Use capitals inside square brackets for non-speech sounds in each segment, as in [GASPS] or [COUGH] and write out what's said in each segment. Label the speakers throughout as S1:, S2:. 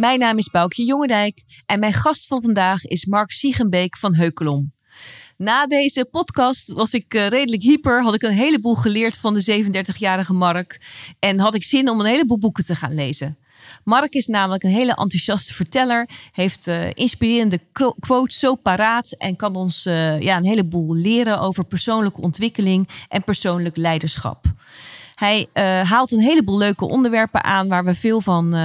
S1: Mijn naam is Boukje Jongendijk en mijn gast van vandaag is Mark Siegenbeek van Heukelom. Na deze podcast was ik eh, redelijk hyper, had ik een heleboel geleerd van de 37-jarige Mark en had ik zin om een heleboel boeken te gaan lezen. Mark is namelijk een hele enthousiaste verteller, heeft eh, inspirerende quotes zo paraat en kan ons eh, ja, een heleboel leren over persoonlijke ontwikkeling en persoonlijk leiderschap. Hij eh, haalt een heleboel leuke onderwerpen aan waar we veel, van, eh,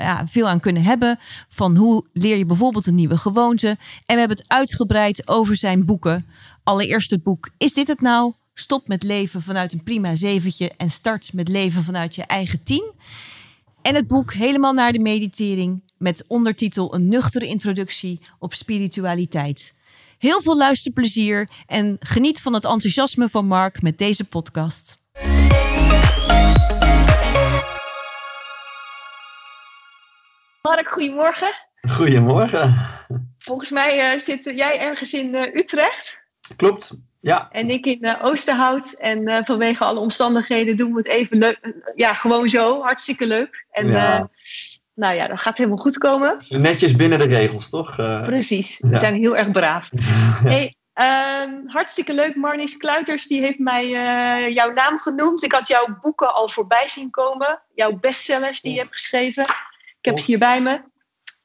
S1: ja, veel aan kunnen hebben. Van hoe leer je bijvoorbeeld een nieuwe gewoonte. En we hebben het uitgebreid over zijn boeken. Allereerst het boek Is dit het nou? Stop met leven vanuit een prima zeventje en start met leven vanuit je eigen tien. En het boek Helemaal naar de meditering met ondertitel Een nuchtere introductie op spiritualiteit. Heel veel luisterplezier en geniet van het enthousiasme van Mark met deze podcast.
S2: Mark, goedemorgen.
S3: Goedemorgen.
S2: Volgens mij eh, zit jij ergens in eh, Utrecht
S3: Klopt. Ja,
S2: en ik in eh, Oosterhout. En vanwege alle omstandigheden doen we het even leuk. Ja, gewoon zo. Hartstikke leuk. En
S3: Ja.
S2: nou ja, dat gaat helemaal goed komen.
S3: netjes binnen de regels, toch?
S2: Precies. We
S3: Ja.
S2: zijn heel erg braaf. [LAUGHS] Hey, ehm, hartstikke leuk. Marnies Kluiters die heeft mij jouw naam genoemd. Ik had jouw boeken al voorbij zien komen. Jouw bestsellers die je hebt geschreven. Ik heb ze hier bij me.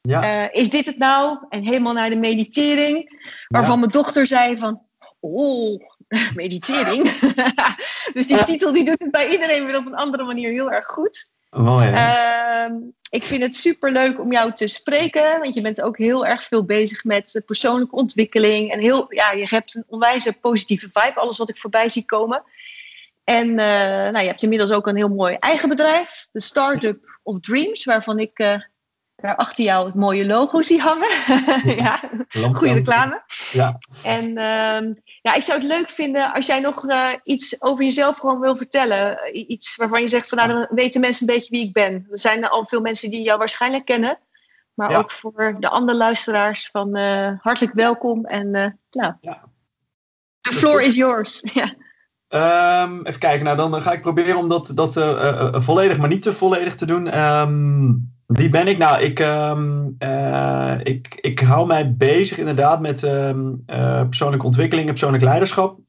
S3: ja,
S2: Eh, is dit het nou? En helemaal naar de meditering. Waarvan
S3: Ja.
S2: mijn dochter zei van, oh, [LAUGHS] meditering. [LAUGHS] dus die titel die doet het bij iedereen weer op een andere manier heel erg goed.
S3: mooi.
S2: Ehm, ik vind het super leuk om jou te spreken. Want je bent ook heel erg veel bezig met persoonlijke ontwikkeling. En heel, ja, je hebt een onwijze positieve vibe. Alles wat ik voorbij zie komen. En eh, nou, je hebt inmiddels ook een heel mooi eigen bedrijf. De Startup of Dreams. Waarvan ik eh, daar achter jou het mooie logo zie hangen. [LAUGHS] ja, goede reclame.
S3: Ja.
S2: En ehm, ja, ik zou het leuk vinden als jij nog eh, iets over jezelf gewoon wil vertellen. Iets waarvan je zegt van nou, dan weten mensen een beetje wie ik ben. Er zijn al veel mensen die jou waarschijnlijk kennen. Maar
S3: Ja.
S2: ook voor de andere luisteraars van eh, hartelijk welkom. En eh nou,
S3: Ja.
S2: the floor is yours. [LAUGHS] ja.
S3: Ehm, even kijken, nou dan ga ik proberen om dat, dat eh, eh, eh, volledig, maar niet te volledig te doen. Ehm, wie ben ik? Nou, ik, ehm, eh, ik, ik hou mij bezig inderdaad met persoonlijke ontwikkeling en persoonlijk leiderschap.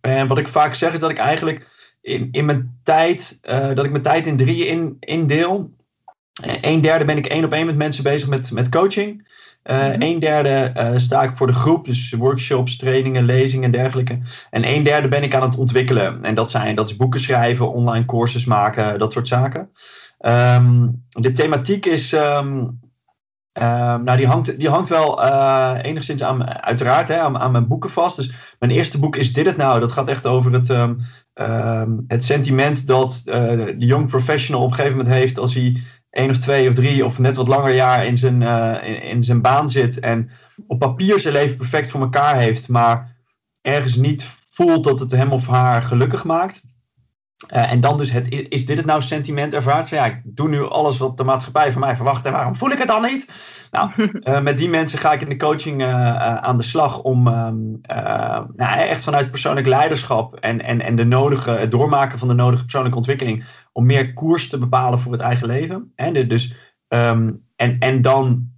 S3: En wat ik vaak zeg is dat ik eigenlijk in, in mijn tijd, dat ik mijn tijd in drieën in, indeel. Eh, Een derde ben ik één op één met mensen bezig met, met coaching. Eh
S2: Mhm.
S3: Een derde eh, sta ik voor de groep, dus workshops, trainingen, lezingen en dergelijke. En een derde ben ik aan het ontwikkelen. En dat, zijn, dat is boeken schrijven, online courses maken, dat soort zaken. Ehm, de thematiek is. ehm, ehm, nou, die hangt, die hangt wel eh, enigszins aan, uiteraard, hè, aan, aan mijn boeken vast. Dus mijn eerste boek is Dit het nou? Dat gaat echt over het, het sentiment dat de young professional op een gegeven moment heeft als hij één of twee of drie of net wat langer jaar in zijn, eh, in, in zijn baan zit en op papier zijn leven perfect voor elkaar heeft, maar ergens niet voelt dat het hem of haar gelukkig maakt. Eh, en dan dus het, is dit het nou sentiment ervaart van ja, ik doe nu alles wat de maatschappij van mij verwacht en waarom voel ik het dan niet? Nou, [LAUGHS] eh, met die mensen ga ik in de coaching aan de slag om ehm, eh, nou, echt vanuit persoonlijk leiderschap en, en, en de nodige, het doormaken van de nodige persoonlijke ontwikkeling om meer koers te bepalen voor het eigen leven. De- Dus, ehm, en, en dan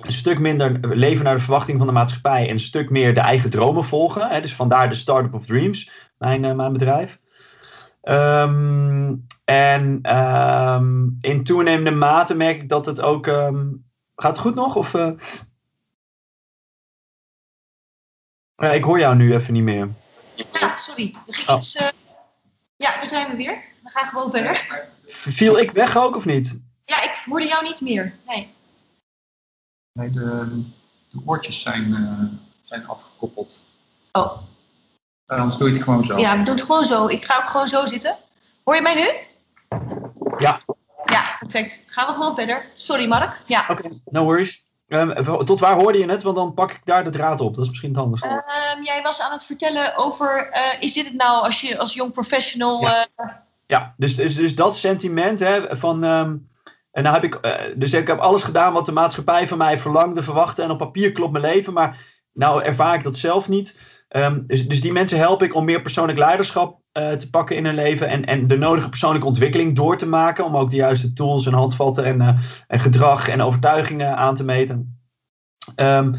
S3: een stuk minder leven naar de verwachting van de maatschappij en een stuk meer de eigen dromen volgen. Hè? Dus vandaar de Startup of Dreams, mijn, eh, mijn bedrijf. Ehm, en ehm, in toenemende mate merk ik dat het ook. gaat het goed nog? Of, eh? Ik hoor jou nu even niet meer.
S2: Ja, sorry. Er ging
S3: Oh.
S2: iets, eh, Ja, daar zijn we weer. Gaan gewoon verder.
S3: Viel ik weg ook of niet?
S2: Ja, ik hoorde jou niet meer. Nee.
S4: Nee, de, de oortjes zijn, eh, zijn afgekoppeld.
S2: Oh.
S4: En anders doe je het gewoon zo.
S2: Ja, we doen het gewoon zo. Ik ga ook gewoon zo zitten. Hoor je mij nu?
S3: Ja.
S2: Ja, perfect. Gaan we gewoon verder. Sorry, Mark. Ja.
S3: Oké, no worries. Ehm, tot waar hoorde je het? Want dan pak ik daar de draad op. Dat is misschien het handigste.
S2: Ehm, jij was aan het vertellen over, eh, is dit het nou als je als jong professional...
S3: Ja.
S2: eh,
S3: Ja, dus, dus, dus dat sentiment hè, van. ehm, en nou heb ik, eh, dus ik heb alles gedaan wat de maatschappij van mij verlangde, verwachtte. En op papier klopt mijn leven. Maar nou ervaar ik dat zelf niet. Ehm, dus, dus die mensen help ik om meer persoonlijk leiderschap eh, te pakken in hun leven. En, en de nodige persoonlijke ontwikkeling door te maken. Om ook de juiste tools en handvatten en, eh, en gedrag en overtuigingen aan te meten. Ehm,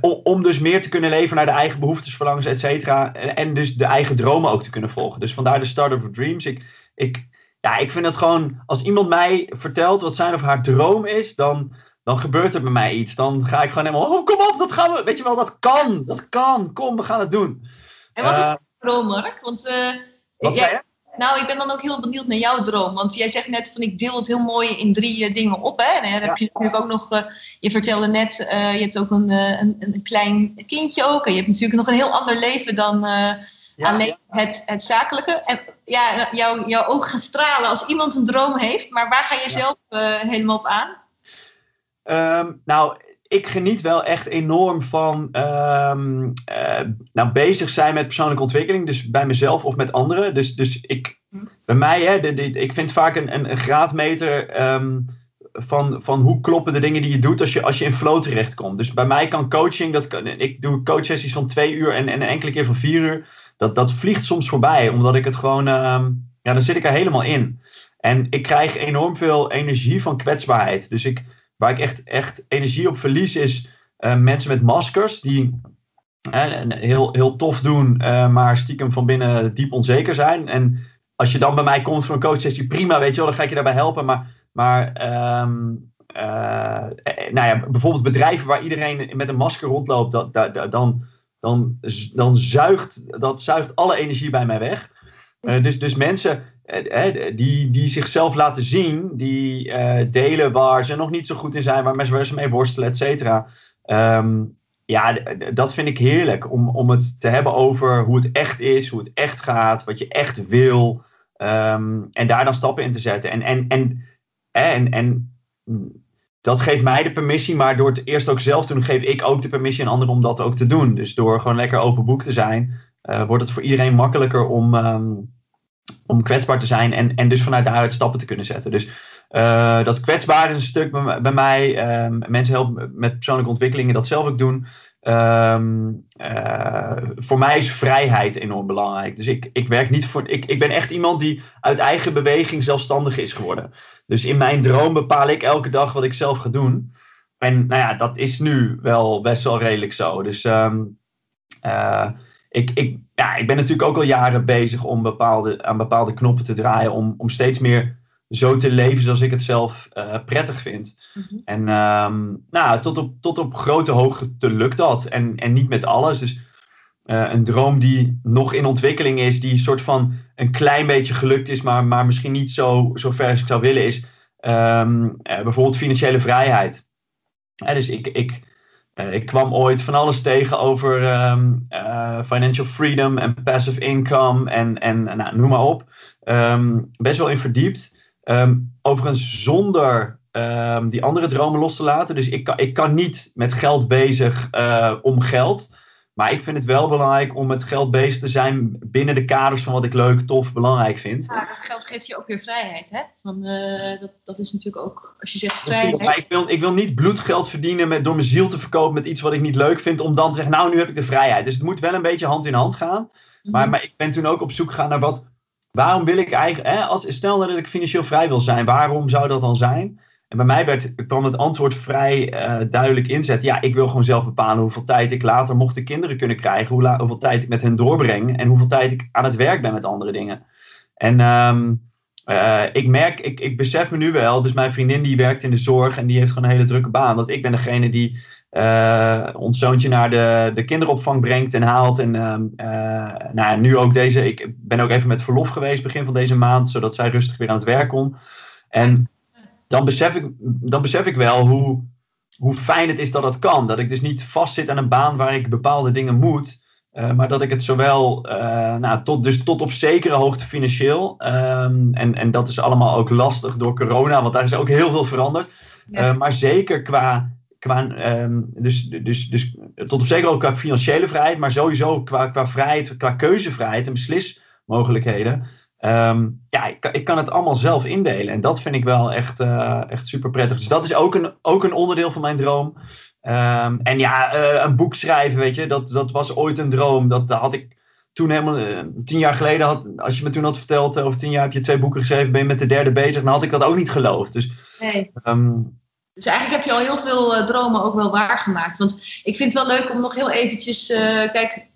S3: om, om dus meer te kunnen leven naar de eigen behoeftes, verlangens, et cetera. En, en dus de eigen dromen ook te kunnen volgen. Dus vandaar de Startup of Dreams. Ik, ik, ja, ik vind het gewoon, als iemand mij vertelt wat zijn of haar droom is, dan, dan gebeurt er bij mij iets. Dan ga ik gewoon helemaal, oh, kom op, dat gaan we, weet je wel, dat kan, dat kan, kom, we gaan het doen.
S2: en wat is
S3: Eh,
S2: jouw droom, Mark? Want eh,
S3: Wat
S2: jij-
S3: zei je?
S2: Nou, ik ben dan ook heel benieuwd naar jouw droom. Want jij zegt net van ik deel het heel mooi in drie eh, dingen op. Hè? En dan heb je natuurlijk ook nog, je vertelde net, je hebt ook een, een, een klein kindje ook. En je hebt natuurlijk nog een heel ander leven dan
S3: Ja,
S2: alleen
S3: ja.
S2: Het, het zakelijke. En ja, jouw jouw ogen gaan stralen als iemand een droom heeft. Maar waar ga je zelf eh, helemaal op aan?
S3: Ehm, nou, ik geniet wel echt enorm van ehm, eh, nou, bezig zijn met persoonlijke ontwikkeling. Dus bij mezelf of met anderen. Dus, dus ik, bij mij, hè, de, de- ik vind vaak een, een, een graadmeter ehm, van, van hoe kloppen de dingen die je doet als je, als je in flow terechtkomt. Dus bij mij kan coaching, dat kan, ik doe coachsessies van twee uur en, en enkele keer van vier uur. Dat, dat vliegt soms voorbij, omdat ik het gewoon, ehm, ja, dan zit ik er helemaal in. En ik krijg enorm veel energie van kwetsbaarheid. Dus ik, waar ik echt, echt energie op verlies is eh, mensen met maskers die heel, heel tof doen, eh, maar stiekem van binnen diep onzeker zijn. En als je dan bij mij komt voor een coachsessie, prima, weet je wel, dan ga ik je daarbij helpen. Maar, maar ehm, eh, nou ja, bijvoorbeeld bedrijven waar iedereen met een masker rondloopt, dat, dat- dan, dan, dan zuigt dat zuigt alle energie bij mij weg. Eh, dus, dus mensen eh, eh, die, die zichzelf laten zien, die delen waar ze nog niet zo goed in zijn, waar mensen waar ze mee worstelen, et cetera. Ehm, ja, dat vind ik heerlijk om, om het te hebben over hoe het echt is, hoe het echt gaat, wat je echt wil. ehm, en daar dan stappen in te zetten. En, en, en, en, en dat geeft mij de permissie, maar door het eerst ook zelf te doen, geef ik ook de permissie aan anderen om dat ook te doen. Dus door gewoon lekker open boek te zijn, eh, wordt het voor iedereen makkelijker om, ehm, om kwetsbaar te zijn en, en dus vanuit daaruit stappen te kunnen zetten. Dus eh, dat kwetsbaar is een stuk bij, mij. Ehm, mensen helpen met persoonlijke ontwikkelingen, dat zelf ook doen. Ehm, eh, voor mij is vrijheid enorm belangrijk. Dus ik, ik werk niet voor. Ik, ik ben echt iemand die uit eigen beweging zelfstandig is geworden. Dus in mijn droom bepaal ik elke dag wat ik zelf ga doen. En nou ja, dat is nu wel best wel redelijk zo. Dus ehm, eh, ik, ik, ja, ik ben natuurlijk ook al jaren bezig om bepaalde, aan bepaalde knoppen te draaien. Om, om steeds meer zo te leven zoals ik het zelf eh, prettig vind.
S2: Mhm.
S3: En ehm, nou, tot, op, tot op grote hoogte lukt dat. En, en niet met alles. Dus eh, een droom die nog in ontwikkeling is, die een soort van een klein beetje gelukt is, maar, maar misschien niet zo, zo ver als ik zou willen, is ehm, eh, bijvoorbeeld financiële vrijheid. Dus ik, ik, ik kwam ooit van alles tegen over ehm, eh, financial freedom en passive income en, en nou, noem maar op. Best wel in verdiept. Ehm, overigens zonder ehm, die andere dromen los te laten. Dus ik kan, ik kan niet met geld bezig eh, om geld. Maar ik vind het wel belangrijk om met geld bezig te zijn binnen de kaders van wat ik leuk, tof, belangrijk vind.
S2: Maar dat geld geeft je ook weer vrijheid, hè? Van, eh, dat, dat is natuurlijk ook, als je zegt vrijheid.
S3: maar ik wil, ik wil niet bloedgeld verdienen met, door mijn ziel te verkopen met iets wat ik niet leuk vind. Om dan te zeggen, nou nu heb ik de vrijheid. Dus het moet wel een beetje hand in hand gaan. Maar,
S2: Mhm.
S3: maar ik ben toen ook op zoek gegaan naar wat. Waarom wil ik eigenlijk. Hè, als, stel dat ik financieel vrij wil zijn, waarom zou dat dan zijn? En bij mij werd, kwam het antwoord vrij eh, duidelijk inzetten. Ja, ik wil gewoon zelf bepalen hoeveel tijd ik later mocht de kinderen kunnen krijgen. Hoeveel tijd ik met hen doorbreng. En hoeveel tijd ik aan het werk ben met andere dingen. En ehm, eh, ik merk, ik, ik besef me nu wel. Dus mijn vriendin die werkt in de zorg en die heeft gewoon een hele drukke baan. Dat ik ben degene die eh, ons zoontje naar de, de kinderopvang brengt en haalt. En eh, nou, ja, nu ook deze. Ik ben ook even met verlof geweest begin van deze maand, zodat zij rustig weer aan het werk kon. En dan besef ik, dan besef ik wel hoe, hoe fijn het is dat dat kan. Dat ik dus niet vastzit aan een baan waar ik bepaalde dingen moet. eh, maar dat ik het zowel nou, tot, dus tot op zekere hoogte financieel. ehm, en, en dat is allemaal ook lastig door corona, want daar is ook heel veel veranderd.
S2: Ja.
S3: Maar zeker qua, qua, ehm, dus, dus, dus tot op zeker ook qua financiële vrijheid, maar sowieso qua, qua vrijheid, qua keuzevrijheid en beslismogelijkheden. Ehm, ja, ik, ik, kan het allemaal zelf indelen. En dat vind ik wel echt, uh, echt super prettig. Dus dat is ook een, ook een onderdeel van mijn droom. Um, en ja, uh, een boek schrijven, weet je, dat, dat was ooit een droom. Dat, dat had ik toen helemaal, uh, tien jaar geleden, had, als je me toen had verteld, over tien jaar heb je twee boeken geschreven, ben je met de derde bezig, dan had ik dat ook niet geloofd. Dus,
S2: nee. Um, dus eigenlijk heb je al heel veel uh, dromen ook wel waargemaakt. Want ik vind het wel leuk om nog heel eventjes, kijk,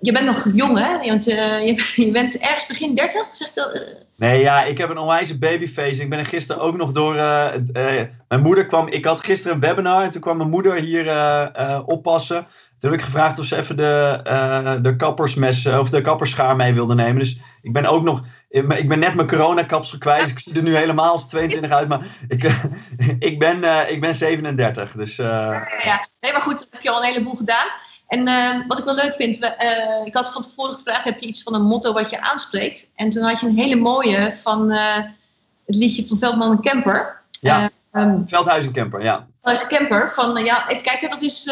S2: je bent nog jong hè, want [LAUGHS] je, je, bent ergens begin 30, zegt dat?
S3: Nee, ja, ik heb een onwijze babyface. Ik ben er gisteren ook nog door. Mijn moeder kwam. Ik had gisteren een webinar en toen kwam mijn moeder hier oppassen. Toen heb ik gevraagd of ze even de, de kappersmes of de kapperschaar mee wilde nemen. Dus ik ben ook nog. Ik ben net mijn coronakapsel kwijt. Ik zie er nu helemaal als 22 uit. Maar ik, [LAUGHS] ik, ben, ik ben 37. Dus,
S2: ja, ja, nee, maar goed, heb je al een heleboel gedaan. En uh, wat ik wel leuk vind, we, ik had van tevoren gevraagd, heb je iets van een motto wat je aanspreekt? En toen had je een hele mooie van het liedje van Veldman en Kemper.
S3: Ja, um, Veldhuis en Kemper, ja.
S2: Veldhuis en Kemper, van ja, even kijken, dat is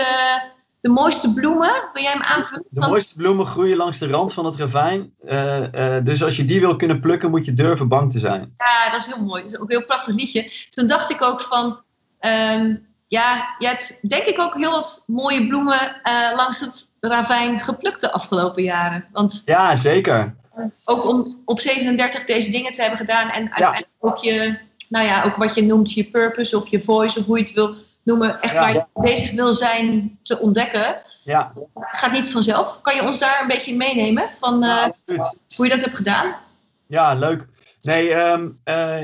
S2: de mooiste bloemen. Wil jij hem aanvullen?
S3: De mooiste bloemen groeien langs de rand van het ravijn. dus als je die wil kunnen plukken, moet je durven bang te zijn.
S2: Ja, dat is heel mooi. Dat is ook een heel prachtig liedje. Toen dacht ik ook van... Um, ja, je hebt denk ik ook heel wat mooie bloemen uh, langs het ravijn geplukt de afgelopen jaren. Want
S3: ja, zeker.
S2: Ook om op 37 deze dingen te hebben gedaan en uiteindelijk ook je, nou ja, ook wat je noemt je purpose of je voice of hoe je het wil noemen, echt ja, waar je bezig wil zijn te ontdekken.
S3: Ja.
S2: Gaat niet vanzelf. Kan je ons daar een beetje meenemen van uh, hoe je dat hebt gedaan?
S3: Ja, leuk. Nee, um, uh,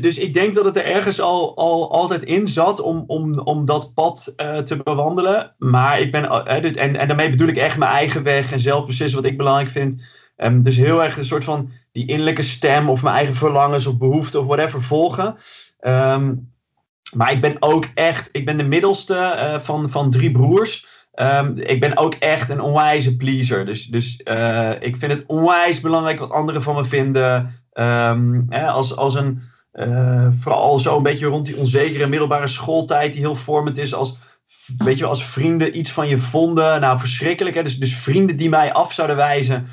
S3: dus ik denk dat het er ergens al, al altijd in zat om, om, om dat pad uh, te bewandelen. Maar ik ben, en, en daarmee bedoel ik echt mijn eigen weg en zelf beslissen wat ik belangrijk vind. Um, dus heel erg een soort van die innerlijke stem of mijn eigen verlangens of behoeften of whatever volgen. Um, maar ik ben ook echt, ik ben de middelste uh, van, van drie broers. Um, ik ben ook echt een onwijze pleaser. Dus, dus ik vind het onwijs belangrijk wat anderen van me vinden. Hè, als, als een uh, vooral zo een beetje rond die onzekere middelbare schooltijd, die heel vormend is. Als, weet je, als vrienden iets van je vonden. Nou, verschrikkelijk. Hè? Dus, dus vrienden die mij af zouden wijzen.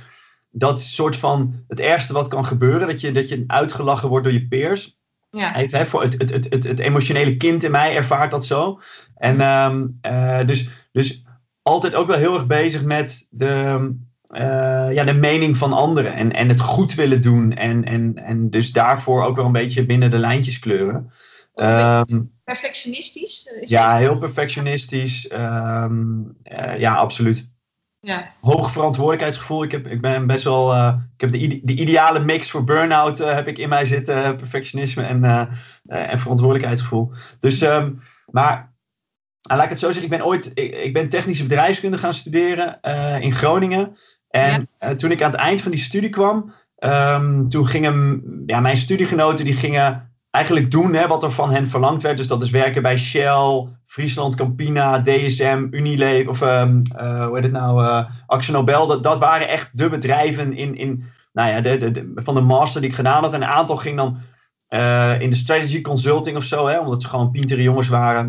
S3: Dat soort van het ergste wat kan gebeuren. Dat je, dat je uitgelachen wordt door je peers.
S2: Ja.
S3: Hè, voor het, het, het, het, het emotionele kind in mij ervaart dat zo. En um, uh, dus, dus altijd ook wel heel erg bezig met de, uh, ja, de mening van anderen en, en het goed willen doen. En, en, en dus daarvoor ook wel een beetje binnen de lijntjes kleuren.
S2: Um, perfectionistisch?
S3: Is ja, heel perfectionistisch. Um, uh, ja, absoluut.
S2: Ja.
S3: Hoog verantwoordelijkheidsgevoel. Ik, heb, ik ben best wel. Uh, ik heb de, ide de ideale mix voor burn-out heb ik in mij zitten. Perfectionisme en, en verantwoordelijkheidsgevoel. Dus, um, maar laat ik het zo zeggen. Ik ben ooit. Ik, ik ben technische bedrijfskunde gaan studeren in Groningen. En ja. toen ik aan het eind van die studie kwam, um, toen gingen ja, mijn studiegenoten die gingen eigenlijk doen hè, wat er van hen verlangd werd. Dus dat is werken bij Shell, Friesland Campina, DSM, Unilever of um, uh, hoe heet het nou, uh, Axel Nobel. Dat, dat waren echt de bedrijven in, in, nou ja, de, de, de, van de master die ik gedaan had. En een aantal ging dan in de strategy consulting of zo, hè, omdat ze gewoon pintere jongens waren.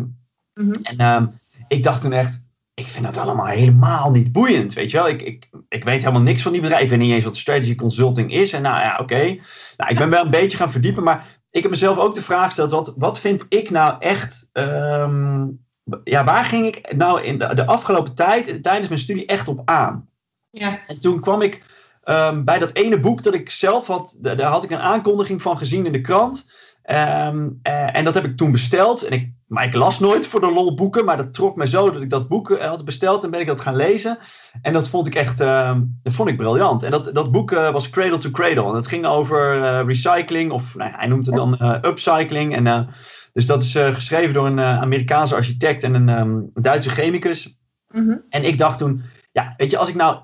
S2: Mm -hmm.
S3: En um, ik dacht toen echt, ik vind dat allemaal helemaal niet boeiend, weet je wel. Ik, ik, ik weet helemaal niks van die bedrijven. Ik weet niet eens wat strategy consulting is. En nou ja, oké. Okay. Nou, ik ben wel een beetje gaan verdiepen, maar ik heb mezelf ook de vraag gesteld, wat, wat vind ik nou echt... Um, ja, waar ging ik nou in de, de, afgelopen tijd, tijdens mijn studie, echt op aan?
S2: Ja.
S3: En toen kwam ik um, bij dat ene boek dat ik zelf had, daar had ik een aankondiging van gezien in de krant... Um, uh, en dat heb ik toen besteld. En ik, maar ik las nooit voor de lol boeken. Maar dat trok me zo dat ik dat boek uh, had besteld. En ben ik dat gaan lezen. En dat vond ik echt uh, dat vond ik briljant. En dat, dat boek eh, was Cradle to Cradle. En het ging over eh, recycling. Of nou, hij noemt het dan eh, upcycling. En, dus dat is geschreven door een Amerikaanse architect en een um, Duitse chemicus.
S2: Mm -hmm.
S3: En ik dacht toen, ja, weet je, als ik nou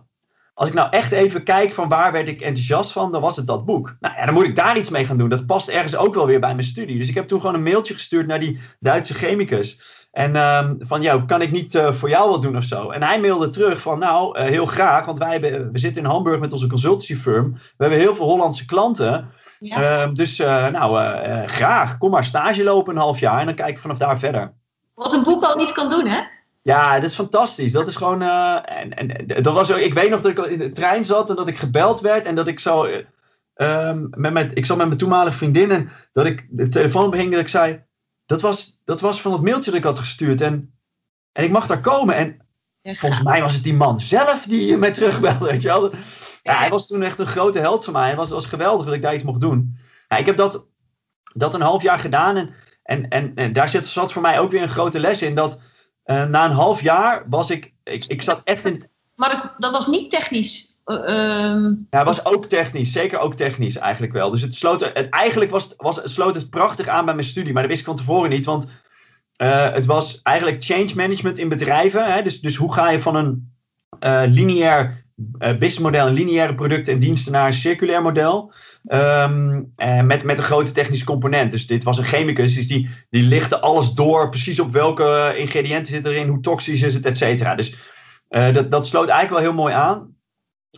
S3: als ik nou echt even kijk van waar werd ik enthousiast van, dan was het dat boek. Nou ja, dan moet ik daar iets mee gaan doen. Dat past ergens ook wel weer bij mijn studie. Dus ik heb toen gewoon een mailtje gestuurd naar die Duitse chemicus. En um, van, ja, kan ik niet uh, voor jou wat doen of zo? En hij mailde terug van, nou, uh, heel graag. Want wij hebben, we zitten in Hamburg met onze consultancy firm. We hebben heel veel Hollandse klanten.
S2: Ja.
S3: Uh, dus, nou, graag. Kom maar stage lopen een half jaar. En dan kijken we vanaf daar verder.
S2: Wat een boek al niet kan doen, hè?
S3: Ja, dat is fantastisch. Dat is gewoon. eh, en, en, dat was ook, ik weet nog dat ik in de trein zat en dat ik gebeld werd en dat ik zo. eh, ehm, met mijn, ik zat met mijn toenmalige vriendin en dat ik de telefoon behing dat ik zei. Dat was, dat was van het mailtje dat ik had gestuurd. En, en ik mag daar komen. En
S2: Ja,
S3: volgens mij was het die man zelf die mij terugbelde. Weet je wel. Ja, hij was toen echt een grote held voor mij. Het was, was geweldig dat ik daar iets mocht doen. Ja, ik heb dat, dat een half jaar gedaan. En, en, en, en daar zit, zat voor mij ook weer een grote les in. Dat eh, na een half jaar was ik. Ik, ik zat echt in.
S2: Maar dat, dat was niet technisch. Eh, ehm,
S3: Ja, het was ook technisch. Zeker ook technisch eigenlijk wel. Dus het sloot, het, eigenlijk was, was, het sloot het prachtig aan bij mijn studie. Maar dat wist ik van tevoren niet. Want eh, het was eigenlijk change management in bedrijven. Hè? Dus, dus hoe ga je van een lineair businessmodel, een lineaire producten en diensten naar een circulair model. Ehm, eh, met, met een grote technische component. Dus dit was een chemicus, dus die, die lichtte alles door. Precies op welke ingrediënten zitten erin, hoe toxisch is het, et cetera. Dus eh, dat, dat sloot eigenlijk wel heel mooi aan.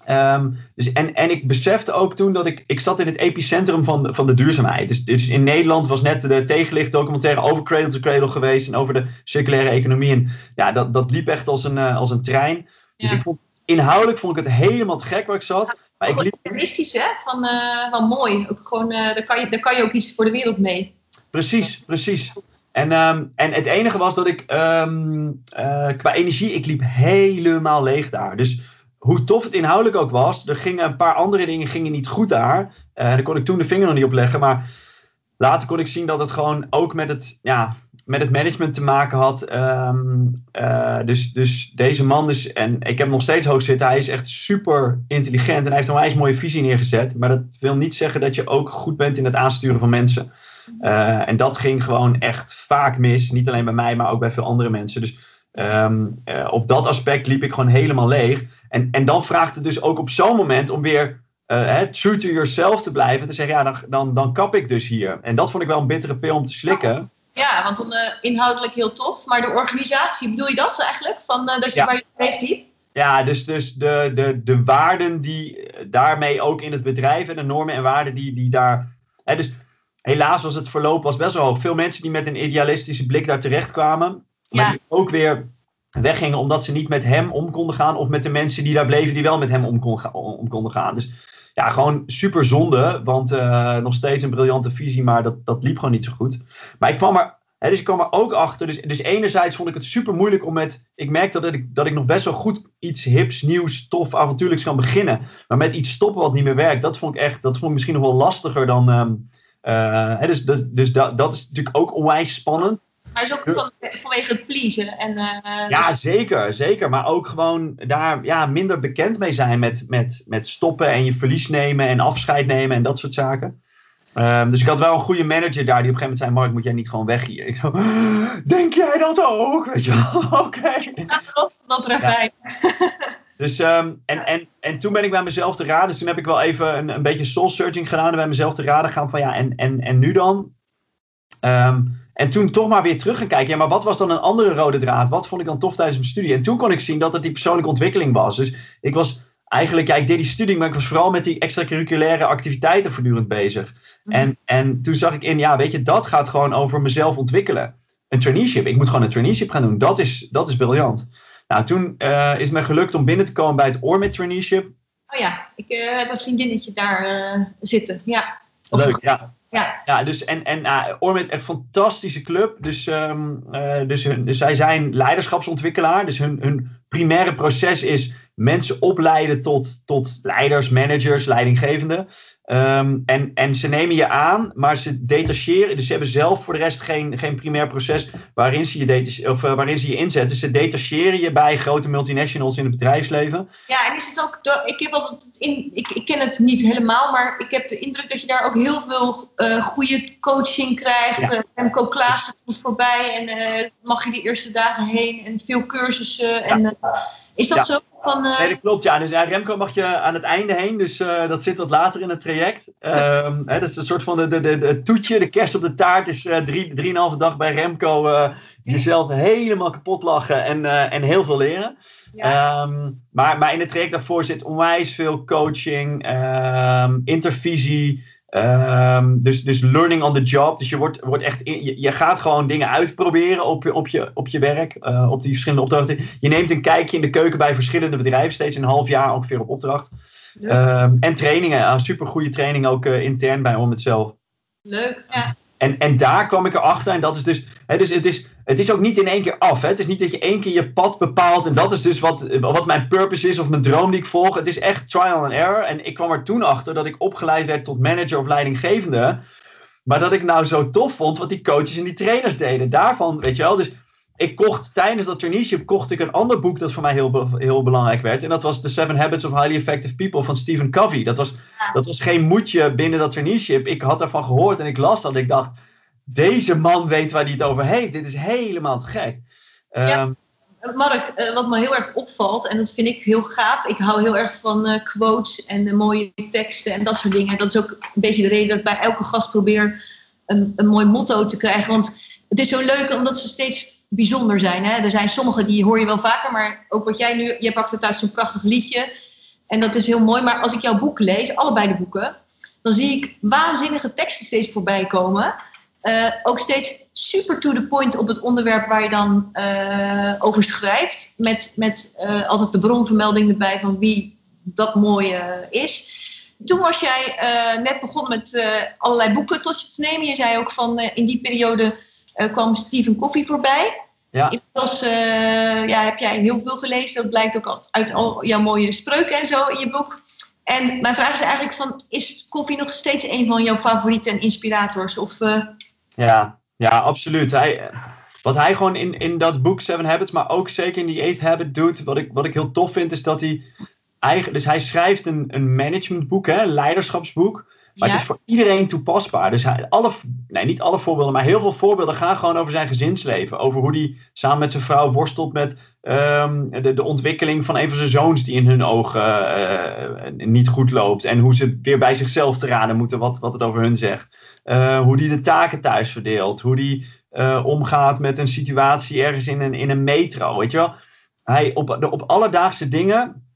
S3: Ehm, dus en, en ik besefte ook toen dat ik, ik zat in het epicentrum van de, van de duurzaamheid. Dus, dus in Nederland was net de tegenlicht documentaire over Cradle to Cradle geweest en over de circulaire economie. En ja, dat, dat liep echt als een, eh, als een trein. Dus
S2: Ja.
S3: ik vond, inhoudelijk vond ik het helemaal te gek waar ik zat. Maar ik liep,
S2: realistisch, hè? Van, eh, wel mooi. Ook gewoon, eh, daar, kan je, daar kan je ook iets voor de wereld mee.
S3: precies, precies. En, ehm, en het enige was dat ik ehm, eh, qua energie, ik liep helemaal leeg daar. Dus hoe tof het inhoudelijk ook was, er gingen een paar andere dingen gingen niet goed daar. Daar kon ik toen de vinger nog niet op leggen. Maar later kon ik zien dat het gewoon ook met het, ja, met het management te maken had. Ehm, eh, dus, dus deze man is, en ik heb hem nog steeds hoog zitten, hij is echt super intelligent en hij heeft een wijs mooie visie neergezet. Maar dat wil niet zeggen dat je ook goed bent in het aansturen van mensen. Eh, en dat ging gewoon echt vaak mis. Niet alleen bij mij, maar ook bij veel andere mensen. Dus ehm, eh, op dat aspect liep ik gewoon helemaal leeg. En, en dan vraagt het dus ook op zo'n moment om weer hè, true to yourself te blijven. Te zeggen, ja, dan, dan, dan kap ik dus hier. En dat vond ik wel een bittere pil om te slikken.
S2: Ja, want dan eh, inhoudelijk heel tof. Maar de organisatie, bedoel je dat eigenlijk? Van, eh, dat je
S3: Ja.
S2: waar je mee liep?
S3: Ja, dus, dus de, de, de waarden die eh, daarmee ook in het bedrijf en de normen en waarden die, die daar. Hè, dus helaas was het verloop was best wel hoog. Veel mensen die met een idealistische blik daar terecht kwamen. Maar
S2: Ja.
S3: die ook weer weggingen omdat ze niet met hem om konden gaan. Of met de mensen die daar bleven die wel met hem om, kon ga- om konden gaan. Dus ja, gewoon super zonde. Want eh, nog steeds een briljante visie, maar dat, dat liep gewoon niet zo goed. Maar ik kwam er, hè, dus ik kwam er ook achter. Dus, dus enerzijds vond ik het super moeilijk om met. Ik merkte dat ik, dat ik nog best wel goed iets hips, nieuws, tof, avontuurlijks kan beginnen. Maar met iets stoppen wat niet meer werkt, dat vond ik echt. Dat vond ik misschien nog wel lastiger dan. ehm, eh, hè, dus dus, dus dat, dat is natuurlijk ook onwijs spannend.
S2: Hij is ook van, vanwege het pleasen. En, eh,
S3: Ja,
S2: dus-
S3: zeker, zeker. Maar ook gewoon daar ja, minder bekend mee zijn met, met, met stoppen en je verlies nemen en afscheid nemen en dat soort zaken. Ehm, dus ik had wel een goede manager daar die op een gegeven moment zei: Mark, moet jij niet gewoon weg hier? Ik zo, [GASPS] denk jij dat ook? Weet je [LAUGHS] oké.
S2: dat, dat ravijn.
S3: Dus, ehm, en, en, en toen ben ik bij mezelf te raden. Dus toen heb ik wel even een, een beetje soul searching gedaan. En bij mezelf te raden gaan van ja, en, en, en nu dan? Ehm, en toen toch maar weer terug gaan kijken. Ja, maar wat was dan een andere rode draad? Wat vond ik dan tof tijdens mijn studie? En toen kon ik zien dat het die persoonlijke ontwikkeling was. Dus ik was eigenlijk, ja, ik deed die studie, maar ik was vooral met die extracurriculaire activiteiten voortdurend bezig.
S2: Mhm.
S3: En, en toen zag ik in, ja, weet je, dat gaat gewoon over mezelf ontwikkelen. Een traineeship. Ik moet gewoon een traineeship gaan doen. Dat is, dat is briljant. Nou, toen eh, is het me gelukt om binnen te komen bij het Ormit traineeship.
S2: Oh ja, ik eh, heb een vriendinnetje daar eh, zitten. Ja.
S3: Leuk, ja.
S2: Ja,
S3: Ja, dus en, en uh, Ormit, echt fantastische club. Dus, ehm, eh, dus, hun, dus zij zijn leiderschapsontwikkelaar. Dus hun, hun primaire proces is mensen opleiden tot, tot leiders, managers, leidinggevenden. Ehm, en, en ze nemen je aan, maar ze detacheren. Dus ze hebben zelf voor de rest geen, geen primair proces waarin ze, je of, eh, waarin ze je inzetten. Ze detacheren je bij grote multinationals in het bedrijfsleven.
S2: ja, en is het ook. de- ik heb altijd in. Ik, ik ken het niet helemaal, maar ik heb de indruk dat je daar ook heel veel eh, goede coaching krijgt.
S3: Ja.
S2: Ja. Remco Klaassen komt voorbij en mag je die eerste dagen heen en veel cursussen. En, is dat
S3: Ja.
S2: zo? Van, eh,
S3: Nee, dat klopt. Ja, dus ja, Remco mag je aan het einde heen. Dus eh, dat zit wat later in het traject. Ehm, hè, dat is een soort van de, de, de, toetje, de kerst op de taart. is eh drie, drieënhalve dag bij Remco jezelf helemaal kapot lachen en, en heel veel leren.
S2: ja.
S3: Ehm, maar, maar in het traject daarvoor zit onwijs veel coaching, ehm, intervisie, Ehm, dus, dus learning on the job. Dus je, wordt, wordt echt je, je, gaat gewoon dingen uitproberen op je, op je, op je werk, uh, op die verschillende opdrachten. Je neemt een kijkje in de keuken bij verschillende bedrijven, steeds een half jaar ongeveer op opdracht. Ehm, en trainingen, een super goede training ook uh, intern bij Om het zelf.
S2: Leuk, ja.
S3: En, en daar kwam ik erachter. En dat is dus. Hè, dus het, is, het is ook niet in één keer af. Hè. Het is niet dat je één keer je pad bepaalt. En dat is dus wat, wat mijn purpose is of mijn droom die ik volg. Het is echt trial and error. En ik kwam er toen achter dat ik opgeleid werd tot manager of leidinggevende. Maar dat ik nou zo tof vond wat die coaches en die trainers deden. Daarvan, weet je wel. Dus ik kocht tijdens dat traineeship kocht ik een ander boek dat voor mij heel, heel belangrijk werd. En dat was The Seven Habits of Highly Effective People van Stephen Covey. Dat was, dat was geen moedje binnen dat traineeship. Ik had daarvan gehoord en ik las dat. En ik dacht, deze man weet waar hij het over heeft. Dit is helemaal te gek.
S2: Ja. Um, Mark, uh, wat me heel erg opvalt, en dat vind ik heel gaaf. Ik hou heel erg van uh, quotes en mooie teksten en dat soort dingen. Dat is ook een beetje de reden dat ik bij elke gast probeer een, een mooi motto te krijgen. Want het is zo leuk omdat ze steeds bijzonder zijn. Hè? Er zijn sommige die hoor je wel vaker, maar ook wat jij nu, je pakt het zo'n prachtig liedje. En dat is heel mooi. Maar als ik jouw boek lees, allebei de boeken, dan zie ik waanzinnige teksten steeds voorbij komen. Uh, ook steeds super to the point op het onderwerp waar je dan uh, over schrijft. Met, met uh, altijd de bronvermelding erbij van wie dat mooie is. Toen was jij net begonnen met allerlei boeken tot je te nemen. Je zei ook van in die periode kwam Stephen Covey voorbij.
S3: Ja.
S2: Inmiddels ja, heb jij heel veel gelezen. Dat blijkt ook uit al jouw mooie spreuken en zo in je boek. En mijn vraag is eigenlijk van, is Covey nog steeds een van jouw favorieten en inspirators? Of...
S3: Ja, ja absoluut. Hij, wat hij gewoon in, in dat boek Seven Habits, maar ook zeker in die Eighth Habit doet, wat ik, wat ik heel tof vind, is dat hij eigen, dus hij schrijft een, een managementboek, hè, een leiderschapsboek. Maar ja. het is voor iedereen toepasbaar. Dus hij, alle, nee, niet alle voorbeelden, maar heel veel voorbeelden gaan gewoon over zijn gezinsleven. Over hoe hij samen met zijn vrouw worstelt met um, de, de ontwikkeling van een van zijn zoons die in hun ogen uh, niet goed loopt. En hoe ze weer bij zichzelf te raden moeten wat, wat het over hun zegt. Uh, hoe die de taken thuis verdeelt. Hoe die uh, omgaat met een situatie ergens in een, in een metro. Weet je wel? Hij op, de, op alledaagse dingen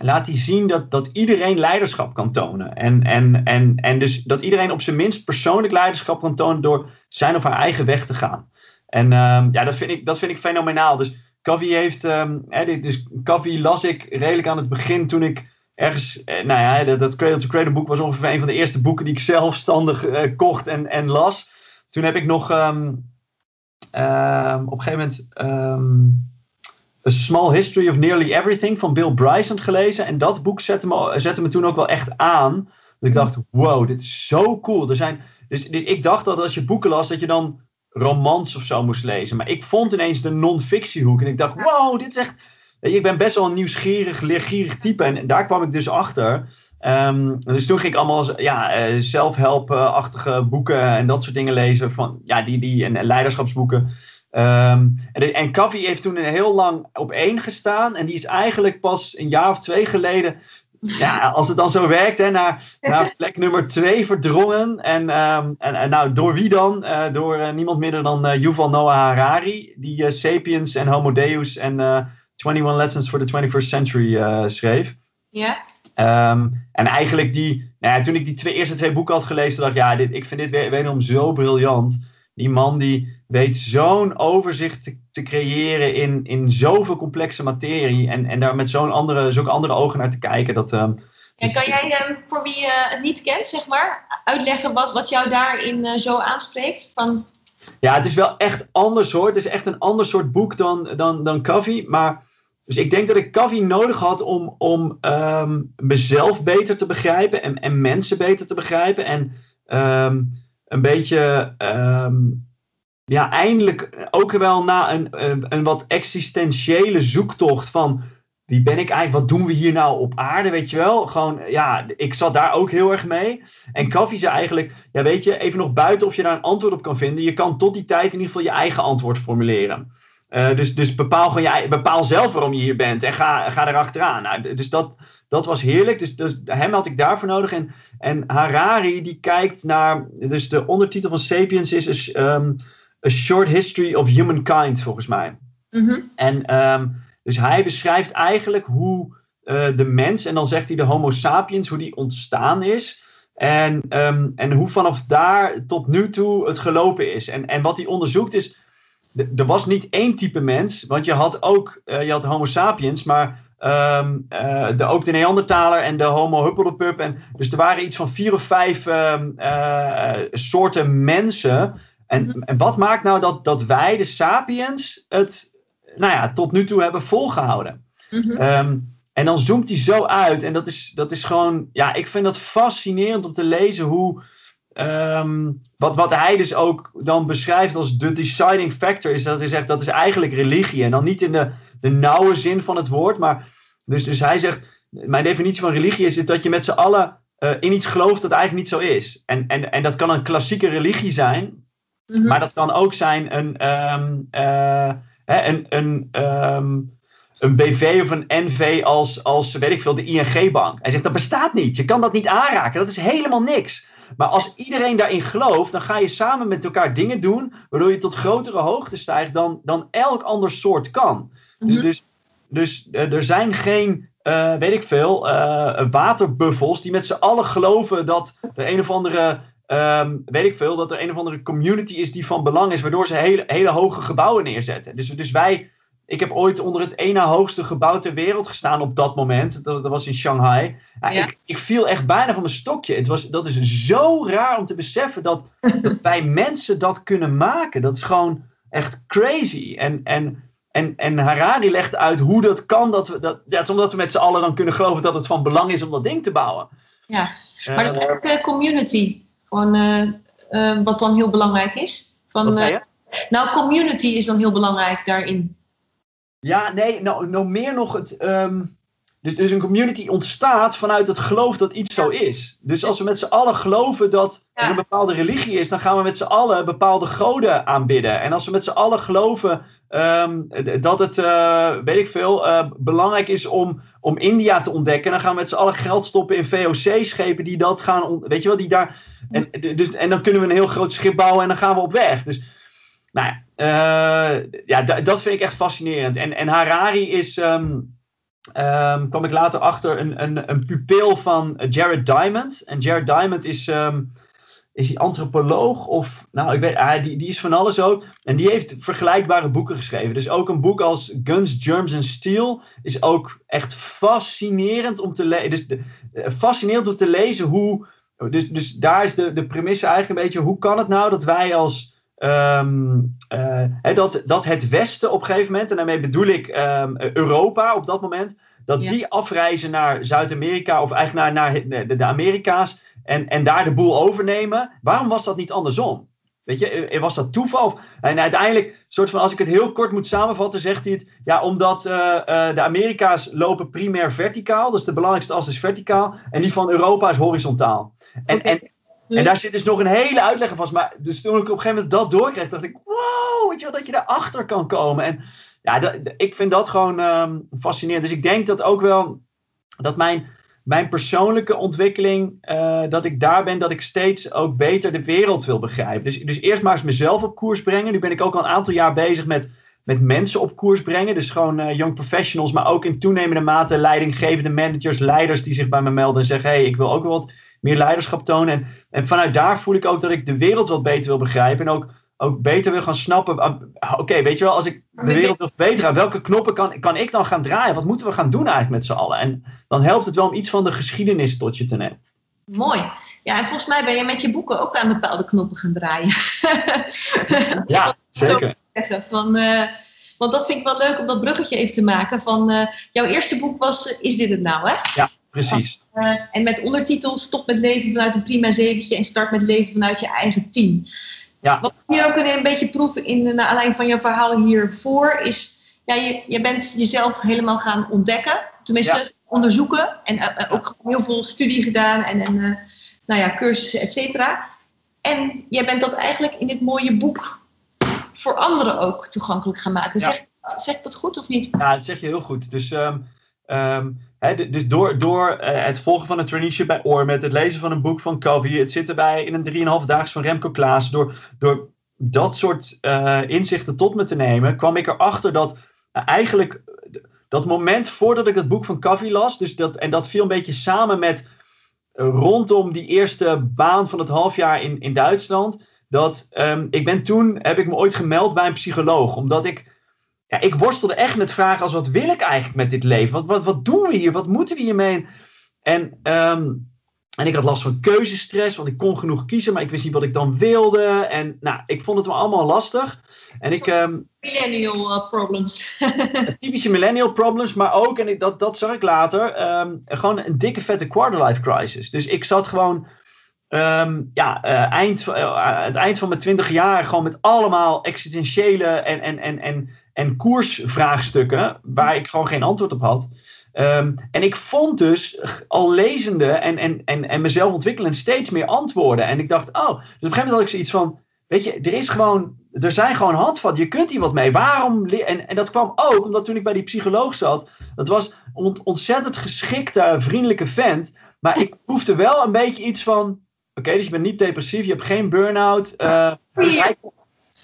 S3: laat hij zien dat, dat iedereen leiderschap kan tonen. En, en, en, en dus dat iedereen op zijn minst persoonlijk leiderschap kan tonen door zijn of haar eigen weg te gaan. En uh, ja, dat vind, ik, dat vind ik fenomenaal. Dus Covey heeft, um, dus Covey las ik redelijk aan het begin toen ik ergens, eh, nou ja, dat, dat Cradle to Cradle boek was ongeveer een van de eerste boeken die ik zelfstandig uh, kocht en, en las. Toen heb ik nog um, op een gegeven moment A Small History of Nearly Everything van Bill Bryson gelezen. En dat boek zette me, zette me toen ook wel echt aan. Dat ik dacht, wow, dit is zo cool. Er zijn, dus, dus ik dacht dat als je boeken las, dat je dan romans of zo moest lezen. Maar ik vond ineens de non-fictiehoek. En ik dacht, wow, dit is echt... Ik ben best wel een nieuwsgierig, leergierig type. En daar kwam ik dus achter. Um, dus toen ging ik allemaal ja, uh, zelfhelpachtige boeken en dat soort dingen lezen. Van, ja, die, die, en leiderschapsboeken. Um, en, en Covey heeft toen heel lang op één gestaan. En die is eigenlijk pas een jaar of twee geleden ja, als het dan zo werkt, hè, naar, naar [LAUGHS] plek nummer twee verdrongen. En, um, en, en, nou, door wie dan? Uh, door uh, niemand minder dan uh, Yuval Noah Harari, die Sapiens en Homo Deus en 21 Lessons for the 21st Century schreef.
S2: Ja.
S3: Um, en eigenlijk die, nou ja, toen ik die twee, eerste twee boeken had gelezen, dacht ik, ja, dit, ik vind dit wederom zo briljant. Die man die weet zo'n overzicht te, te, creëren in, in zoveel complexe materie. En, en daar met zo'n andere, zulke andere ogen naar te kijken. Dat, um,
S2: en kan jij um, voor wie uh, het niet kent, zeg maar, uitleggen wat, wat jou daarin uh, zo aanspreekt? Van...
S3: Ja, het is wel echt anders hoor. Het is echt een ander soort boek dan, dan, dan Covey. Maar dus ik denk dat ik Covey nodig had om, om um, mezelf beter te begrijpen en, en mensen beter te begrijpen. En um, een beetje, um, ja, eindelijk ook wel na een, een, wat existentiële zoektocht van wie ben ik eigenlijk, wat doen we hier nou op aarde, weet je wel? Gewoon, ja, ik zat daar ook heel erg mee. En Covey zei eigenlijk, ja, weet je, even nog buiten of je daar een antwoord op kan vinden. Je kan tot die tijd in ieder geval je eigen antwoord formuleren. Uh, dus, dus bepaal, gewoon je, bepaal zelf waarom je hier bent en ga, ga erachteraan. Nou, dus dat, dat was heerlijk. Dus, dus hem had ik daarvoor nodig. En, en Harari die kijkt naar. Dus de ondertitel van Sapiens is um, A Short History of Humankind, volgens mij.
S2: Mm -hmm.
S3: En um, dus hij beschrijft eigenlijk hoe uh, de mens, en dan zegt hij de Homo sapiens, hoe die ontstaan is. En, ehm, en hoe vanaf daar tot nu toe het gelopen is. En, en wat hij onderzoekt is, er was niet één type mens, want je had ook, uh, je had homo sapiens, maar um, uh, de, ook de Neandertaler en de homo huppeldepup. En, dus er waren iets van vier of vijf um, uh, soorten mensen. En, -hmm. en wat maakt nou dat, dat wij, de sapiens, het nou ja, tot nu toe hebben volgehouden? Mm -hmm. um, en dan zoomt hij zo uit. En dat is, dat is gewoon, ja, ik vind dat fascinerend om te lezen hoe. Wat, wat hij dus ook dan beschrijft als de deciding factor is dat hij zegt dat is eigenlijk religie. En dan niet in de, de nauwe zin van het woord, maar dus, dus hij zegt: Mijn definitie van religie is dat je met z'n allen uh, in iets gelooft dat eigenlijk niet zo is. En, en, en dat kan een klassieke religie zijn, mm -hmm. maar dat kan ook zijn een, um, uh, een, een um, een BV of een NV als, als, weet ik veel, de ING-bank. Hij zegt, dat bestaat niet. Je kan dat niet aanraken. Dat is helemaal niks. Maar als iedereen daarin gelooft, dan ga je samen met elkaar dingen doen, waardoor je tot grotere hoogte stijgt dan, dan elk ander soort kan. Mm -hmm. Dus, dus uh, er zijn geen, uh, weet ik veel, uh, waterbuffels die met z'n allen geloven dat er een of andere, um, weet ik veel, dat er een of andere community is die van belang is, waardoor ze hele, hele hoge gebouwen neerzetten. Dus, dus wij ik heb ooit onder het ene hoogste gebouw ter wereld gestaan op dat moment. Dat, dat was in Shanghai. Ja, ja. Ik, ik, viel echt bijna van mijn stokje. Het was, dat is zo raar om te beseffen dat, dat [LAUGHS] wij mensen dat kunnen maken. Dat is gewoon echt crazy. En, en, en, en Harari legt uit hoe dat kan. Dat we, dat, ja, het is omdat we met z'n allen dan kunnen geloven dat het van belang is om dat ding te bouwen.
S2: Ja, maar dat is de community. Gewoon, uh, uh, wat dan heel belangrijk is. Van,
S3: wat zei je?
S2: nou, community is dan heel belangrijk daarin.
S3: Ja, nee, nou, nou meer nog het. Um, dus, dus een community ontstaat vanuit het geloof dat iets zo is. Dus als we met z'n allen geloven dat ja. er een bepaalde religie is, dan gaan we met z'n allen bepaalde goden aanbidden. En als we met z'n allen geloven um, dat het, uh, weet ik veel, uh, belangrijk is om, om India te ontdekken, dan gaan we met z'n allen geld stoppen in VOC-schepen die dat gaan, weet je wel, die daar. En, dus, en dan kunnen we een heel groot schip bouwen en dan gaan we op weg. Dus nou ja, uh, ja dat vind ik echt fascinerend. En, en Harari is, um, um, kwam ik later achter, een, een, een pupil van Jared Diamond. En Jared Diamond is, is hij antropoloog of, nou ik weet, uh, die, die is van alles ook. En die heeft vergelijkbare boeken geschreven. Dus ook een boek als Guns, Germs and Steel is ook echt fascinerend om te lezen. Dus de, fascinerend om te lezen hoe, dus, dus daar is de, de premisse eigenlijk een beetje, hoe kan het nou dat wij als Um, uh, he, dat, dat het Westen op een gegeven moment, en daarmee bedoel ik um, Europa op dat moment, dat ja. die afreizen naar Zuid-Amerika of eigenlijk naar, naar de, de, Amerika's en, en daar de boel overnemen. Waarom was dat niet andersom? Weet je, was dat toeval? En uiteindelijk, soort van, als ik het heel kort moet samenvatten, zegt hij het. Ja, omdat uh, uh, de Amerika's lopen primair verticaal. Dus de belangrijkste as is verticaal. En die van Europa is horizontaal. En, okay. en en daar zit dus nog een hele uitleg van. Maar dus toen ik op een gegeven moment dat doorkreeg, dacht ik: wow, weet je wel, dat je daarachter kan komen. En ja, dat, ik vind dat gewoon um, fascinerend. Dus ik denk dat ook wel dat mijn, mijn persoonlijke ontwikkeling, uh, dat ik daar ben, dat ik steeds ook beter de wereld wil begrijpen. Dus, dus eerst maar eens mezelf op koers brengen. Nu ben ik ook al een aantal jaar bezig met, met mensen op koers brengen. Dus gewoon uh, young professionals, maar ook in toenemende mate leidinggevende managers, leiders die zich bij me melden en zeggen: hé, hey, ik wil ook wel wat meer leiderschap tonen. En, en vanuit daar voel ik ook dat ik de wereld wat beter wil begrijpen. En ook, ook beter wil gaan snappen. Uh, Oké, okay, weet je wel, als ik de wereld wil verbeteren, welke knoppen kan, kan ik dan gaan draaien? Wat moeten we gaan doen eigenlijk met z'n allen? En dan helpt het wel om iets van de geschiedenis tot je te nemen.
S2: Mooi. Ja, en volgens mij ben je met je boeken ook aan bepaalde knoppen gaan draaien. [LAUGHS]
S3: ja, zeker. [LAUGHS]
S2: Van, uh, want dat vind ik wel leuk om dat bruggetje even te maken. Van, uh, jouw eerste boek was uh, Is dit het nou, hè?
S3: Ja, precies.
S2: En met ondertitel Stop met leven vanuit een prima zeventje en start met leven vanuit je eigen team.
S3: Ja.
S2: Wat we hier ook een beetje proeven in, naar aanleiding van jouw verhaal hiervoor is, ja, je, je bent jezelf helemaal gaan ontdekken, tenminste ja. onderzoeken en uh, ook heel veel studie gedaan en, en uh, nou ja, cursussen, et cetera. En jij bent dat eigenlijk in dit mooie boek voor anderen ook toegankelijk gaan maken. Zeg, ja. zeg ik dat goed of niet?
S3: Ja, dat zeg je heel goed. Dus um, um, Dus door, door uh, het volgen van een traineeship bij Ormet, het lezen van een boek van Covey, het zitten bij in een 3,5 daags van Remco Klaas, door, door dat soort uh, inzichten tot me te nemen, kwam ik erachter dat uh, eigenlijk dat moment voordat ik het boek van Covey las, dus dat, en dat viel een beetje samen met rondom die eerste baan van het halfjaar in, in Duitsland. Dat ehm, ik ben toen, heb ik me ooit gemeld bij een psycholoog. Omdat ik, ja, ik worstelde echt met vragen als wat wil ik eigenlijk met dit leven? Wat, wat, wat doen we hier? Wat moeten we hiermee? En, ehm, en ik had last van keuzestress, want ik kon genoeg kiezen, maar ik wist niet wat ik dan wilde. En nou, ik vond het me allemaal lastig. En ik, ehm,
S2: Millennial uh, problems. [LAUGHS]
S3: typische millennial problems, maar ook, en ik, dat, dat zag ik later, ehm, gewoon een dikke vette quarterlife crisis. Dus ik zat gewoon, ehm, ja, eh, eind, eh, het eind van mijn twintig jaar gewoon met allemaal existentiële en, en, en, en, en koersvraagstukken, waar ik gewoon geen antwoord op had. Ehm, en ik vond dus al lezende en, en, en, en mezelf ontwikkelen steeds meer antwoorden. En ik dacht, oh, dus op een gegeven moment had ik zoiets van, weet je, er is gewoon, er zijn gewoon handvatten, je kunt hier wat mee. Waarom? En, en dat kwam ook omdat toen ik bij die psycholoog zat, dat was een ontzettend geschikte, vriendelijke vent. Maar ik proefde wel een beetje iets van, oké, dus je bent niet depressief, je hebt geen burn-out. eh,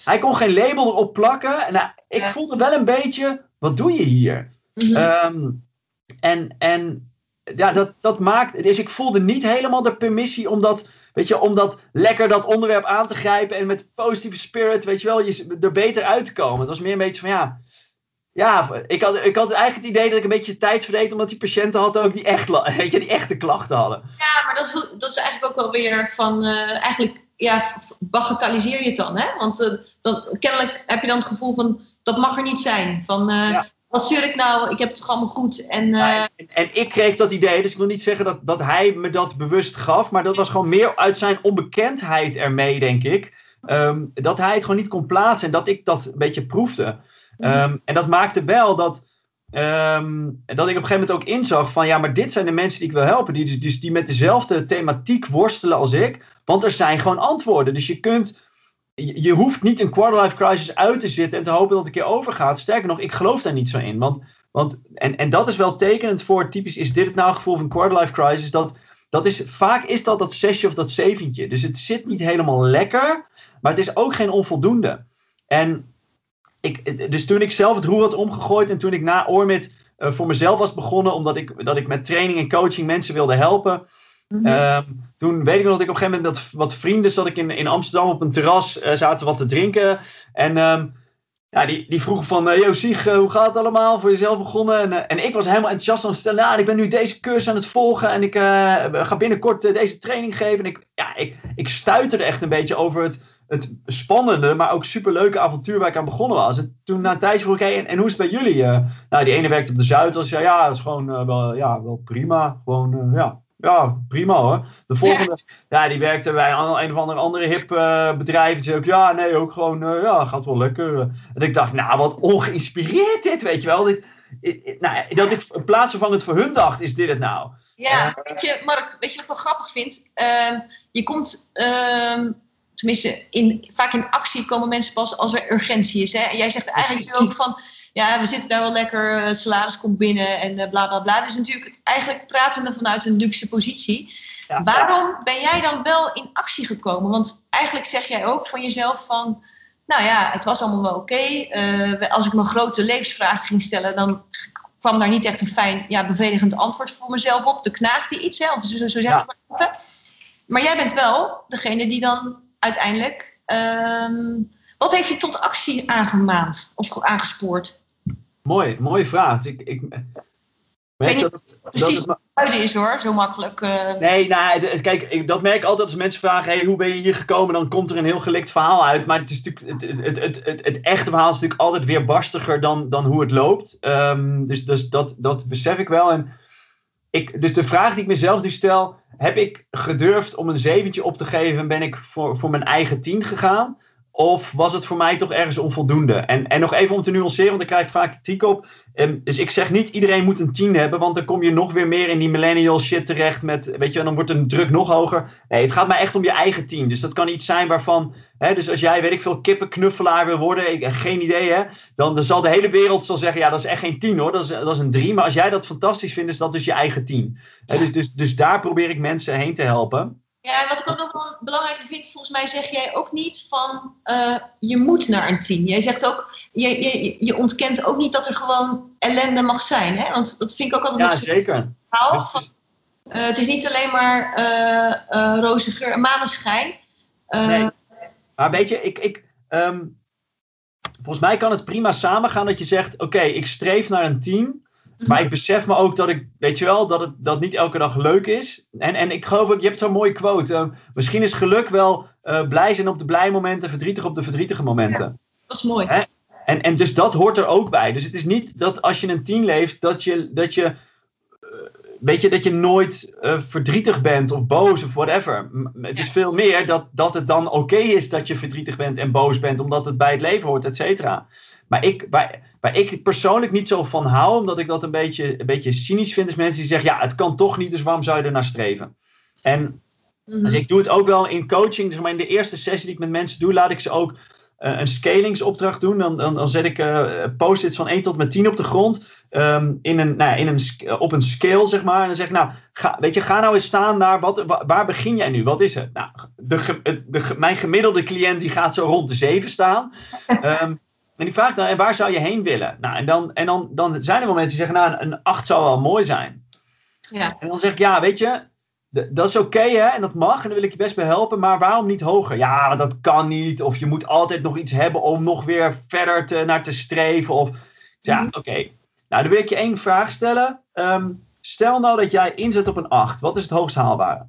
S3: hij, kon- geen label erop plakken. En nou, ik
S2: Ja.
S3: voelde wel een beetje, wat doe je hier?
S2: Mhm.
S3: Ehm, en en ja, dat, dat maakt. Dus ik voelde niet helemaal de permissie om dat, weet je, om dat lekker dat onderwerp aan te grijpen en met positieve spirit, weet je wel, je, er beter uit te komen. Het was meer een beetje van ja. Ja, ik had, ik had eigenlijk het idee dat ik een beetje tijd verdeed, omdat die patiënten hadden ook die, echt, [LAUGHS] weet je, die echte klachten hadden.
S2: Ja, maar dat is, dat is eigenlijk ook wel weer van, eh, eigenlijk, ja, bagatelliseer je het dan, hè? Want eh, dan, kennelijk heb je dan het gevoel van, dat mag er niet zijn. Van, eh,
S3: Ja.
S2: wat zeur ik nou? Ik heb het toch allemaal goed? En,
S3: En, en ik kreeg dat idee, dus ik wil niet zeggen dat, dat hij me dat bewust gaf, maar dat was gewoon meer uit zijn onbekendheid ermee, denk ik. Ehm, dat hij het gewoon niet kon plaatsen en dat ik dat een beetje proefde. Ehm, en dat maakte wel dat, ehm, dat ik op een gegeven moment ook inzag van ja, maar dit zijn de mensen die ik wil helpen, die, dus, dus die met dezelfde thematiek worstelen als ik. Want er zijn gewoon antwoorden. Dus je kunt, je, je hoeft niet een quarterlife crisis uit te zitten en te hopen dat het een keer overgaat. Sterker nog, ik geloof daar niet zo in. Want want, en, en dat is wel tekenend voor, typisch is dit het nou gevoel van quarterlife crisis, dat, dat is, vaak is dat dat zesje of dat zeventje. Dus het zit niet helemaal lekker, maar het is ook geen onvoldoende. En ik, dus toen ik zelf het roer had omgegooid en toen ik na Oormid eh, voor mezelf was begonnen, omdat ik, dat ik met training en coaching mensen wilde helpen,
S2: mhm.
S3: Ehm, toen weet ik nog dat ik op een gegeven moment met wat vrienden zat ik in, in Amsterdam op een terras, eh, zaten wat te drinken. En ehm, ja, die, die vroegen van, yo Sieg, eh, hoe gaat het allemaal? Voor jezelf begonnen? En, en ik was helemaal enthousiast aan het vertellen, nou, ik ben nu deze cursus aan het volgen en ik ga binnenkort deze training geven. En ik, ja, ik, ik stuiterde echt een beetje over het, het spannende, maar ook superleuke avontuur waar ik aan begonnen was. En toen na een tijdje vroeg ik, hey, en, en hoe is het bij jullie? Eh, nou, die ene werkte op de Zuidas. Ja, ja, dat is gewoon eh, wel, ja, wel prima. Gewoon, eh, ja, ja, prima hoor. De volgende, [LAUGHS] ja, die werkte bij een, een of andere, andere hip bedrijf. Die zei ook, ja, nee, ook gewoon, ja, gaat wel lekker. En ik dacht, nou, wat ongeïnspireerd dit, weet je wel. Dit, nou, dat ik in plaats van het voor hun dacht, is dit het nou?
S2: Ja, weet je, Mark, weet je wat ik wel grappig vind? Ehm, je komt, ehm, tenminste, in, vaak in actie komen mensen pas als er urgentie is. Hè? En jij zegt eigenlijk ook van, ja, we zitten daar wel lekker, eh, salaris komt binnen en eh, bla bla bla. Dus natuurlijk eigenlijk pratende vanuit een luxe positie.
S3: Ja.
S2: Waarom ben jij dan wel in actie gekomen? Want eigenlijk zeg jij ook van jezelf van, nou ja, het was allemaal wel oké. Eh, als ik me grote levensvragen ging stellen, dan kwam daar niet echt een fijn, ja, bevredigend antwoord voor mezelf op. De knaagde iets zelf, zo, zo zeg
S3: Ja.
S2: ik. Maar jij bent wel degene die dan uiteindelijk... ehm, wat heeft je tot actie aangemaand of ge- aangespoord?
S3: Mooi, mooie vraag. Ik, ik merk
S2: niet
S3: dat, dat
S2: Precies,
S3: het me-
S2: Huiden is hoor, zo makkelijk. eh.
S3: Nee, nou, kijk, ik, dat merk ik altijd als mensen vragen: hey, hoe ben je hier gekomen? Dan komt er een heel gelikt verhaal uit. Maar het, is natuurlijk, het, het, het, het, het echte verhaal is natuurlijk altijd weer barstiger dan, dan hoe het loopt. Ehm, dus dus dat, dat besef ik wel. En ik, dus de vraag die ik mezelf nu stel: heb ik gedurfd om een zeventje op te geven en ben ik voor, voor mijn eigen tien gegaan? Of was het voor mij toch ergens onvoldoende? En, en nog even om te nuanceren, want daar krijg ik vaak kritiek op. Ehm, dus ik zeg niet iedereen moet een 10 hebben, want dan kom je nog weer meer in die millennial shit terecht. Met, weet je, dan wordt de druk nog hoger. Nee, het gaat mij echt om je eigen team. Dus dat kan iets zijn waarvan, hè, dus als jij, weet ik veel, kippenknuffelaar wil worden, ik, geen idee hè, dan, dan zal de hele wereld zal zeggen, ja, dat is echt geen 10 hoor, dat is, dat is een 3. Maar als jij dat fantastisch vindt, is dat dus je eigen team. Hè,
S2: Ja.
S3: dus, dus, dus daar probeer ik mensen heen te helpen.
S2: Ja, en wat ik ook nog wel belangrijk vind, volgens mij zeg jij ook niet van eh, je moet naar een tien. Jij zegt ook, je, je, je ontkent ook niet dat er gewoon ellende mag zijn. Hè? Want dat vind ik ook altijd
S3: Ja, zeker.
S2: verhaal. Van, Eh, het is niet alleen maar eh roze geur en maneschijn.
S3: Nee. Maar weet je, ik, ik, ehm, volgens mij kan het prima samengaan dat je zegt: Oké, ik streef naar een team. Maar ik besef me ook dat ik, weet je wel, dat het dat niet elke dag leuk is. En, en ik geloof ook, je hebt zo'n mooie quote. eh, misschien is geluk wel eh, blij zijn op de blij momenten, verdrietig op de verdrietige momenten.
S2: Dat is mooi.
S3: Hè? En, en dus dat hoort er ook bij. Dus het is niet dat als je een team leeft, dat je, dat je, eh, weet je, dat je nooit verdrietig bent of boos of whatever. Het is veel meer dat, dat het dan oké is dat je verdrietig bent en boos bent, omdat het bij het leven hoort, et cetera. Maar ik, waar, waar ik persoonlijk niet zo van hou, omdat ik dat een beetje, een beetje cynisch vind, is mensen die zeggen, ja, het kan toch niet, dus waarom zou je er naar streven? En
S2: Mhm.
S3: dus ik doe het ook wel in coaching. Zeg maar in de eerste sessie die ik met mensen doe, laat ik ze ook eh, een scalingsopdracht doen. Dan, dan, dan zet ik eh, post-its van 1 tot met 10 op de grond. ehm, in een, nou, ja, in een, op een scale, zeg maar. En dan zeg ik, nou, ga, weet je, ga nou eens staan naar wat, wa- waar begin jij nu? Wat is het? Nou, de, de, mijn gemiddelde cliënt die gaat zo rond de 7 staan. [LAUGHS] Ehm, en ik vraag dan, en waar zou je heen willen? Nou, en dan, en dan, dan zijn er wel mensen die zeggen, nou, een 8 zou wel mooi zijn.
S2: Ja.
S3: En dan zeg ik, ja, weet je, dat is oké hè, en dat mag, en daar wil ik je best bij helpen, maar waarom niet hoger? Ja, dat kan niet, of je moet altijd nog iets hebben om nog weer verder te, naar te streven. Of, ja,
S2: Mhm.
S3: oké. Nou, dan wil ik je één vraag stellen. Ehm, stel nou dat jij inzet op een 8, wat is het hoogst haalbare?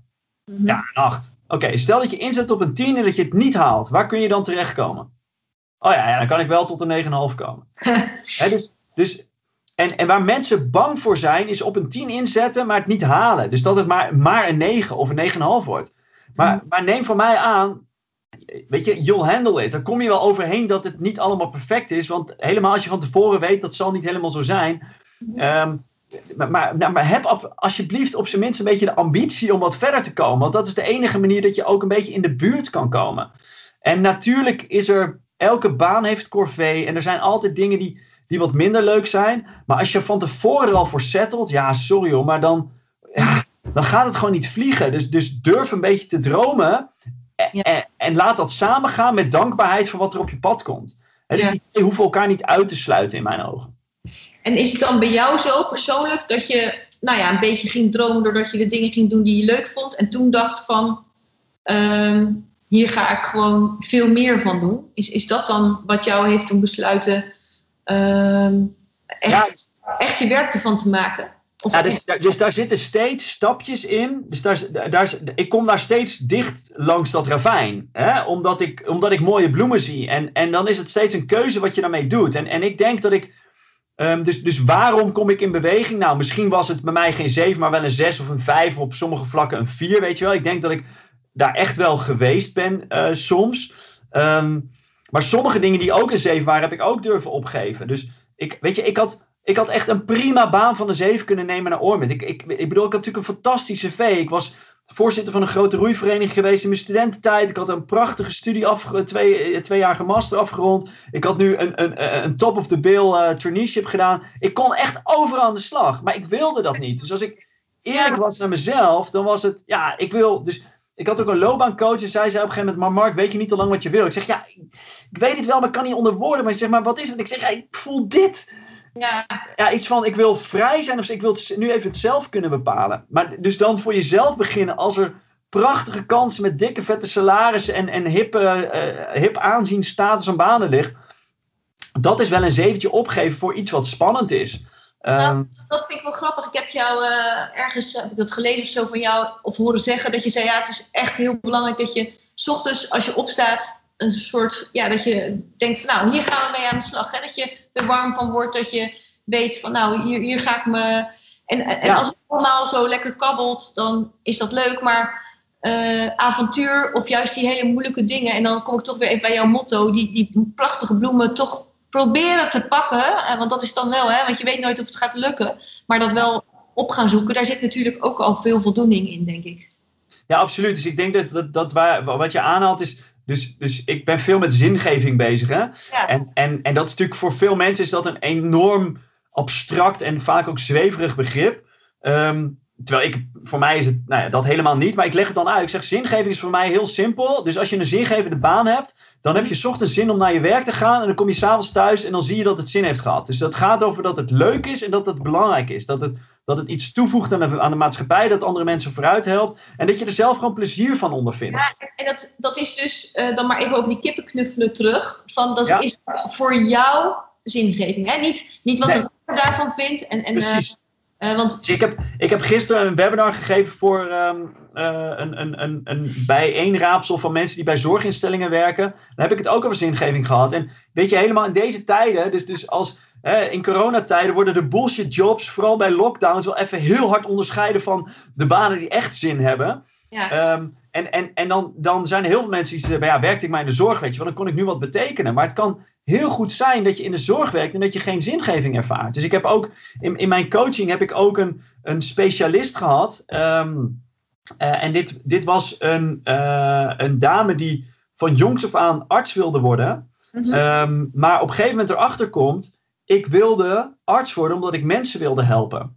S2: Mhm.
S3: Ja, een 8. Oké, stel dat je inzet op een 10 en dat je het niet haalt, waar kun je dan terechtkomen? Oh ja, ja dan kan ik wel tot een 9,5 komen. [LAUGHS] Hè, dus, dus, en, en waar mensen bang voor zijn, is op een 10 inzetten, maar het niet halen. Dus dat het maar, maar een 9 of een 9,5 wordt. Maar, maar neem van mij aan, weet je, you'll handle it. Dan kom je wel overheen dat het niet allemaal perfect is. Want helemaal als je van tevoren weet, dat zal niet helemaal zo zijn. Ehm, maar, maar, nou, maar heb alsjeblieft op zijn minst een beetje de ambitie om wat verder te komen. Want dat is de enige manier dat je ook een beetje in de buurt kan komen. En natuurlijk is er, elke baan heeft corvée. En er zijn altijd dingen die, die wat minder leuk zijn. Maar als je van tevoren er al voor settelt, ja, sorry hoor, maar dan, ja, dan gaat het gewoon niet vliegen. Dus, dus durf een beetje te dromen. En, en, en laat dat samengaan met dankbaarheid voor wat er op je pad komt. Hè, dus die twee hoeven elkaar niet uit te sluiten in mijn ogen.
S2: En is het dan bij jou zo persoonlijk dat je nou ja, een beetje ging dromen doordat je de dingen ging doen die je leuk vond en toen dacht van ehm, hier ga ik gewoon veel meer van doen? Is, is dat dan wat jou heeft doen besluiten ehm, echt, echt je werk ervan te maken? Of
S3: Ja, dus, daar- dus daar zitten steeds stapjes in. Dus daar, daar, ik kom daar steeds dicht langs dat ravijn. Hè? Omdat, ik, omdat ik mooie bloemen zie. En, en dan is het steeds een keuze wat je daarmee doet. En, en ik denk dat ik. ehm, dus, dus waarom kom ik in beweging? Nou, misschien was het bij mij geen 7, maar wel een 6 of een 5. Of op sommige vlakken een 4. Weet je wel. Ik denk dat ik daar echt wel geweest ben eh, soms. Ehm, maar sommige dingen die ook een 7 waren, heb ik ook durven opgeven. Dus ik, weet je, ik had, ik had echt een prima baan van een 7 kunnen nemen naar Ormond. Ik, ik, ik bedoel, ik had natuurlijk een fantastische cv. Ik was voorzitter van een grote roeivereniging geweest in mijn studententijd. Ik had een prachtige studie, af, twee, eh, tweejarige master afgerond. Ik had nu een, een, een top of the bill eh, traineeship gedaan. Ik kon echt overal aan de slag, maar ik wilde dat niet. Dus als ik eerlijk was naar mezelf, dan was het, ja, ik wil... Dus ik had ook een loopbaancoach en zij zei op een gegeven moment, maar Mark, weet je niet al lang wat je wil? Ik zeg, ja, ik, weet het wel, maar ik kan niet onder woorden. Maar ze zegt, maar wat is het? Ik zeg, ja, ik voel dit
S2: ja,
S3: ja, iets van ik wil vrij zijn of ik wil het nu even het zelf kunnen bepalen. Maar dus dan voor jezelf beginnen als er prachtige kansen met dikke vette salarissen en, en hippe, eh, hip aanzien, status en banen ligt. Dat is wel een zeventje opgeven voor iets wat spannend is. Ehm,
S2: dat vind ik wel grappig. Ik heb jou eh, ergens, heb ik dat gelezen of zo van jou, of horen zeggen, dat je zei, ja, het is echt heel belangrijk dat je, s ochtends als je opstaat, een soort, ja, dat je denkt van, nou, hier gaan we mee aan de slag. Hè? Dat je er warm van wordt, dat je weet van, nou, hier, hier ga ik me... En, en
S3: Ja.
S2: als het allemaal zo lekker kabbelt, dan is dat leuk, maar eh, avontuur op juist die hele moeilijke dingen. En dan kom ik toch weer even bij jouw motto, die, die prachtige bloemen toch proberen te pakken. Eh, Want dat is dan wel, hè, want je weet nooit of het gaat lukken. Maar dat wel op gaan zoeken, daar zit natuurlijk ook al veel voldoening in, denk ik.
S3: Ja, absoluut. Dus ik denk dat, dat, dat waar, wat je aanhaalt is. Dus, dus ik ben veel met zingeving bezig. Hè?
S2: Ja.
S3: En, en, en dat is natuurlijk voor veel mensen is dat een enorm abstract en vaak ook zweverig begrip. Ehm, terwijl ik, voor mij is het nou ja, dat helemaal niet, maar ik leg het dan uit. Ik zeg, zingeving is voor mij heel simpel. Dus als je een zingevende baan hebt, dan heb je ochtends zin om naar je werk te gaan. En dan kom je s'avonds thuis en dan zie je dat het zin heeft gehad. Dus dat gaat over dat het leuk is en dat het belangrijk is. Dat het, dat het iets toevoegt aan de, aan de maatschappij, dat andere mensen vooruit helpt. En dat je er zelf gewoon plezier van ondervindt.
S2: Ja, en dat, dat is dus eh, dan maar even over die kippenknuffelen terug. Van dat
S3: Ja.
S2: is voor jou zingeving. Hè? Niet, niet wat
S3: Nee.
S2: ander daarvan vindt. En, en, eh,
S3: Precies.
S2: Eh, want
S3: Dus ik heb, ik heb gisteren een webinar gegeven voor ehm, eh, een, een, een, een bijeenraapsel van mensen die bij zorginstellingen werken. Dan heb ik het ook over zingeving gehad. En weet je, helemaal in deze tijden, dus, dus als in coronatijden worden de bullshit jobs, vooral bij lockdowns, wel even heel hard onderscheiden van de banen die echt zin hebben.
S2: ja,
S3: Ehm, en en, en dan, dan zijn er heel veel mensen die zeggen, ja, werkte ik maar in de zorg, weet je, want dan kon ik nu wat betekenen. Maar het kan heel goed zijn dat je in de zorg werkt en dat je geen zingeving ervaart. Dus ik heb ook, in, in mijn coaching heb ik ook een, een specialist gehad. Ehm, eh, en dit, dit was een, eh, een dame die van jongs af aan arts wilde worden.
S2: Mhm.
S3: Ehm, maar op een gegeven moment erachter komt, ik wilde arts worden omdat ik mensen wilde helpen.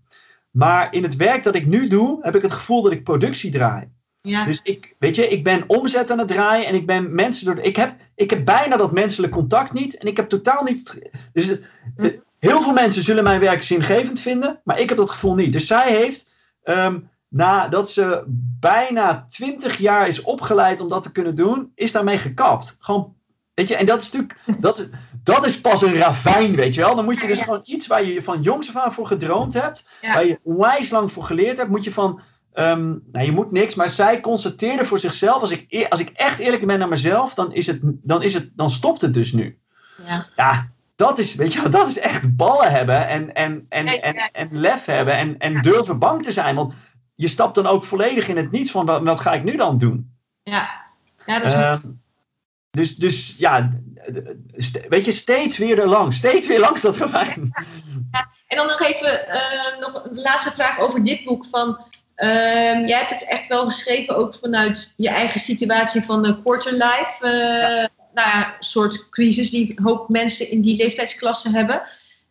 S3: Maar in het werk dat ik nu doe, heb ik het gevoel dat ik productie draai.
S2: Ja.
S3: Dus ik, weet je, ik ben omzet aan het draaien en ik ben mensen door. Ik heb, ik heb bijna dat menselijk contact niet en ik heb totaal niet. Dus het-
S2: Hm.
S3: heel veel mensen zullen mijn werk zingevend vinden, maar ik heb dat gevoel niet. Dus zij heeft, ehm, nadat ze bijna 20 jaar is opgeleid om dat te kunnen doen, is daarmee gekapt. Gewoon, weet je, en dat is natuurlijk, dat, dat is pas een ravijn, weet je wel. Dan moet je dus
S2: Ja.
S3: gewoon iets waar je van jongs af aan voor gedroomd hebt,
S2: Ja.
S3: waar je onwijs lang voor geleerd hebt, moet je van Ehm, nou, je moet niks, maar zij constateerde voor zichzelf: als ik, eer- als ik echt eerlijk ben naar mezelf, dan, is het, dan, is het, dan stopt het dus nu.
S2: ja.
S3: Ja, dat is, weet je, dat is echt ballen hebben en, en, en, en,
S2: ja.
S3: en lef hebben en, en durven bang te zijn. Want je stapt dan ook volledig in het niets van wat, wat ga ik nu dan doen.
S2: ja. ja, dat is
S3: Ehm, dus, dus ja, weet je, steeds weer er langs. Steeds weer langs dat ravijn.
S2: En dan nog even eh, nog een laatste vraag over dit boek. Van, ehm, jij hebt het echt wel geschreven ook vanuit je eigen situatie van de quarter life. eh, Nou ja, een soort crisis die een hoop mensen in die leeftijdsklasse hebben.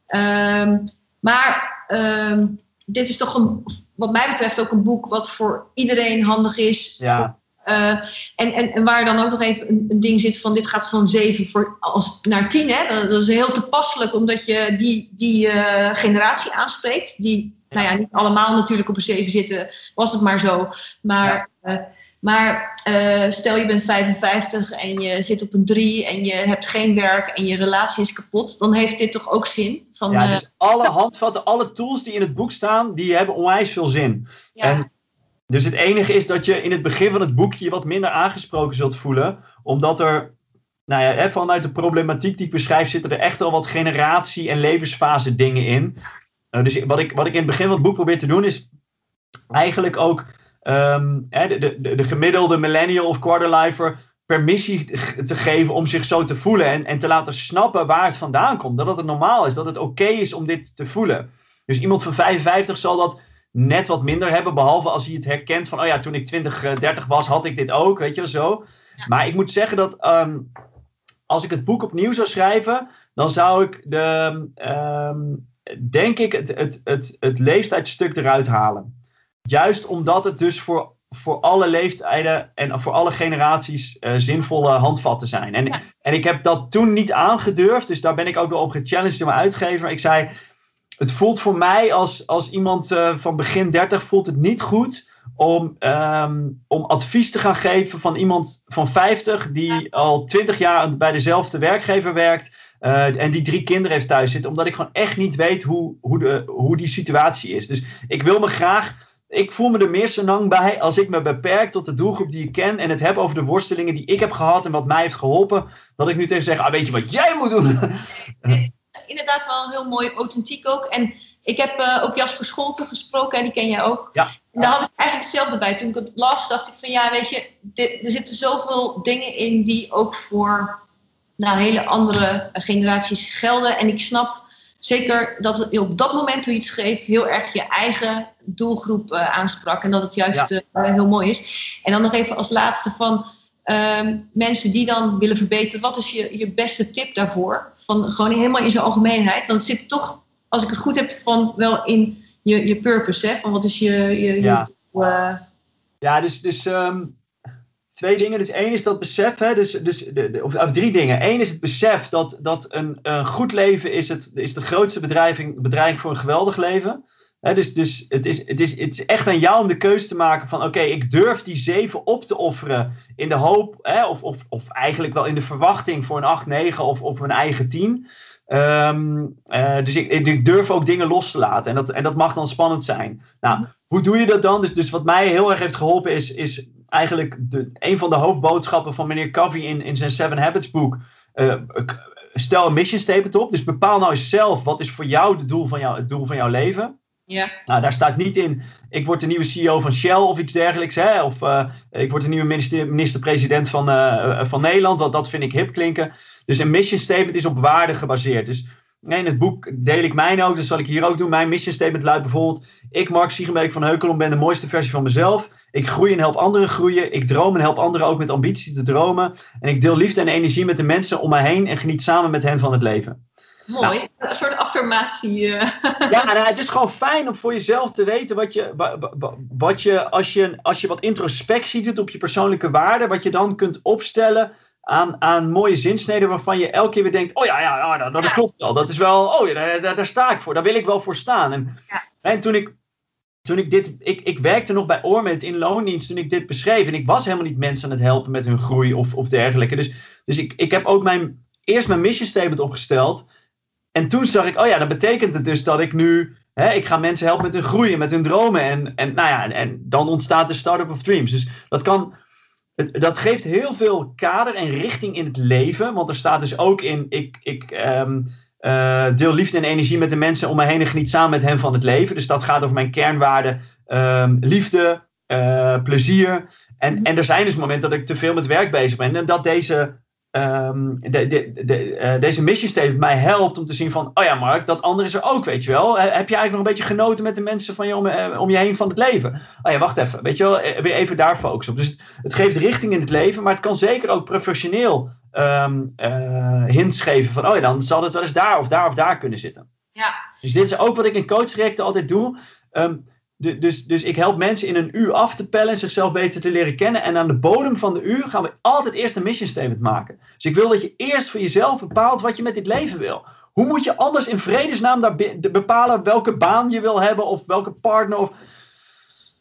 S2: Ehm, maar ehm, dit is toch een, wat mij betreft ook een boek wat voor iedereen handig is.
S3: Ja,
S2: Eh, en, en, en waar dan ook nog even een, een ding zit van dit gaat van 7 voor, als, naar 10. Hè? Dat, dat is heel toepasselijk omdat je die, die eh, generatie aanspreekt. Die, nou ja, niet allemaal natuurlijk op een 7 zitten, was het maar zo. Maar, eh, maar stel je bent 55 en je zit op een 3 en je hebt geen werk en je relatie is kapot. Dan heeft dit toch ook zin? Van,
S3: ja dus alle [LAUGHS] handvatten, alle tools die in het boek staan, die hebben onwijs veel zin.
S2: ja,
S3: En dus het enige is dat je in het begin van het boekje je wat minder aangesproken zult voelen. Omdat er, nou ja, vanuit de problematiek die ik beschrijf, zitten er echt al wat generatie- en levensfase dingen in. Eh, dus wat ik, wat ik in het begin van het boek probeer te doen, is eigenlijk ook ehm, hè, de, de, de gemiddelde millennial of quarterlifer permissie te geven om zich zo te voelen. En, en te laten snappen waar het vandaan komt. Dat het normaal is, dat het oké is om dit te voelen. Dus iemand van 55 zal dat net wat minder hebben. Behalve als hij het herkent van, oh ja, toen ik 20, eh, 30 was, had ik dit ook. Weet je wel zo. Maar ik moet zeggen dat ehm, als ik het boek opnieuw zou schrijven, dan zou ik de, ehm, denk ik, het, het, het, het leeftijdstuk eruit halen. Juist omdat het dus voor, voor alle leeftijden en voor alle generaties eh, zinvolle handvatten zijn. En,
S2: Ja.
S3: en ik heb dat toen niet aangedurfd, dus daar ben ik ook wel op gechallenged door mijn uitgever. Ik zei, het voelt voor mij als, als iemand eh, van begin 30 voelt het niet goed om, ehm, om advies te gaan geven van iemand van 50 die al 20 jaar bij dezelfde werkgever werkt. eh, en die drie kinderen heeft thuis zitten, omdat ik gewoon echt niet weet hoe, hoe, de, hoe die situatie is. Dus ik wil me graag. Ik voel me er meer senang bij als ik me beperk tot de doelgroep die ik ken. En het heb over de worstelingen die ik heb gehad en wat mij heeft geholpen. Dat ik nu tegen zeg: ah, weet je wat jij moet doen? [LAUGHS] [LAUGHS]
S2: inderdaad wel heel mooi authentiek ook. En ik heb eh, ook Jasper Scholten gesproken, en die ken jij ook.
S3: Ja.
S2: En daar had ik eigenlijk hetzelfde bij. Toen ik het las, dacht ik van ja, weet je, dit, er zitten zoveel dingen in die ook voor nou, hele andere generaties gelden. En ik snap zeker dat het op dat moment toen je het schreef, heel erg je eigen doelgroep eh, aansprak. En dat het juist
S3: Ja.
S2: eh, heel mooi is. En dan nog even als laatste van ehm, mensen die dan willen verbeteren. Wat is je, je beste tip daarvoor? Van, gewoon helemaal in zijn algemeenheid. Want het zit toch, als ik het goed heb, van wel in je, je purpose, hè? Van wat is je, je,
S3: Ja.
S2: eh,
S3: Ja, dus, dus ehm, twee dingen. Dus één is dat besef, hè, dus, dus, de, de- of, of drie dingen. Eén is het besef dat, dat een, een goed leven is, het, is de grootste bedreiging, bedreiging voor een geweldig leven. Dus dus het, is, het, is, het is echt aan jou om de keuze te maken van oké, ik durf die zeven op te offeren in de hoop, of, of, of eigenlijk wel in de verwachting voor een 8, 9 of, of een eigen 10. Ehm, eh, dus ik, ik durf ook dingen los te laten. En dat, en dat mag dan spannend zijn. Nou, hoe doe je dat dan? Dus, dus wat mij heel erg heeft geholpen is, is eigenlijk de, een van de hoofdboodschappen van meneer Covey in, in zijn Seven Habits boek. Eh, stel een mission statement op. Dus bepaal nou eens zelf wat is voor jou, het doel van jou het doel van jouw leven.
S2: Ja.
S3: Nou, daar staat niet in, ik word de nieuwe CEO van Shell of iets dergelijks. Hè? Of eh, ik word de nieuwe minister- minister-president van, eh, van Nederland. Want dat vind ik hip klinken. Dus een mission statement is op waarde gebaseerd. Dus in het boek deel ik mijn ook. Dus zal ik hier ook doen. Mijn mission statement luidt bijvoorbeeld... Ik, Mark Siegenbeek van Heukelom, ben de mooiste versie van mezelf. Ik groei en help anderen groeien. Ik droom en help anderen ook met ambitie te dromen. En ik deel liefde en energie met de mensen om mij heen... en geniet samen met hen van het leven.
S2: Mooi. Een soort affirmatie. eh.
S3: Ja, nou, het is gewoon fijn om voor jezelf te weten wat je, wa- wa- wat je, als je, als je wat introspectie doet op je persoonlijke waarden, wat je dan kunt opstellen aan, aan mooie zinsneden waarvan je elke keer weer denkt, oh ja, ja, ja dat, dat
S2: Ja.
S3: klopt wel. Dat is wel, oh ja, daar, daar, daar sta ik voor. Daar wil ik wel voor staan. En,
S2: Ja.
S3: en toen ik, toen ik dit, ik, ik werkte nog bij Ormet in loondienst toen ik dit beschreef. En ik was helemaal niet mensen aan het helpen met hun groei of, of dergelijke. Dus, dus ik, ik heb ook mijn, eerst mijn mission statement opgesteld. En toen zag ik, oh ja, dat betekent het dus dat ik nu, hè, ik ga mensen helpen met hun groeien, met hun dromen. En, en, nou ja, en, en dan ontstaat de Startup of Dreams. Dus dat kan, het, dat geeft heel veel kader en richting in het leven. Want er staat dus ook in, ik, ik ehm, eh, deel liefde en energie met de mensen om me heen en geniet samen met hen van het leven. Dus dat gaat over mijn kernwaarden, ehm, liefde, eh, plezier. En, en er zijn dus momenten dat ik te veel met werk bezig ben. En dat deze ehm, de, de, de, eh, deze mission statement mij helpt om te zien van, oh ja Mark, dat andere is er ook, weet je wel. Eh, heb je eigenlijk nog een beetje genoten met de mensen van je om, eh, om je heen van het leven? Oh ja, wacht even, weet je wel, weer even daar focussen op. Dus het, het geeft richting in het leven, maar het kan zeker ook professioneel eh, hints geven van, oh ja, dan zal het wel eens daar of daar of daar kunnen zitten.
S2: Ja.
S3: Dus dit is ook wat ik in coachtrajecten altijd doe. Ehm, dus, dus ik help mensen in een uur af te pellen en zichzelf beter te leren kennen. En aan de bodem van de uur gaan we altijd eerst een mission statement maken. Dus ik wil dat je eerst voor jezelf bepaalt wat je met dit leven wil. Hoe moet je anders in vredesnaam daar bepalen welke baan je wil hebben of welke partner? Of...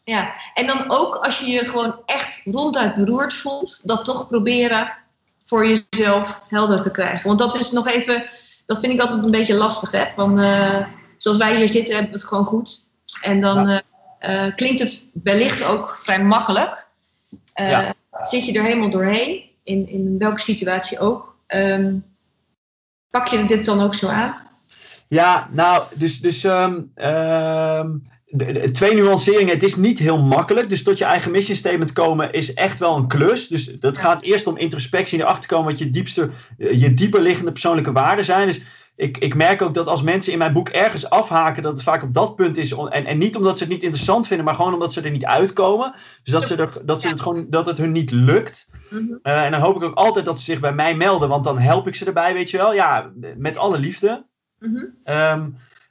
S2: Ja, en dan ook als je je gewoon echt ronduit beroerd voelt, dat toch proberen voor jezelf helder te krijgen. Want dat is nog even, dat vind ik altijd een beetje lastig. Hè? Van, eh, zoals wij hier zitten, hebben we het gewoon goed. En dan eh, eh, klinkt het wellicht ook vrij makkelijk. Eh,
S3: Ja.
S2: Zit je er helemaal doorheen, in, in welke situatie ook. Ehm, pak je dit dan ook zo aan?
S3: Ja, nou, dus, dus ehm, ehm, twee nuanceringen. Het is niet heel makkelijk. Dus tot je eigen mission statement komen is echt wel een klus. Dus dat gaat eerst om introspectie en erachter komen wat je, diepste, eh, je dieper liggende persoonlijke waarden zijn. Dus ik, ik merk ook dat als mensen in mijn boek ergens afhaken, dat het vaak op dat punt is. En, en niet omdat ze het niet interessant vinden, maar gewoon omdat ze er niet uitkomen. Dus dat, ze er, dat, ze het, gewoon, dat het hun niet lukt.
S2: Mhm.
S3: Eh, en dan hoop ik ook altijd dat ze zich bij mij melden, want dan help ik ze erbij, weet je wel. Ja, met alle liefde.
S2: Mhm.
S3: Ehm,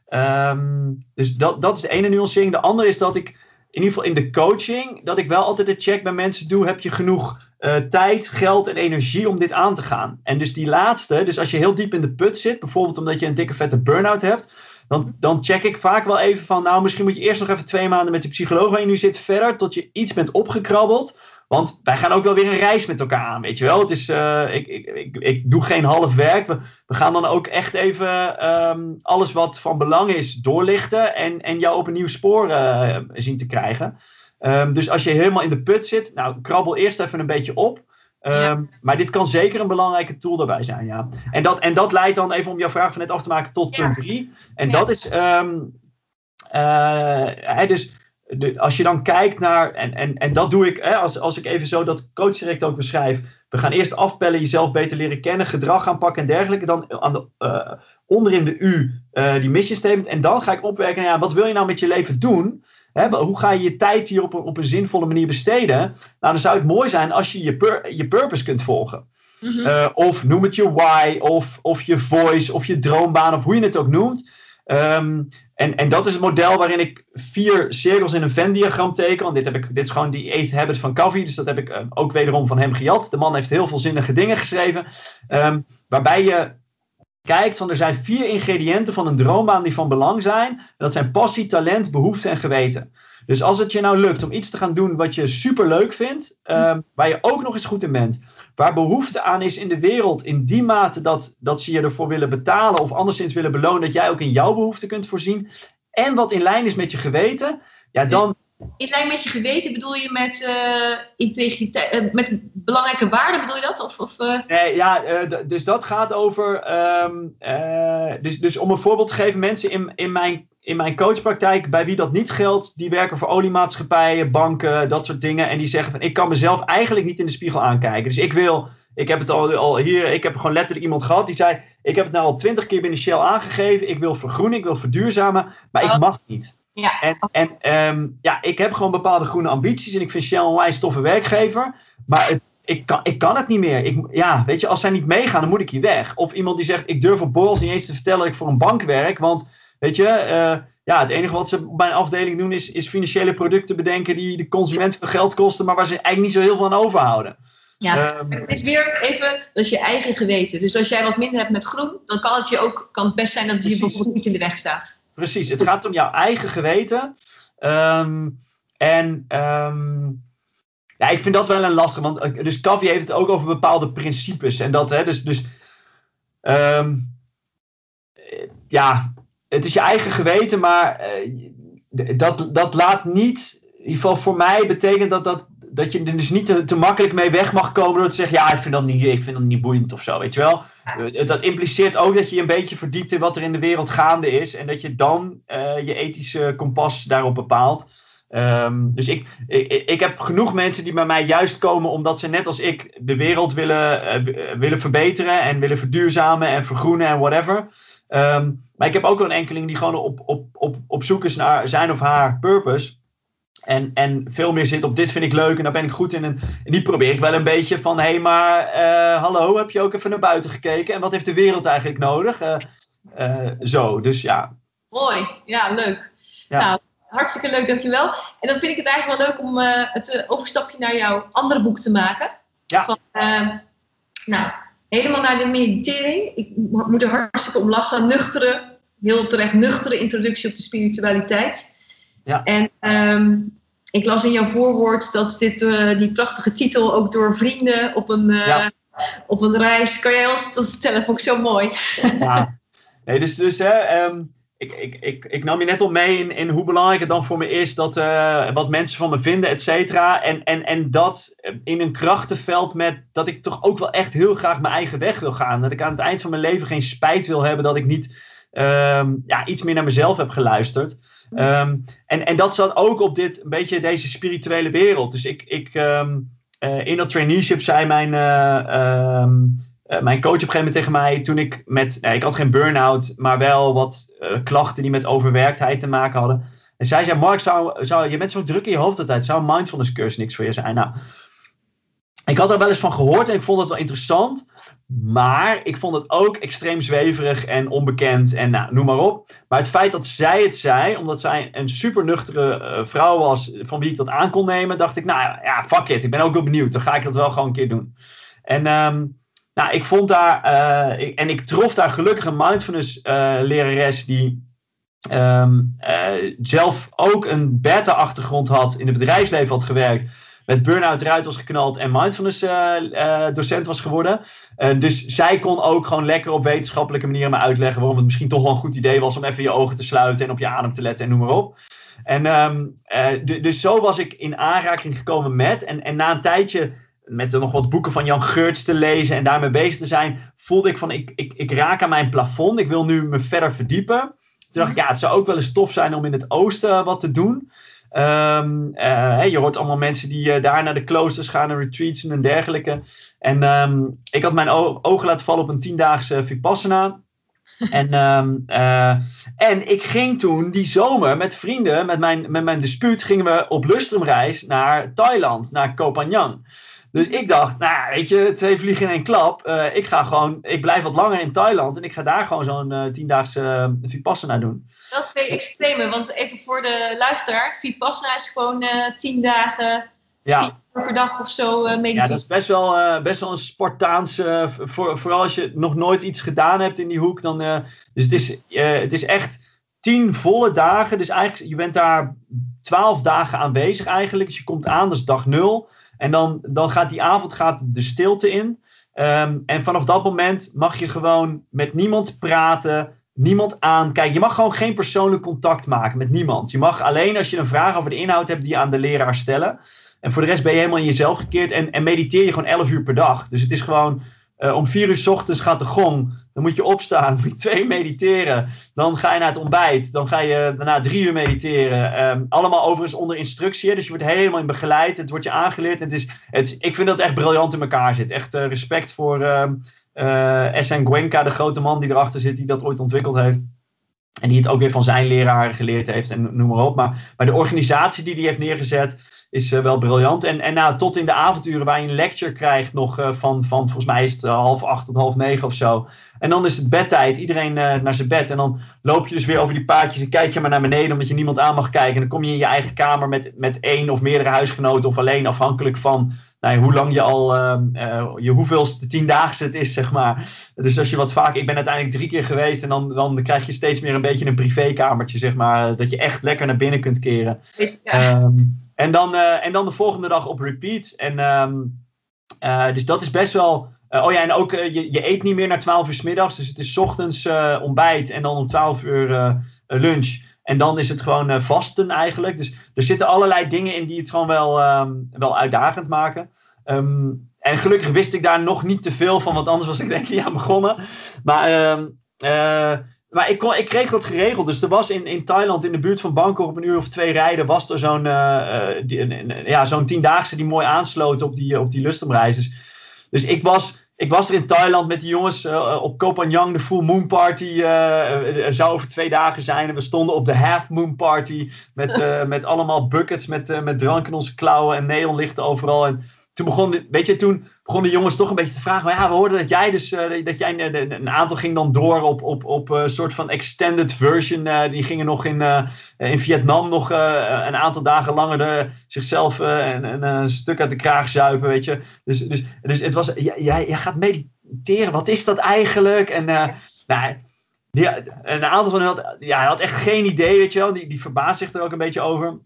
S3: ehm, dus dat, dat is de ene nuancering. De andere is dat ik in ieder geval in de coaching, dat ik wel altijd de check bij mensen doe. Heb je genoeg eh, tijd, geld en energie om dit aan te gaan? En dus die laatste, dus als je heel diep in de put zit, bijvoorbeeld omdat je een dikke vette burn-out hebt, dan, dan check ik vaak wel even van, nou misschien moet je eerst nog even twee maanden met de psycholoog waar je nu zit verder, tot je iets bent opgekrabbeld. Want wij gaan ook wel weer een reis met elkaar aan, weet je wel. Het is, eh, ik, ik, ik, ik doe geen half werk. We, gaan dan ook echt even ehm, alles wat van belang is doorlichten en, en jou op een nieuw spoor eh, zien te krijgen. Ehm, dus als je helemaal in de put zit, nou krabbel eerst even een beetje op. Ehm,
S2: Ja.
S3: Maar dit kan zeker een belangrijke tool daarbij zijn, ja. En dat, en dat leidt dan even om jouw vraag van net af te maken tot
S2: Ja.
S3: punt 3. En
S2: Ja.
S3: dat is, ehm, eh, hè, dus de, als je dan kijkt naar, en, en, en dat doe ik, hè, als, als ik even zo dat coachdirect ook beschrijf. We gaan eerst afpellen, jezelf beter leren kennen, gedrag gaan pakken en dergelijke. Dan aan de, eh, onderin de U eh, die mission statement. En dan ga ik opwerken, naar, ja, wat wil je nou met je leven doen? Hè, hoe ga je je tijd hier op een, op een zinvolle manier besteden? Nou, dan zou het mooi zijn als je je, pur- je purpose kunt volgen.
S2: Mhm.
S3: Eh, of noem het je why, of, of je voice, of je droombaan, of hoe je het ook noemt. Ehm, en, en dat is het model waarin ik vier cirkels in een Venn-diagram teken. Want dit, heb ik, dit is gewoon die Eighth Habit van Covey. Dus dat heb ik eh, ook wederom van hem gejat. De man heeft heel veel zinnige dingen geschreven. Ehm, waarbij je kijkt van er zijn vier ingrediënten van een droombaan die van belang zijn. Dat zijn passie, talent, behoefte en geweten. Dus als het je nou lukt om iets te gaan doen wat je super leuk vindt, ehm, waar je ook nog eens goed in bent, waar behoefte aan is in de wereld in die mate dat, dat ze je ervoor willen betalen of anderszins willen belonen dat jij ook in jouw behoefte kunt voorzien, en wat in lijn is met je geweten, ja, dan.
S2: In lijn met je geweten bedoel je met eh, integriteit, eh, met belangrijke waarden bedoel je dat? Of, of, eh,
S3: Nee, ja, dus dat gaat over. ehm, eh, dus, dus om een voorbeeld te geven, mensen in, in, mijn, in mijn coachpraktijk, bij wie dat niet geldt, die werken voor oliemaatschappijen, banken, dat soort dingen. En die zeggen van ik kan mezelf eigenlijk niet in de spiegel aankijken. Dus ik wil, ik heb het al, al hier, ik heb gewoon letterlijk iemand gehad die zei: Ik heb het nou al twintig keer binnen Shell aangegeven. Ik wil vergroenen, ik wil verduurzamen, maar ik
S2: Oh.
S3: mag niet.
S2: Ja.
S3: En, en ehm, ja, ik heb gewoon bepaalde groene ambities en ik vind Shell een wijs toffe werkgever. Maar het, ik, kan, ik kan het niet meer. Ik, ja, weet je, als zij niet meegaan, dan moet ik hier weg. Of iemand die zegt, ik durf op borrels niet eens te vertellen dat ik voor een bank werk. Want, weet je, eh, ja, het enige wat ze bij een afdeling doen is, is financiële producten bedenken die de consument veel geld kosten, maar waar ze eigenlijk niet zo heel veel aan overhouden.
S2: Ja.
S3: Ehm,
S2: Het is weer even, dat is je eigen geweten. Dus als jij wat minder hebt met groen, dan kan het je ook kan het best zijn dat het je bijvoorbeeld niet in de weg staat.
S3: Precies, het gaat om jouw eigen geweten. Ehm, en ehm, ja, ik vind dat wel een lastig. Want eh, dus Covey heeft het ook over bepaalde principes. En dat, hè, dus, dus ehm, eh, ja, het is je eigen geweten, maar eh, dat, dat laat niet, in ieder geval voor mij, betekent dat dat, dat je er dus niet te, te makkelijk mee weg mag komen door te zeggen, ja, ik vind dat niet, ik vind dat niet boeiend of zo, weet je wel. Eh, Dat impliceert ook dat je je een beetje verdiept in wat er in de wereld gaande is. En dat je dan eh, je ethische kompas daarop bepaalt. Ehm, dus ik, ik, ik heb genoeg mensen die bij mij juist komen omdat ze net als ik de wereld willen, eh, willen verbeteren en willen verduurzamen en vergroenen en whatever. Ehm, maar ik heb ook wel een enkeling die gewoon op, op, op, op zoek is naar zijn of haar purpose. En, en veel meer zit op dit vind ik leuk en daar ben ik goed in. En, en die probeer ik wel een beetje van: hé, hey, maar eh, hallo, heb je ook even naar buiten gekeken? En wat heeft de wereld eigenlijk nodig? Eh, eh, zo, dus ja.
S2: Mooi, ja, leuk.
S3: Ja.
S2: Nou, hartstikke leuk, dankjewel. En dan vind ik het eigenlijk wel leuk om het overstapje naar jouw andere boek te maken.
S3: Ja.
S2: Van, eh, nou, helemaal naar de meditering. Ik mo- moet er hartstikke om lachen. Nuchtere, heel terecht nuchtere introductie op de spiritualiteit.
S3: Ja.
S2: En ehm, ik las in jouw voorwoord dat dit, eh, die prachtige titel ook door vrienden op een, eh,
S3: Ja.
S2: op een reis. Kan jij ons dat vertellen? Vond ik zo mooi.
S3: ja. Nee, dus, dus hè, ehm, ik, ik, ik, ik nam je net al mee in, in hoe belangrijk het dan voor me is dat, eh, wat mensen van me vinden, et cetera. En, en, en dat in een krachtenveld met dat ik toch ook wel echt heel graag mijn eigen weg wil gaan. Dat ik aan het eind van mijn leven geen spijt wil hebben dat ik niet ehm, ja, iets meer naar mezelf heb geluisterd. Ehm, en, en dat zat ook op dit, een beetje deze spirituele wereld. Dus ik, ik ehm, eh, in dat traineeship zei mijn, eh, ehm, eh, mijn coach op een gegeven moment tegen mij, toen ik met, ik had geen burn-out, maar wel wat klachten die met overwerktheid te maken hadden. En zij zei, Mark, zou, zou, je bent zo druk in je hoofd altijd, zou mindfulness cursus niks voor je zijn? Nou, ik had er wel eens van gehoord en ik vond het wel interessant. Maar ik vond het ook extreem zweverig en onbekend en nou, noem maar op. Maar het feit dat zij het zei, omdat zij een super nuchtere eh, vrouw was van wie ik dat aan kon nemen, dacht ik, nou ja, fuck it. Ik ben ook wel benieuwd. Dan ga ik dat wel gewoon een keer doen. En ehm, nou, ik vond daar, eh, en ik trof daar gelukkig een mindfulness eh, lerares die ehm, eh, zelf ook een beta-achtergrond had, in het bedrijfsleven had gewerkt met burn-out eruit was geknald en mindfulness eh, eh, docent was geworden. Dus zij kon ook gewoon lekker op wetenschappelijke manier me uitleggen waarom het misschien toch wel een goed idee was om even je ogen te sluiten en op je adem te letten en noem maar op. En ehm, eh, dus zo was ik in aanraking gekomen met. En, en na een tijdje met nog wat boeken van Jan Geurts te lezen en daarmee bezig te zijn, voelde ik van ik, ik, ik raak aan mijn plafond. Ik wil nu me verder verdiepen. Toen dacht ik, ja, het zou ook wel eens tof zijn om in het oosten wat te doen. Ehm, eh, je hoort allemaal mensen die eh, daar naar de kloosters gaan en retreats en dergelijke. En ehm, ik had mijn ogen laten vallen op een tiendaagse Vipassana. [LAUGHS] en, ehm, eh, en ik ging toen die zomer met vrienden, met mijn, met mijn dispuut, gingen we op lustrumreis naar Thailand, naar Koh Phangan. Dus ik dacht, nou weet je, twee vliegen in één klap. Eh, ik ga gewoon, ik blijf wat langer in Thailand en ik ga daar gewoon zo'n uh, tiendaagse uh, Vipassana doen.
S2: Dat twee extreme, want even voor de luisteraar, Vipassana is gewoon tien dagen, ja. tien uur per dag of zo mediteren.
S3: Ja, dat is best wel, best wel een Spartaanse, voor, vooral als je nog nooit iets gedaan hebt in die hoek. Dan, dus het is, het is echt tien volle dagen. Dus eigenlijk, je bent daar twaalf dagen aanwezig eigenlijk. Dus je komt aan, dat is dag nul. En dan, dan gaat die avond gaat de stilte in. Um, en vanaf dat moment mag je gewoon met niemand praten, niemand aankijken. Je mag gewoon geen persoonlijk contact maken met niemand. Je mag alleen als je een vraag over de inhoud hebt, die aan de leraar stellen. En voor de rest ben je helemaal in jezelf gekeerd en, en mediteer je gewoon 11 uur per dag. Dus het is gewoon uh, om 4 uur s ochtends gaat de gong. Dan moet je opstaan, [LAUGHS] moet je twee mediteren. Dan ga je naar het ontbijt. Dan ga je daarna drie uur mediteren. Um, allemaal overigens onder instructie. Dus je wordt helemaal in begeleid. Het wordt je aangeleerd. Het is, het, ik vind dat het echt briljant in elkaar zit. Echt uh, respect voor uh, uh, S.N. Gwenka, de grote man die erachter zit, die dat ooit ontwikkeld heeft. En die het ook weer van zijn leraren geleerd heeft en noem maar op. Maar, maar de organisatie die hij heeft neergezet is uh, wel briljant. En, en nou, tot in de avonturen waar je een lecture krijgt nog uh, van, van, volgens mij is het half acht tot half negen of zo. En dan is het bedtijd, iedereen uh, naar zijn bed. En dan loop je dus weer over die paadjes en kijk je maar naar beneden omdat je niemand aan mag kijken. En dan kom je in je eigen kamer met, met één of meerdere huisgenoten of alleen afhankelijk van nou, hoe lang je al, je hoeveelste tiendaagse het is, zeg maar. Dus als je wat vaak, ik ben uiteindelijk drie keer geweest en dan, dan krijg je steeds meer een beetje een privékamertje, zeg maar. Dat je echt lekker naar binnen kunt keren. Ja. Um, en dan, uh, en dan de volgende dag op repeat. En, um, dus dat is best wel. Uh, oh ja, en ook je, je eet niet meer na 12 uur middags. Dus het is ochtends ontbijt en dan om 12 uur lunch. En dan is het gewoon vasten eigenlijk. Dus er zitten allerlei dingen in die het gewoon wel, um, wel uitdagend maken. Um, en gelukkig wist ik daar nog niet te veel van, want anders was ik denk ik aan begonnen. Maar maar ik, kon, ik kreeg dat geregeld. Dus er was in, in Thailand, in de buurt van Bangkok, op een uur of twee rijden, was er zo'n uh, ja, zo'n tiendaagse die mooi aansloot op die, op die Lustrumreis. Dus, dus ik, was, ik was er in Thailand met die jongens op Koh Phangan, de Full Moon Party. Uh, zou over twee dagen zijn. En we stonden op de Half Moon Party met, met allemaal buckets met, met drank in onze klauwen en neonlichten overal. En toen begon, weet je, toen begonnen de jongens toch een beetje te vragen. Maar ja, we hoorden dat jij dus, uh, dat jij een, een, aantal ging dan door op, op, op een soort van extended version. Die gingen nog in, in Vietnam nog een aantal dagen langer de, zichzelf een, een, stuk uit de kraag zuipen, weet je. Dus, dus, dus het was, jij, jij gaat mediteren, wat is dat eigenlijk? En nou, die, een aantal van hen had, ja, had echt geen idee, weet je wel. Die, die verbaasde zich er ook een beetje over.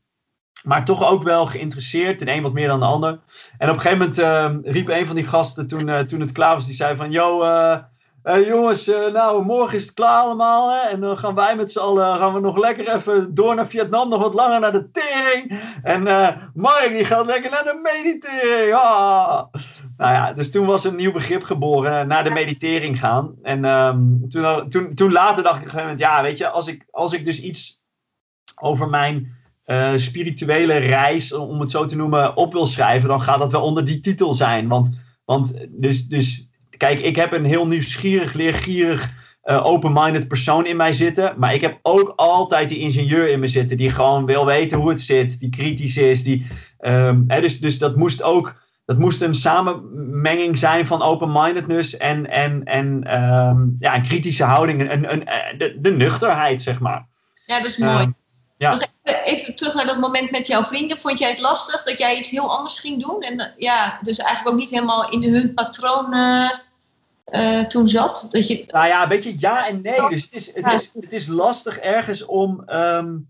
S3: Maar toch ook wel geïnteresseerd. De een wat meer dan de ander. En op een gegeven moment uh, riep een van die gasten toen, uh, toen het klaar was. Die zei van, yo, uh, jongens, nou morgen is het klaar allemaal. Hè? En dan gaan wij met z'n allen gaan we nog lekker even door naar Vietnam. Nog wat langer naar de tering. En Mark die gaat lekker naar de meditering. Nou ja, dus toen was een nieuw begrip geboren. Naar de meditering gaan. En um, toen, toen, toen later dacht ik op een gegeven moment. Ja, weet je, als ik, als ik dus iets over mijn uh, spirituele reis, om het zo te noemen, op wil schrijven, dan gaat dat wel onder die titel zijn. Want, want dus, dus kijk, ik heb een heel nieuwsgierig, leergierig, uh, open-minded persoon in mij zitten. Maar ik heb ook altijd die ingenieur in me zitten, die gewoon wil weten hoe het zit, die kritisch is. Die, um, hè, dus, dus dat moest ook. Dat moest een samenmenging zijn van open-mindedness en, en, en um, ja, een kritische houding. Een, een, de, de nuchterheid, zeg maar.
S2: Ja, dat is mooi. Um, ja. Nog even, even, terug naar dat moment met jouw vrienden. Vond jij het lastig dat jij iets heel anders ging doen? En ja, dus eigenlijk ook niet helemaal in hun patroon uh, uh, toen zat? Dat je...
S3: Nou ja, een beetje ja en nee. Dus het is, het is, het is lastig ergens om... Um,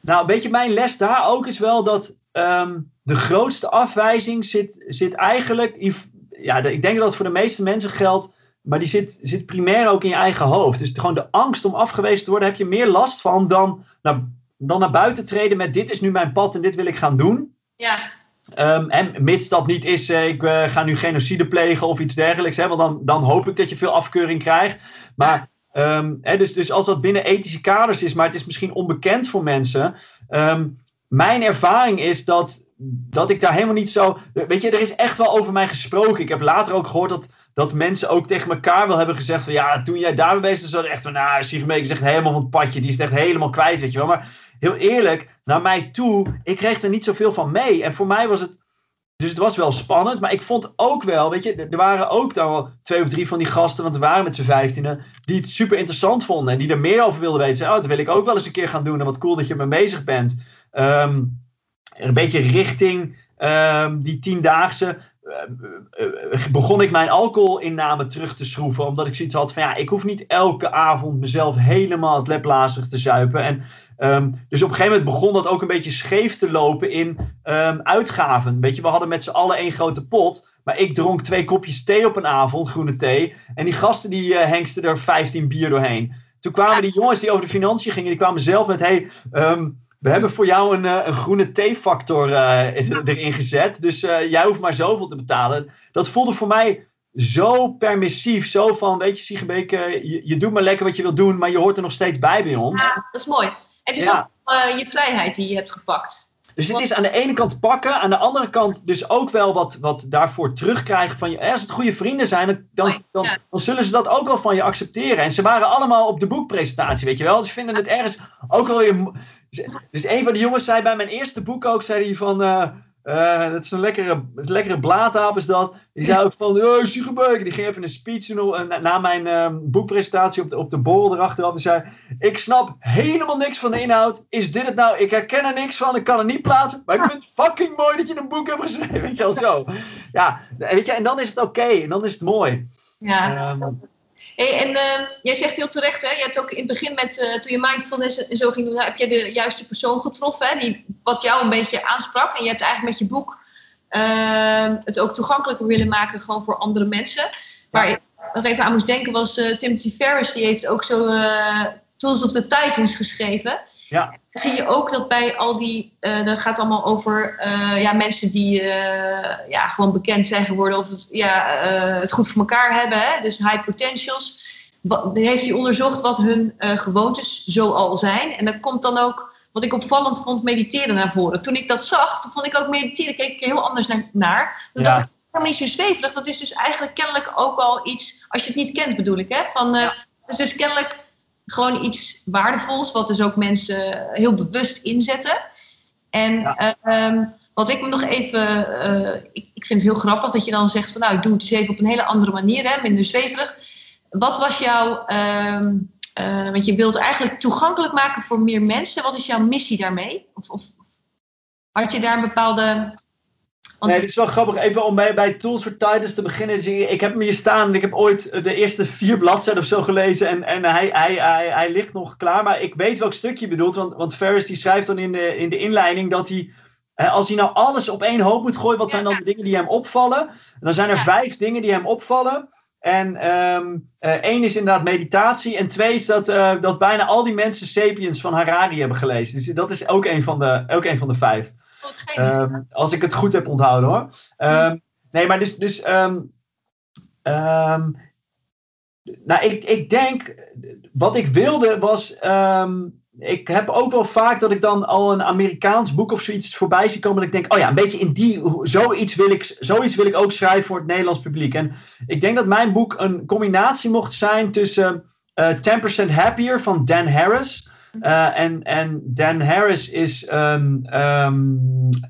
S3: nou, een beetje mijn les daar ook is wel dat um, de grootste afwijzing zit, zit eigenlijk... Ja, ik denk dat het voor de meeste mensen geldt... Maar die zit, zit primair ook in je eigen hoofd. Dus gewoon de angst om afgewezen te worden, heb je meer last van dan... Nou, dan naar buiten treden met dit is nu mijn pad en dit wil ik gaan doen.
S2: Ja.
S3: Um, en mits dat niet is, uh, ik uh, ga nu genocide plegen of iets dergelijks. Hè, want dan, dan hoop ik dat je veel afkeuring krijgt. Maar um, hè, dus, dus als dat binnen ethische kaders is, maar het is misschien onbekend voor mensen. Um, mijn ervaring is dat, dat ik daar helemaal niet zo. Weet je, er is echt wel over mij gesproken. Ik heb later ook gehoord dat dat mensen ook tegen elkaar wel hebben gezegd van ja, toen jij daar bezig was, echt van nou, Sigmeek is echt helemaal van het padje, die is echt helemaal kwijt, weet je wel. Maar heel eerlijk, naar mij toe, ik kreeg er niet zoveel van mee. En voor mij was het, Dus het was wel spannend, maar ik vond ook wel, weet je, er waren ook dan wel twee of drie van die gasten, want we waren met z'n vijftienen, die het super interessant vonden en die er meer over wilden weten. Zeiden, oh, dat wil ik ook wel eens een keer gaan doen en wat cool dat je mee bezig bent. Ehm, een beetje richting um, die tiendaagse uh, begon ik mijn alcoholinname terug te schroeven. Omdat ik zoiets had van ja, ik hoef niet elke avond mezelf helemaal het leplazig te zuipen. En, um, dus op een gegeven moment begon dat ook een beetje scheef te lopen in um, uitgaven. Weet je, we hadden met z'n allen één grote pot. Maar ik dronk twee kopjes thee op een avond, groene thee. En die gasten die uh, hengsten er 15 bier doorheen. Toen kwamen die jongens die over de financiën gingen, die kwamen zelf met: hey, um, we hebben voor jou een, een groene T-factor uh, erin gezet. Dus uh, jij hoeft maar zoveel te betalen. Dat voelde voor mij zo permissief. Zo van, weet je, Siegenbeek, uh, je, je, doet maar lekker wat je wil doen, maar je hoort er nog steeds bij bij ons.
S2: Ja, dat is mooi. Het is ja. ook je vrijheid die je hebt gepakt.
S3: Dus het is aan de ene kant pakken, aan de andere kant dus ook wel wat, wat daarvoor terugkrijgen van je. Als het goede vrienden zijn, dan, dan, dan, dan, zullen ze dat ook wel van je accepteren. En ze waren allemaal op de boekpresentatie, weet je wel. Ze vinden het ergens ook wel weer dus een van de jongens zei bij mijn eerste boek ook, zei hij van, uh, uh, dat is een lekkere, een lekkere blaadaap is dat. Die zei ook van, oh, Siegenbeek. Die ging even een speech doen na, na mijn uh, boekpresentatie op de, op de borrel erachteraf. Die zei, ik snap helemaal niks van de inhoud. Is dit het nou? Ik herken er niks van, ik kan het niet plaatsen. Maar ik vind het fucking mooi dat je een boek hebt geschreven. [LAUGHS] Weet je wel, zo. Ja, weet je, en dan is het oké. Okay, en dan is het mooi.
S2: Ja. Um, Hey, en uh, jij zegt heel terecht, hè, je hebt ook in het begin met, uh, toen je mindfulness en zo ging doen, nou, heb je de juiste persoon getroffen, hè, die, wat jou een beetje aansprak. En je hebt eigenlijk met je boek uh, het ook toegankelijker willen maken gewoon voor andere mensen. Waar ik nog even aan moest denken was Timothy Ferris, die heeft ook zo Tools of the Titans geschreven.
S3: Ja.
S2: Zie je ook dat bij al die, uh, dat gaat allemaal over uh, ja, mensen die uh, ja, gewoon bekend zijn geworden of het, ja, het goed voor elkaar hebben, hè? dus high potentials. Wat, heeft hij onderzocht wat hun gewoontes zo al zijn. En dan komt dan ook, wat ik opvallend vond, mediteren naar voren. Toen ik dat zag, toen vond ik ook mediteren, keek ik er heel anders naar. naar. Dan ja. dacht ik, helemaal niet zo zweverig. Dat is dus eigenlijk kennelijk ook al iets, als je het niet kent bedoel ik, hè? Van, ja. dus, dus kennelijk gewoon iets waardevols, wat dus ook mensen heel bewust inzetten. En ja. uh, wat ik me nog even, uh, ik, ik, vind het heel grappig dat je dan zegt van nou, ik doe het eens even op een hele andere manier, hè, minder zweverig. Wat was jouw, uh, want je wilt eigenlijk toegankelijk maken voor meer mensen. Wat is jouw missie daarmee? Of, of had je daar een bepaalde
S3: want... Nee, het is wel grappig. Even om bij, bij Tools for Titans te beginnen. Dus ik heb hem hier staan en ik heb ooit de eerste vier bladzijden of zo gelezen. En, en hij, hij, hij, hij ligt nog klaar. Maar ik weet welk stukje je bedoelt. Want, want Ferris die schrijft dan in de, in de inleiding dat hij... Als hij nou alles op één hoop moet gooien, wat zijn dan de dingen die hem opvallen? En dan zijn er ja. vijf dingen die hem opvallen. En um, uh, één is inderdaad meditatie. En twee is dat, uh, dat bijna al die mensen Sapiens van Harari hebben gelezen. Dus dat is ook een van de, ook een van de vijf. Um, als ik het goed heb onthouden hoor. Um, nee, maar dus. dus um, nou, ik, ik denk. Wat ik wilde was. ik heb ook wel vaak dat ik dan al een Amerikaans boek of zoiets voorbij zie komen. Dat ik denk, oh ja, een beetje in die. Zoiets wil ik, zoiets wil ik ook schrijven voor het Nederlands publiek. En ik denk dat mijn boek een combinatie mocht zijn tussen uh, 10% Happier van Dan Harris. Uh, en, en Dan Harris is een um,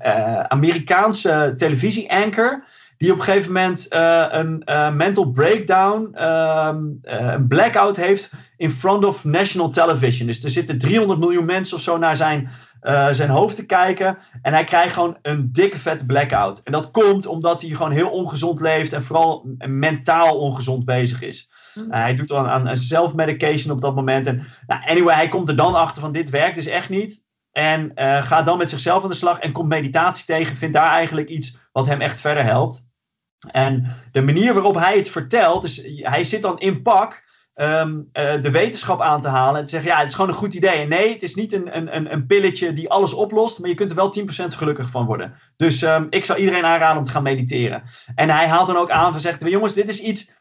S3: uh, Amerikaanse televisie-anchor. Die op een gegeven moment uh, een mental breakdown, um, een blackout heeft in front of national television. Dus er zitten 300 miljoen mensen of zo naar zijn, zijn hoofd te kijken. En hij krijgt gewoon een dikke vette blackout. En dat komt omdat hij gewoon heel ongezond leeft en vooral mentaal ongezond bezig is. Uh, hij doet dan aan, aan self-medication op dat moment. En, nou, anyway, hij komt er dan achter van dit werkt dus echt niet. En uh, gaat dan met zichzelf aan de slag en komt meditatie tegen. Vindt daar eigenlijk iets wat hem echt verder helpt. En de manier waarop hij het vertelt, dus hij zit dan in pak um, uh, de wetenschap aan te halen. En te zeggen, ja, het is gewoon een goed idee. En nee, het is niet een, een, een pilletje die alles oplost, maar je kunt er wel 10% gelukkig van worden. Dus um, ik zou iedereen aanraden om te gaan mediteren. En hij haalt dan ook aan van, zegt, jongens, dit is iets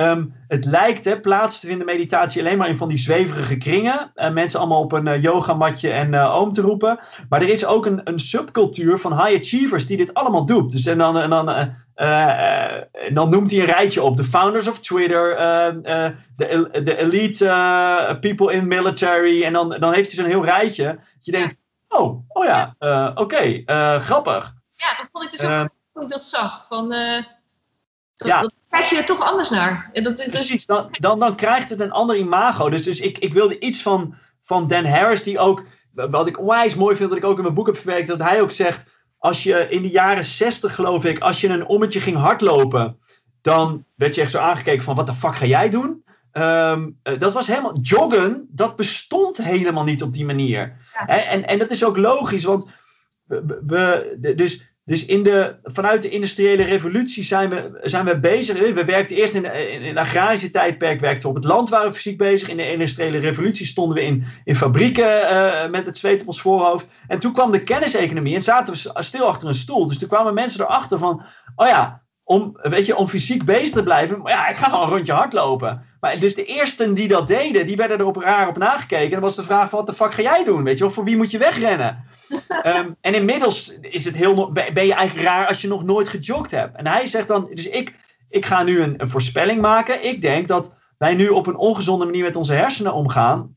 S3: Um, het lijkt hè, plaats te vinden meditatie alleen maar in van die zweverige kringen. Uh, mensen allemaal op een uh, yogamatje en uh, oom te roepen. Maar er is ook een, een subcultuur van high achievers die dit allemaal doet. Dus en dan, en dan, en dan noemt hij een rijtje op. De founders of Twitter, de, de elite people in military. En dan, dan heeft hij zo'n heel rijtje. Dat je denkt, oh, oh ja, oké, okay, grappig.
S2: Ja, dat vond ik dus ook toen ik dat zag. Van, eh, dat,
S3: Ja.
S2: dat kijk je er toch anders naar. En dat is
S3: Precies, dan, dan, dan krijgt het een ander imago. Dus, dus ik, ik wilde iets van, van Dan Harris, die ook, wat ik onwijs mooi vind, dat ik ook in mijn boek heb verwerkt, dat hij ook zegt, als je in de jaren 60 geloof ik, als je een ommetje ging hardlopen, dan werd je echt zo aangekeken van, wat de fuck ga jij doen? Ehm, eh, dat was helemaal, joggen, dat bestond helemaal niet op die manier.
S2: Ja.
S3: En, en dat is ook logisch, want we, dus, dus in de, vanuit de industriële revolutie zijn we, zijn we bezig. We werkten eerst in, in, agrarische tijdperk, werkten we op het land, waren we fysiek bezig. In de industriële revolutie stonden we in, in fabrieken eh, met het zweet op ons voorhoofd. En toen kwam de kenniseconomie en zaten we stil achter een stoel. Dus toen kwamen mensen erachter van, oh ja, om, weet je, om fysiek bezig te blijven, maar ja, ik ga wel een rondje hardlopen. Maar dus de eersten die dat deden, die werden er op raar op nagekeken. En dan was de vraag van, wat de fuck ga jij doen? Weet je, of voor wie moet je wegrennen? [LAUGHS] Ehm, en inmiddels is het heel, ben je eigenlijk raar als je nog nooit gejogd hebt. En hij zegt dan, dus ik, ik ga nu een, een voorspelling maken. Ik denk dat wij nu op een ongezonde manier met onze hersenen omgaan.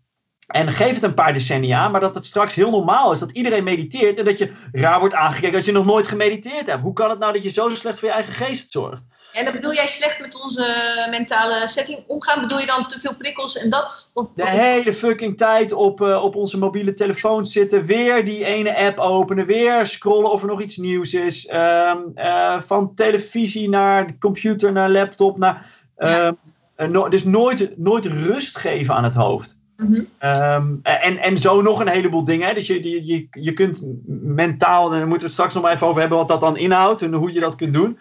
S3: En geef het een paar decennia, maar dat het straks heel normaal is dat iedereen mediteert en dat je raar wordt aangekeken als je nog nooit gemediteerd hebt. Hoe kan het nou dat je zo slecht voor je eigen geest zorgt?
S2: en dan bedoel jij slecht met onze mentale setting omgaan? Bedoel je dan te veel prikkels en dat? Of,
S3: De hele fucking tijd op, eh, op onze mobiele telefoon zitten. Weer die ene app openen. Weer scrollen of er nog iets nieuws is. Ehm, eh, van televisie naar computer, naar laptop. Naar, ehm, eh, no- dus nooit, nooit rust geven aan het hoofd.
S2: Mhm.
S3: Ehm, en, en zo nog een heleboel dingen. Hè? Dus je, je, je, kunt mentaal, en daar moeten we het straks nog maar even over hebben wat dat dan inhoudt en hoe je dat kunt doen.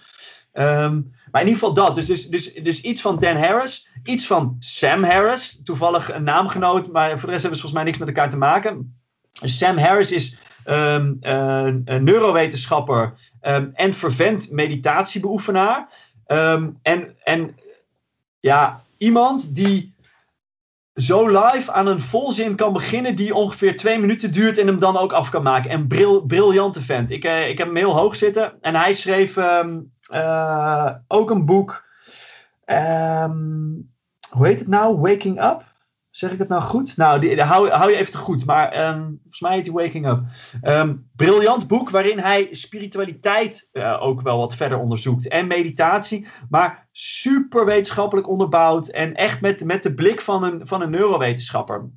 S3: Ehm, maar in ieder geval dat. Dus, dus, dus, dus iets van Dan Harris, iets van Sam Harris, toevallig een naamgenoot, maar voor de rest hebben ze volgens mij niks met elkaar te maken. Sam Harris is ehm, eh, een neurowetenschapper en vervent meditatiebeoefenaar. En, en ja, iemand die zo live aan een volzin kan beginnen die ongeveer twee minuten duurt en hem dan ook af kan maken. En bril, briljante vent. Ik, eh, ik heb hem heel hoog zitten en hij schreef ehm, eh, ook een boek. ehm, hoe heet het nou? Waking Up? Zeg ik het nou goed? Nou, die, hou, hou je even te goed. Maar ehm, volgens mij heet hij Waking Up. Ehm, briljant boek waarin hij spiritualiteit eh, ook wel wat verder onderzoekt. En meditatie. Maar super wetenschappelijk onderbouwd. En echt met, met de blik van een, van een neurowetenschapper.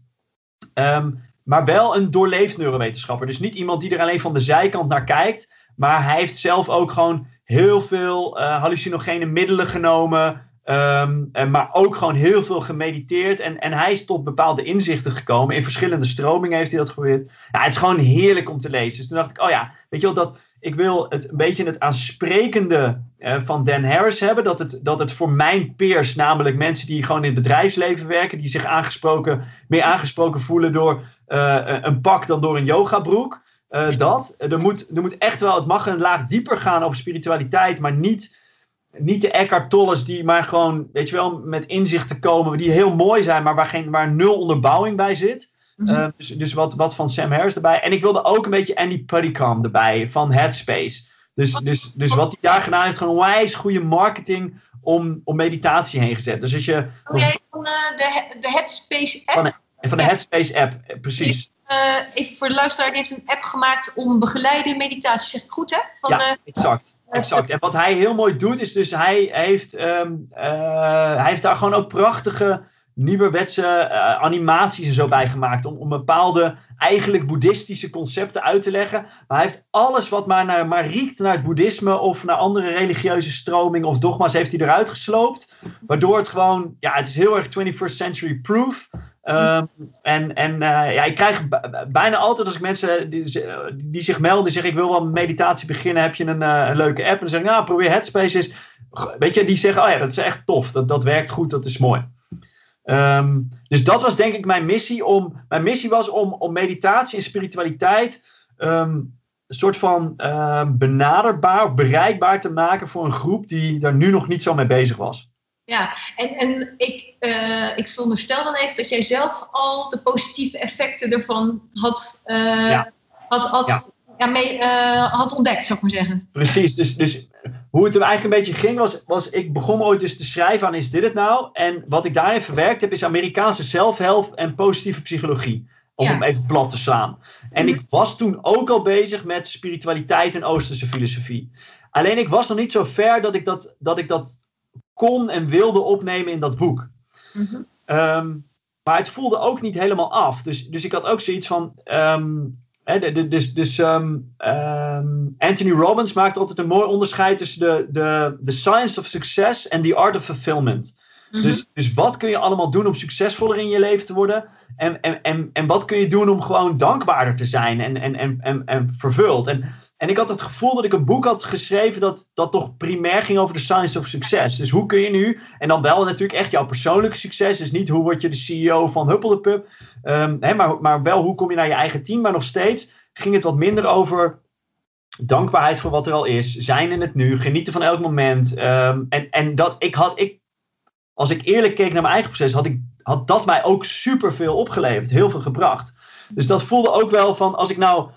S3: Ehm, maar wel een doorleefd neurowetenschapper. Dus niet iemand die er alleen van de zijkant naar kijkt. Maar hij heeft zelf ook gewoon heel veel eh, hallucinogene middelen genomen. Ehm, en maar ook gewoon heel veel gemediteerd. En, en hij is tot bepaalde inzichten gekomen. In verschillende stromingen heeft hij dat geprobeerd. Ja, het is gewoon heerlijk om te lezen. Dus toen dacht ik, oh ja, weet je wel, dat, ik wil het een beetje het aansprekende eh, van Dan Harris hebben. Dat het, dat het voor mijn peers, namelijk mensen die gewoon in het bedrijfsleven werken, die zich aangesproken, meer aangesproken voelen door eh, een pak dan door een yogabroek. Eh, dat. Er moet, er moet echt wel, het mag een laag dieper gaan over spiritualiteit, maar niet, niet de Eckhart Tolles die maar gewoon, weet je wel, met inzichten komen, die heel mooi zijn, maar waar, geen, waar nul onderbouwing bij zit.
S2: Mhm.
S3: Uh, dus dus wat, wat van Sam Harris erbij. En ik wilde ook een beetje Andy Puddycom erbij van Headspace. Dus, dus, dus wat hij daar gedaan heeft, gewoon onwijs goede marketing om, om meditatie heen gezet. Dus als je
S2: Doe jij van eh, de, de Headspace app?
S3: Van en van de. Headspace app, eh, precies.
S2: Eh, even voor de luisteraar, die heeft een app gemaakt om begeleide meditatie. Zeg ik goed, hè? Van,
S3: Ja, exact. Exact. En wat hij heel mooi doet, is dus hij heeft, ehm, eh, hij heeft daar gewoon ook prachtige nieuwerwetse eh, animaties en zo bij gemaakt. Om, om bepaalde eigenlijk boeddhistische concepten uit te leggen. Maar hij heeft alles wat maar, naar, maar riekt naar het boeddhisme of naar andere religieuze stromingen of dogma's, heeft hij eruit gesloopt. Waardoor het gewoon, ja, het is heel erg 21st century proof. Ehm, en en eh, ja, ik krijg bijna altijd als ik mensen die, z- die zich melden, die zeggen ik wil wel meditatie beginnen, heb je een, eh, een leuke app? En dan zeg ik, nou probeer Headspace eens. Weet je, die zeggen, oh ja, dat is echt tof, dat, dat werkt goed, dat is mooi. Ehm, dus dat was denk ik mijn missie. Om, mijn missie was om, om meditatie en spiritualiteit ehm, een soort van benaderbaar of bereikbaar te maken voor een groep die daar nu nog niet zo mee bezig was.
S2: Ja, en, en ik, eh, ik veronderstel dan even dat jij zelf al de positieve effecten ervan had, eh,
S3: Ja.
S2: had, had,
S3: Ja.
S2: ja. mee, eh, had ontdekt, zou ik maar zeggen.
S3: Precies, dus, dus hoe het er eigenlijk een beetje ging was, was ik begon ooit dus te schrijven aan is dit het nou? En wat ik daarin verwerkt heb is Amerikaanse zelfhelp en positieve psychologie. Om
S2: Ja.
S3: hem even plat te slaan. En ik was toen ook al bezig met spiritualiteit en Oosterse filosofie. Alleen ik was nog niet zo ver dat ik dat, dat, ik dat kon en wilde opnemen in dat boek.
S2: Mhm.
S3: Ehm, maar het voelde ook niet helemaal af. Dus, dus ik had ook zoiets van. ehm, hè, de- de- dus dus ehm, Anthony Robbins maakt altijd een mooi onderscheid tussen de, de, de science of success en the art of fulfillment.
S2: Mhm.
S3: Dus, dus wat kun je allemaal doen om succesvoller in je leven te worden? En, en, en, en wat kun je doen om gewoon dankbaarder te zijn en, en, en, en, en vervuld? En, en ik had het gevoel dat ik een boek had geschreven dat, dat toch primair ging over de science of success. Dus hoe kun je nu, en dan wel natuurlijk echt jouw persoonlijke succes. Dus niet hoe word je de CEO van Huppeldepup. Ehm hè, maar, maar wel hoe kom je naar je eigen team. Maar nog steeds ging het wat minder over dankbaarheid voor wat er al is. Zijn in het nu, genieten van elk moment. Ehm, en en dat, ik had, ik, als ik eerlijk keek naar mijn eigen proces, had, ik, had dat mij ook superveel opgeleverd. Heel veel gebracht. Dus dat voelde ook wel van, als ik nou,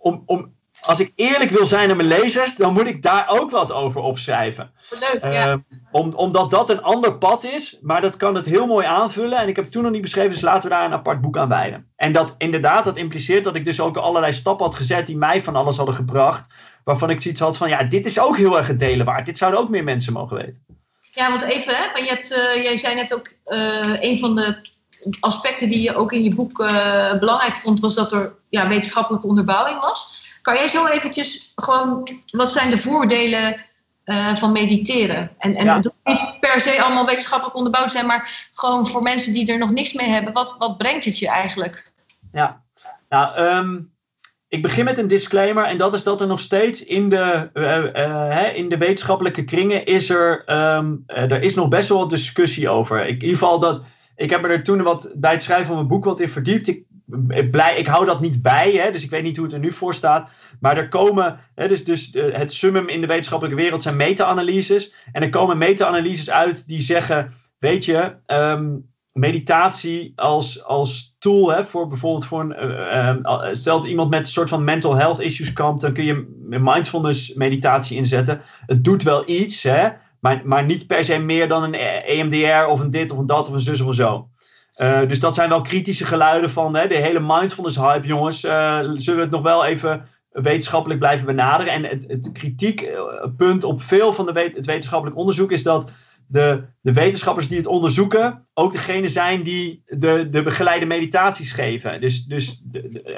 S3: om, om, als ik eerlijk wil zijn naar mijn lezers, dan moet ik daar ook wat over opschrijven.
S2: Leuk, ja.
S3: Ehm, om, omdat dat een ander pad is, maar dat kan het heel mooi aanvullen. En ik heb het toen nog niet beschreven, dus laten we daar een apart boek aan wijden. En dat inderdaad, dat impliceert dat ik dus ook allerlei stappen had gezet die mij van alles hadden gebracht. Waarvan ik zoiets had van, ja, dit is ook heel erg het delen waard. Dit zouden ook meer mensen mogen weten.
S2: Ja, want even, hè, want je hebt, eh, jij zei net ook, eh, een van de aspecten die je ook in je boek eh, belangrijk vond, was dat er ja, wetenschappelijke onderbouwing was. Kan jij zo eventjes gewoon, wat zijn de voordelen eh, van mediteren? En, en
S3: Ja.
S2: het hoeft niet per se allemaal wetenschappelijk onderbouwd zijn, maar gewoon voor mensen die er nog niks mee hebben, wat, wat brengt het je eigenlijk?
S3: Ja, nou, ehm, ik begin met een disclaimer. En dat is dat er nog steeds in de, eh, eh, hè, in de wetenschappelijke kringen is er, eh, er is nog best wel wat discussie over. Ik, in ieder geval dat, ik heb me er toen wat bij het schrijven van mijn boek wat in verdiept. Ik, blij, ik hou dat niet bij, hè, dus ik weet niet hoe het er nu voor staat. Maar er komen, hè, dus, dus eh, het summum in de wetenschappelijke wereld zijn meta-analyses. En er komen meta-analyses uit die zeggen, weet je, ehm, meditatie als, als tool hè, voor bijvoorbeeld voor een. eh, eh, stel dat iemand met een soort van mental health issues kampt, dan kun je mindfulness meditatie inzetten. Het doet wel iets, hè, maar, maar niet per se meer dan een EMDR of een dit of een dat of een zus of een zo. Eh, dus dat zijn wel kritische geluiden van hè, de hele mindfulness hype, jongens. eh, zullen we het nog wel even wetenschappelijk blijven benaderen? En het, het kritiekpunt op veel van de het wetenschappelijk onderzoek is dat de, de wetenschappers die het onderzoeken ook degene zijn die de, de begeleide meditaties geven. Dus, dus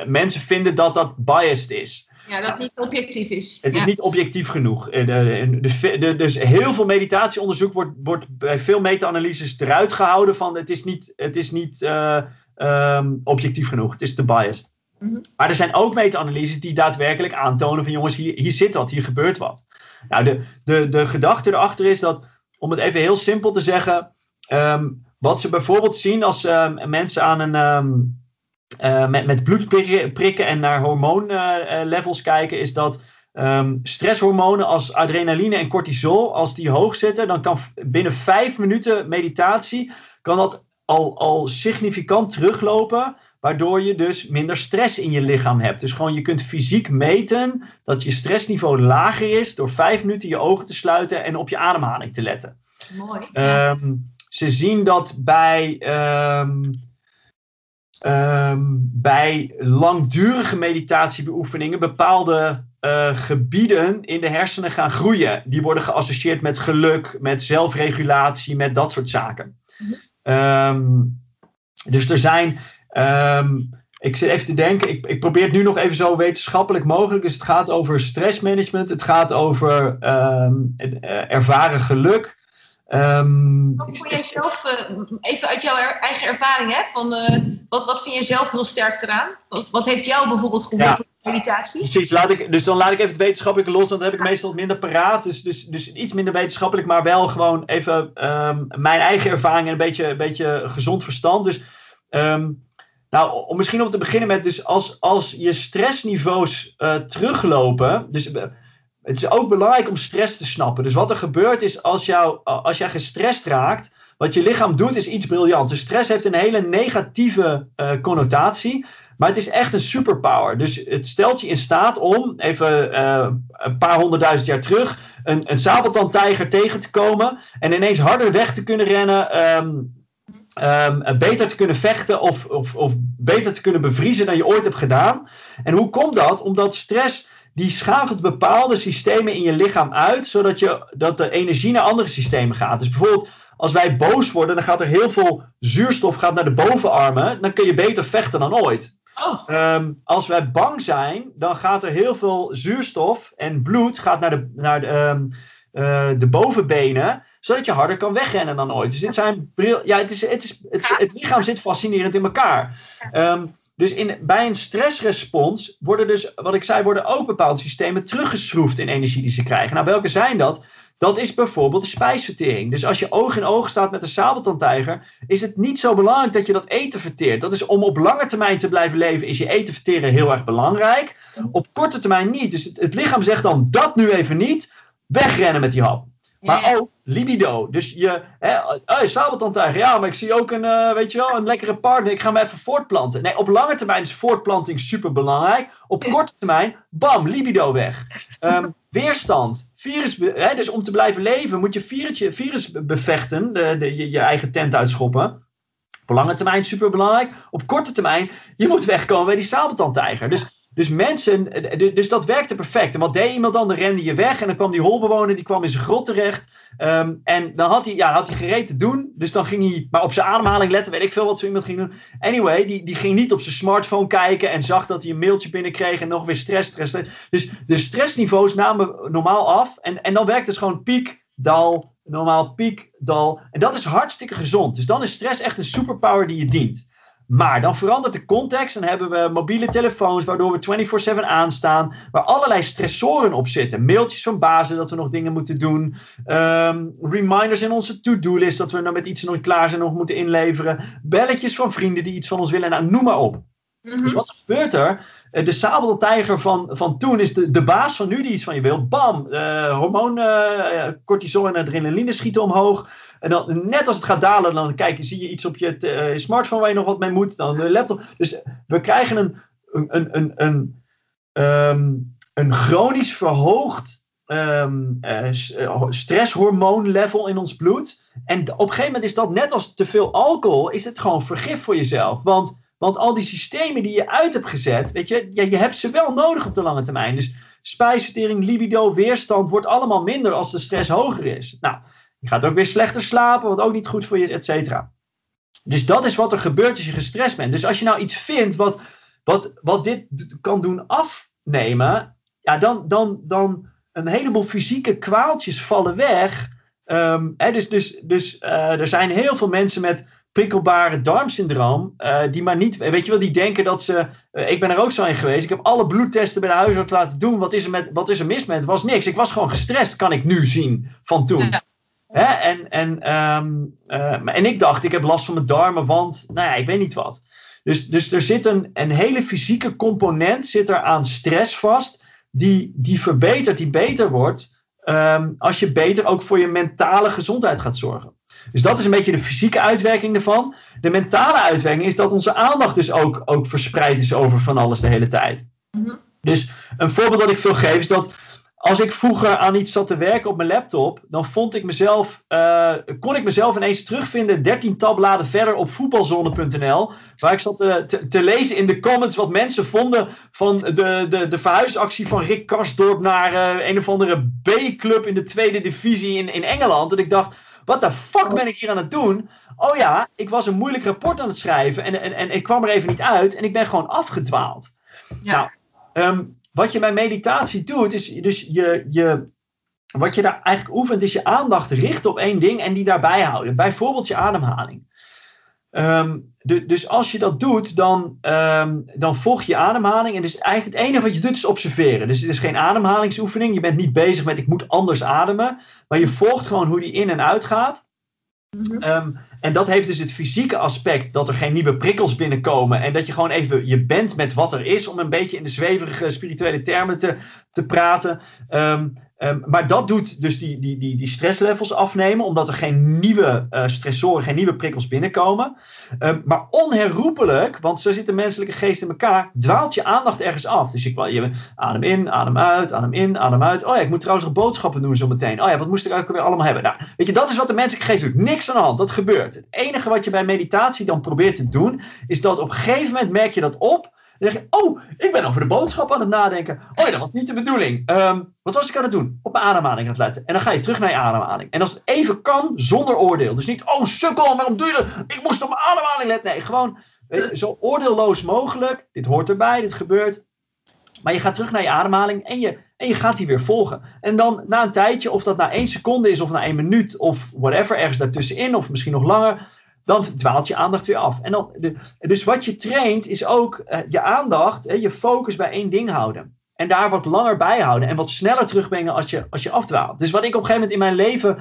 S3: mensen vinden dat dat biased is.
S2: Ja, dat het niet objectief is.
S3: Het is niet objectief genoeg. Eh, dus heel veel meditatieonderzoek wordt, wordt bij veel meta-analyses eruit gehouden van het is niet, het is niet eh, ehm, objectief genoeg. Het is te biased.
S2: Mhm.
S3: Maar er zijn ook meta-analyses die daadwerkelijk aantonen van jongens, hier, hier zit wat, hier gebeurt wat. Nou, de, de, de gedachte erachter is dat, om het even heel simpel te zeggen, ehm, wat ze bijvoorbeeld zien als ehm, mensen aan een, eh, met, met bloed prikken, en naar hormoonlevels kijken, is dat ehm, stresshormonen als adrenaline en cortisol, als die hoog zitten, dan kan binnen vijf minuten meditatie, kan dat al, al significant teruglopen, waardoor je dus minder stress in je lichaam hebt. Dus gewoon je kunt fysiek meten dat je stressniveau lager is door vijf minuten je ogen te sluiten en op je ademhaling te letten.
S2: Mooi.
S3: Ehm, ze zien dat bij, ehm, ehm, bij langdurige meditatiebeoefeningen bepaalde eh, gebieden in de hersenen gaan groeien. Die worden geassocieerd met geluk, met zelfregulatie, met dat soort zaken.
S2: Mhm.
S3: Ehm, dus er zijn. ehm, ik zit even te denken, ik, ik probeer het nu nog even zo wetenschappelijk mogelijk. Dus het gaat over stressmanagement, het gaat over eh, ervaren geluk. Ehm,
S2: Wat vond jij zelf, eh, even uit jouw er- eigen ervaring, hè, van, eh, wat, wat vind je zelf heel sterk eraan? Wat, wat heeft jou bijvoorbeeld geholpen met meditatie?
S3: Precies, laat ik, dus dan laat ik even het wetenschappelijke los, want dan heb ik meestal minder paraat. Dus, dus, dus iets minder wetenschappelijk, maar wel gewoon even ehm, mijn eigen ervaring en een beetje, een beetje gezond verstand. Dus ehm, nou, om misschien om te beginnen met, dus als, als je stressniveaus eh, teruglopen, dus het is ook belangrijk om stress te snappen. Dus wat er gebeurt is, als, jou, als jij gestrest raakt, wat je lichaam doet is iets briljants. Dus stress heeft een hele negatieve eh, connotatie. Maar het is echt een superpower. Dus het stelt je in staat om, even eh, een paar honderdduizend jaar terug, een, een sabeltandtijger tegen te komen. En ineens harder weg te kunnen rennen. ehm, ehm, beter te kunnen vechten of, of, of beter te kunnen bevriezen dan je ooit hebt gedaan. En hoe komt dat? Omdat stress die schakelt bepaalde systemen in je lichaam uit, zodat je, dat de energie naar andere systemen gaat. Dus bijvoorbeeld, als wij boos worden, dan gaat er heel veel zuurstof gaat naar de bovenarmen. Dan kun je beter vechten dan ooit.
S2: Oh.
S3: Ehm, als wij bang zijn, dan gaat er heel veel zuurstof en bloed gaat naar de, naar de, ehm, eh, de bovenbenen, zodat je harder kan wegrennen dan ooit. Dus dit zijn bril. Ja, het, is, het, is, het, het lichaam zit fascinerend in elkaar. Ehm, dus in, bij een stressrespons worden dus, wat ik zei, worden ook bepaalde systemen teruggeschroefd in energie die ze krijgen. Nou, welke zijn dat? Dat is bijvoorbeeld de spijsvertering. Dus als je oog in oog staat met een sabeltandtijger, is het niet zo belangrijk dat je dat eten verteert. Dat is om op lange termijn te blijven leven, is je eten verteren heel erg belangrijk. Op korte termijn niet. Dus het, het lichaam zegt dan dat nu even niet, wegrennen met die hap. Maar
S2: Ja.
S3: ook libido. Dus je, hè, hey, sabeltandtijger, ja, maar ik zie ook een, eh, weet je wel, een lekkere partner. Ik ga me even voortplanten. Nee, op lange termijn is voortplanting super belangrijk. Op korte termijn, bam, libido weg. Ehm, [LAUGHS] weerstand. Virus, hè, dus om te blijven leven moet je virusje, virus be- bevechten, de, de, je, je eigen tent uitschoppen. Op lange termijn super belangrijk. Op korte termijn, je moet wegkomen bij die sabeltandtijger. Dus, dus mensen, eh, dus dat werkte perfect. En wat deed iemand dan? Dan rende je weg en dan kwam die holbewoner, die kwam in zijn grot terecht. Ehm, en dan had hij, ja, had hij gereed te doen. Dus dan ging hij maar op zijn ademhaling letten, weet ik veel wat zo iemand ging doen. Anyway, die, die ging niet op zijn smartphone kijken en zag dat hij een mailtje binnenkreeg en nog weer stress, stress, stress. Dus de stressniveaus namen normaal af. En, en dan werkt het gewoon piek, dal, normaal piek, dal. En dat is hartstikke gezond. Dus dan is stress echt een superpower die je dient. Maar dan verandert de context. Dan hebben we mobiele telefoons, waardoor we 24-7 aanstaan. Waar allerlei stressoren op zitten. Mailtjes van bazen dat we nog dingen moeten doen. Ehm, reminders in onze to-do-list dat we nou met iets nog klaar zijn, nog moeten inleveren. Belletjes van vrienden die iets van ons willen. Nou, noem maar op.
S2: Mhm.
S3: Dus wat er gebeurt er? Eh, De sabeltijger van, van toen is de, de baas van nu die iets van je wil. Bam! eh hormoon, eh, cortisol en adrenaline schieten omhoog. En dan, net als het gaat dalen, dan kijk, zie je iets op je smartphone waar je nog wat mee moet. Dan de laptop. Dus we krijgen een, een, een, een, een, ehm, chronisch verhoogd s- eh, stresshormoonlevel in ons bloed. En op een gegeven moment is dat net als te veel alcohol, is het gewoon vergif voor jezelf. Want want al die systemen die je uit hebt gezet, weet je, ja, je hebt ze wel nodig op de lange termijn. Dus spijsvertering, libido, weerstand wordt allemaal minder als de stress hoger is. Nou, je gaat ook weer slechter slapen, wat ook niet goed voor je is, et cetera. Dus dat is wat er gebeurt als je gestrest bent. Dus als je nou iets vindt wat, wat, wat dit kan doen afnemen, ja, dan, dan, dan een heleboel fysieke kwaaltjes vallen weg. Ehm, hè, dus dus, dus eh, er zijn heel veel mensen met prikkelbare darmsyndroom, eh, die maar niet, weet je wel, die denken dat ze, eh, ik ben er ook zo in geweest, ik heb alle bloedtesten bij de huisarts laten doen, wat is er, met, wat is er mis met? Het was niks, ik was gewoon gestrest, kan ik nu zien van toen.
S2: Ja.
S3: Hè? En, en, ehm, eh, en ik dacht, ik heb last van mijn darmen, want, nou ja, ik weet niet wat. Dus, dus er zit een, een hele fysieke component zit er aan stress vast, die, die verbetert, die beter wordt, ehm, als je beter ook voor je mentale gezondheid gaat zorgen. Dus dat is een beetje de fysieke uitwerking ervan. De mentale uitwerking is dat onze aandacht dus ook, ook verspreid is over van alles de hele tijd.
S2: Mhm.
S3: Dus een voorbeeld dat ik veel geef is dat als ik vroeger aan iets zat te werken op mijn laptop, dan vond ik mezelf, eh, kon ik mezelf ineens terugvinden 13 tabbladen verder op voetbalzone.nl, waar ik zat te, te, te lezen in de comments wat mensen vonden van de, de, de verhuisactie van Rick Karsdorp naar eh, een of andere B-club in de tweede divisie in, in Engeland. En ik dacht, wat de fuck ben ik hier aan het doen? Oh ja, ik was een moeilijk rapport aan het schrijven en, en, en ik kwam er even niet uit en ik ben gewoon afgedwaald.
S2: Ja.
S3: Nou, ehm, wat je bij meditatie doet, is dus je, je, wat je daar eigenlijk oefent, is je aandacht richten op één ding en die daarbij houden. Bijvoorbeeld je ademhaling. Ehm, de- dus als je dat doet, dan, ehm, dan volg je ademhaling. En dus eigenlijk het enige wat je doet is observeren. Dus het is geen ademhalingsoefening. Je bent niet bezig met ik moet anders ademen. Maar je volgt gewoon hoe die in en uit gaat.
S2: Mhm.
S3: Ehm, en dat heeft dus het fysieke aspect dat er geen nieuwe prikkels binnenkomen. En dat je gewoon even je bent met wat er is. Om een beetje in de zweverige spirituele termen te, te praten. Ehm, ehm, maar dat doet dus die, die, die, die stresslevels afnemen. Omdat er geen nieuwe eh, stressoren, geen nieuwe prikkels binnenkomen. Ehm, maar onherroepelijk, want zo zit de menselijke geest in elkaar. Dwaalt je aandacht ergens af. Dus je, je adem in, adem uit, adem in, adem uit. Oh ja, ik moet trouwens nog boodschappen doen zo meteen. Oh ja, wat moest ik ook weer allemaal hebben? Nou, weet je, dat is wat de menselijke geest doet. Niks aan de hand, dat gebeurt. Het enige wat je bij meditatie dan probeert te doen, is dat op een gegeven moment merk je dat op. Dan je, oh, ik ben over de boodschap aan het nadenken. Oh dat was niet de bedoeling. Ehm, wat was ik aan het doen? Op mijn ademhaling aan het letten. En dan ga je terug naar je ademhaling. En als het even kan, zonder oordeel. Dus niet, oh sukkel, waarom doe je dat? Ik moest op mijn ademhaling letten. Nee, gewoon je, zo oordeelloos mogelijk. Dit hoort erbij, dit gebeurt. Maar je gaat terug naar je ademhaling en je, en je gaat die weer volgen. En dan na een tijdje, of dat na één seconde is of na één minuut of whatever, ergens daartussenin of misschien nog langer, dan dwaalt je aandacht weer af. En dan, dus wat je traint is ook uh, je aandacht, hè, je focus bij één ding houden. En daar wat langer bij houden en wat sneller terugbrengen als je, als je afdwaalt. Dus wat ik op een gegeven moment in mijn leven,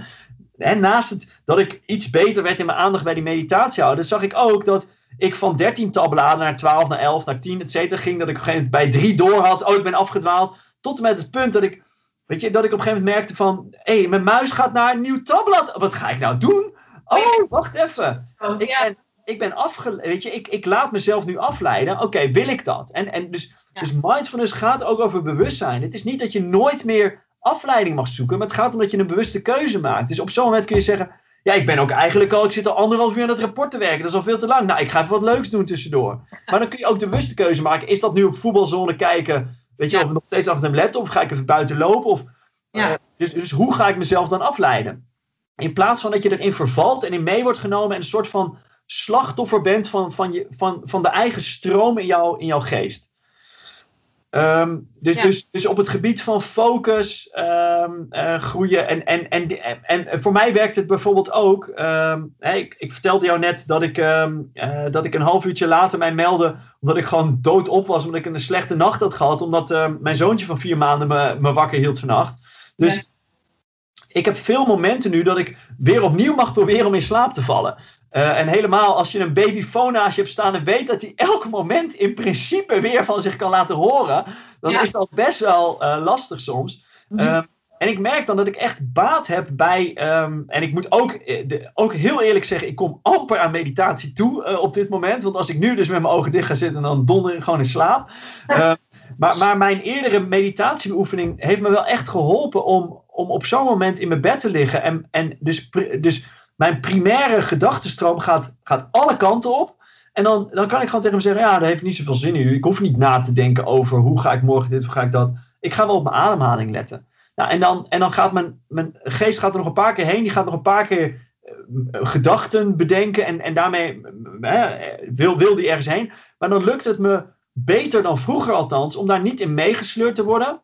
S3: en naast het dat ik iets beter werd in mijn aandacht bij die meditatie houden, zag ik ook dat ik van 13 tabbladen naar 12, naar 11, naar 10, et cetera, ging. Dat ik op een gegeven moment bij drie door had. Oh, ik ben afgedwaald. Tot en met het punt dat ik, weet je, dat ik op een gegeven moment merkte van... Hé, hey, mijn muis gaat naar een nieuw tabblad. Wat ga ik nou doen? Oh, wacht even.
S2: Oh,
S3: ik, ben, ik ben afgeleid. Weet je, ik, ik laat mezelf nu afleiden. Oké, wil ik dat? En, en dus, ja. dus mindfulness gaat ook over bewustzijn. Het is niet dat je nooit meer afleiding mag zoeken. Maar het gaat om dat je een bewuste keuze maakt. Dus op zo'n moment kun je zeggen... Ja, ik ben ook eigenlijk al, ik zit al anderhalf uur aan het rapport te werken. Dat is al veel te lang. Nou, ik ga even wat leuks doen tussendoor. Maar dan kun je ook de bewuste keuze maken. Is dat nu op voetbalzone kijken? Weet je, ja. of nog steeds achter een laptop? Of ga ik even buiten lopen? Of, ja. uh, dus, dus hoe ga ik mezelf dan afleiden? In plaats van dat je erin vervalt en in mee wordt genomen en een soort van slachtoffer bent van, van, je, van, van de eigen stroom in, jou, in jouw geest. Um, dus, ja. dus, dus op het gebied van focus, um, uh, groeien. En, en, en, en, en voor mij werkt het bijvoorbeeld ook. Um, hey, ik, ik, vertelde jou net dat ik, uh, dat ik een half uurtje later mij meldde. Omdat ik gewoon doodop was. Omdat ik een slechte nacht had gehad. Omdat uh, mijn zoontje van vier maanden me, me wakker hield vannacht. Dus ja. Ik heb veel momenten nu dat ik weer opnieuw mag proberen om in slaap te vallen. Uh, en helemaal als je een babyfoon naast je hebt staan en weet dat hij elk moment in principe weer van zich kan laten horen, dan ja. is dat best wel uh, lastig soms. Mm -hmm. uh, en ik merk dan dat ik echt baat heb bij, um, en ik moet ook, de, ook heel eerlijk zeggen, ik kom amper aan meditatie toe uh, op dit moment. Want als ik nu dus met mijn ogen dicht ga zitten, dan donder ik gewoon in slaap. [LAUGHS] maar, maar mijn eerdere meditatiebeoefening heeft me wel echt geholpen om, om op zo'n moment in mijn bed te liggen. En, en dus, dus mijn primaire gedachtenstroom gaat, gaat alle kanten op. En dan, dan kan ik gewoon tegen hem zeggen: Ja, dat heeft niet zoveel zin in. Ik hoef niet na te denken over hoe ga ik morgen dit, hoe ga ik dat. Ik ga wel op mijn ademhaling letten. Nou, en, dan, en dan gaat mijn, mijn geest gaat er nog een paar keer heen. Die gaat nog een paar keer uh, gedachten bedenken. En, en daarmee wil, wil die ergens heen. Maar dan lukt het me beter dan vroeger althans. Om daar niet in meegesleurd te worden.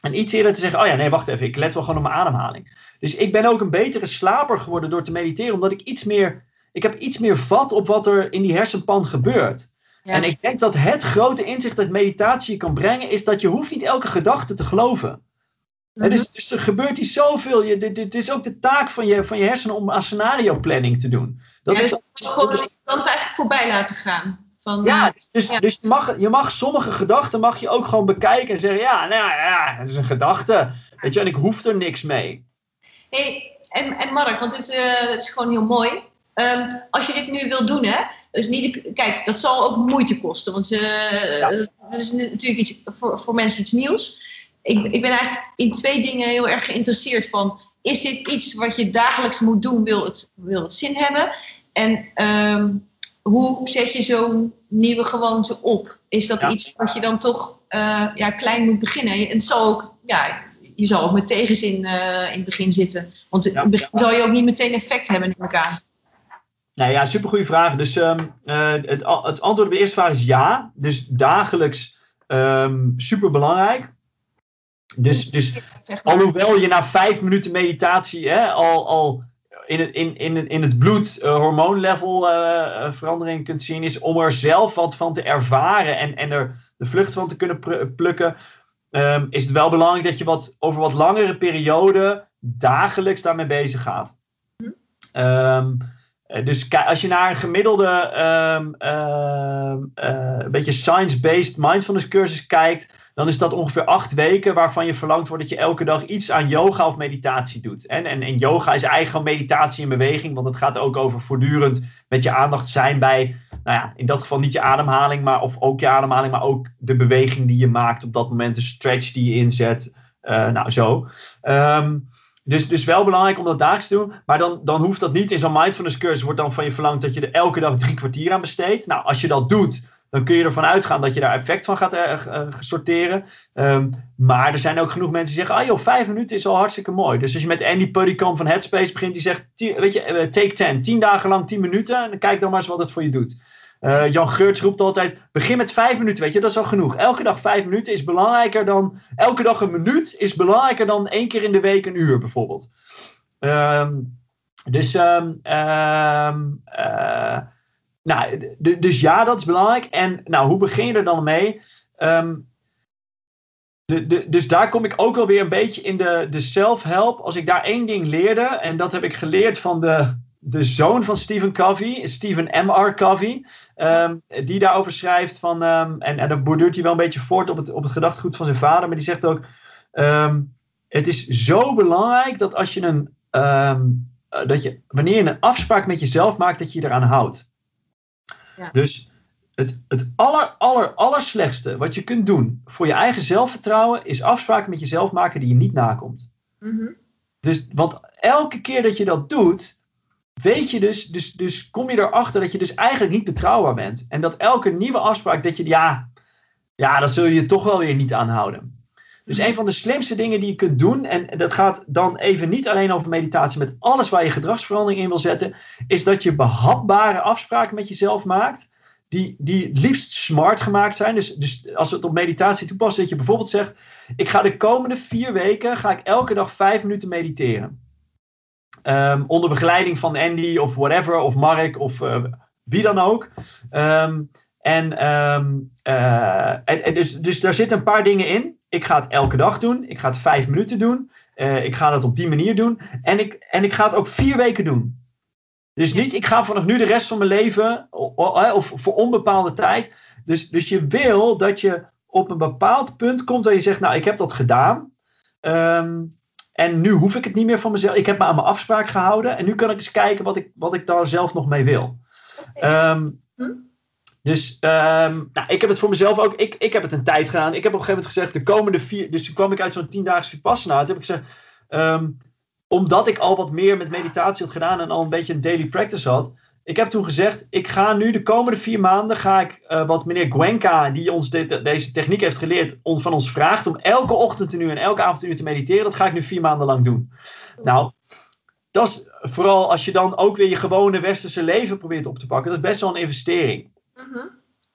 S3: En iets eerder te zeggen: Oh ja, nee, wacht even. Ik let wel gewoon op mijn ademhaling. Dus ik ben ook een betere slaper geworden door te mediteren, omdat ik iets meer, ik heb iets meer vat op wat er in die hersenpan gebeurt. Ja. En ik denk dat het grote inzicht dat meditatie kan brengen, is dat je hoeft niet elke gedachte te geloven. Mm -hmm. dus, dus, er gebeurt hier zoveel. Je, dit, dit, is ook de taak van je, van je hersenen om aan scenario planning te doen.
S2: Dat ja, is, dus gewoon de kant eigenlijk voorbij laten gaan. Van,
S3: ja, dus, dus, ja. dus je, mag, je mag sommige gedachten mag je ook gewoon bekijken en zeggen, ja, nou ja, het is een gedachte. Weet je, en ik hoef er niks mee.
S2: Hey, en, en Mark, want dit, uh, dit is gewoon heel mooi. Um, als je dit nu wil doen, hè, dus niet, kijk, dat zal ook moeite kosten, want uh, ja. dat is natuurlijk iets, voor, voor mensen iets nieuws. Ik, ik ben eigenlijk in twee dingen heel erg geïnteresseerd van, is dit iets wat je dagelijks moet doen, wil het, wil het zin hebben? En um, hoe zet je zo'n nieuwe gewoonte op? Is dat ja. iets wat je dan toch uh, ja, klein moet beginnen? En het zal ook, ja, je zal ook met tegenzin uh, in het begin zitten. Want in het begin zal je ook niet meteen effect hebben in elkaar.
S3: Nou ja, supergoeie vraag. Dus um, uh, het, het, antwoord op de eerste vraag is ja. Dus dagelijks um, super belangrijk. Dus, dus alhoewel je na vijf minuten meditatie hè, al, al in het, in, in, in het bloed uh, hormoonlevel uh, verandering kunt zien, is om er zelf wat van te ervaren en, en er de vlucht van te kunnen plukken, um, is het wel belangrijk dat je wat, over wat langere periode dagelijks daarmee bezig gaat. Um, dus als je naar een gemiddelde um, uh, uh, een beetje science-based mindfulness cursus kijkt, dan is dat ongeveer acht weken waarvan je verlangd wordt dat je elke dag iets aan yoga of meditatie doet. En, en, en yoga is gewoon meditatie in beweging, want het gaat ook over voortdurend met je aandacht zijn bij, nou ja, in dat geval niet je ademhaling, maar of ook je ademhaling, maar ook de beweging die je maakt op dat moment, de stretch die je inzet. Uh, nou, zo. Um, dus, dus wel belangrijk om dat dagelijks te doen. Maar dan, dan hoeft dat niet. In zo'n mindfulness cursus wordt dan van je verlangd dat je er elke dag drie kwartier aan besteedt. Nou, als je dat doet, dan kun je ervan uitgaan dat je daar effect van gaat uh, sorteren. Um, maar er zijn ook genoeg mensen die zeggen, ah joh, vijf minuten is al hartstikke mooi. Dus als je met Andy Puddykamp van Headspace begint, die zegt, weet je, take 10, tien dagen lang tien minuten. En kijk dan maar eens wat het voor je doet. Jan Geurts roept altijd: begin met vijf minuten, weet je, dat is al genoeg. Elke dag vijf minuten is belangrijker dan. Elke dag een minuut is belangrijker dan één keer in de week een uur, bijvoorbeeld. Um, dus, um, nou, dus ja, dat is belangrijk. En nou, hoe begin je er dan mee? De, de, dus daar kom ik ook wel weer een beetje in de, de self-help. Als ik daar één ding leerde, en dat heb ik geleerd van de, de zoon van Stephen Covey, Stephen M.R. Covey, um, die daarover schrijft van, um, en, en dan borduurt hij wel een beetje voort op het, op het gedachtegoed van zijn vader, maar die zegt ook, het is zo belangrijk dat als je een, dat je, wanneer je een afspraak met jezelf maakt, dat je je eraan houdt. Ja. Dus het, het aller, aller, aller slechtste wat je kunt doen voor je eigen zelfvertrouwen, is afspraken met jezelf maken die je niet nakomt. Mm -hmm. dus, want elke keer dat je dat doet, weet je dus, dus, dus kom je erachter dat je dus eigenlijk niet betrouwbaar bent. En dat elke nieuwe afspraak, dat je, ja, ja, dan zul je je toch wel weer niet aanhouden. Dus een van de slimste dingen die je kunt doen, en dat gaat dan even niet alleen over meditatie, met alles waar je gedragsverandering in wil zetten, is dat je behapbare afspraken met jezelf maakt, die, die liefst smart gemaakt zijn. Dus, dus als we het op meditatie toepassen, dat je bijvoorbeeld zegt, ik ga de komende vier weken, ga ik elke dag vijf minuten mediteren. Um, onder begeleiding van Andy of whatever, of Mark of uh, wie dan ook. En, um, uh, en, en, dus, dus daar zitten een paar dingen in. Ik ga het elke dag doen. Ik ga het vijf minuten doen. Uh, ik ga het op die manier doen. En ik, en ik ga het ook vier weken doen. Dus niet, ik ga vanaf nu de rest van mijn leven, of, of voor onbepaalde tijd. Dus, dus je wil dat je op een bepaald punt komt waar je zegt, nou, ik heb dat gedaan. Um, en nu hoef ik het niet meer van mezelf. Ik heb me aan mijn afspraak gehouden. En nu kan ik eens kijken wat ik, wat ik daar zelf nog mee wil. Um? Dus um, nou, ik heb het voor mezelf ook. Ik, ik heb het een tijd gedaan. Ik heb op een gegeven moment gezegd: de komende vier. Dus toen kwam ik uit zo'n tiendaags Vipassana. Toen heb ik gezegd: um, omdat ik al wat meer met meditatie had gedaan. en al een beetje een daily practice had ik heb toen gezegd, ik ga nu de komende vier maanden, ga ik uh, wat meneer Gwenka, die ons deze techniek heeft geleerd, van ons vraagt om elke ochtend en elke avond een uur te mediteren. Dat ga ik nu vier maanden lang doen. Nou, dat is vooral als je dan ook weer je gewone westerse leven probeert op te pakken. Dat is best wel een investering.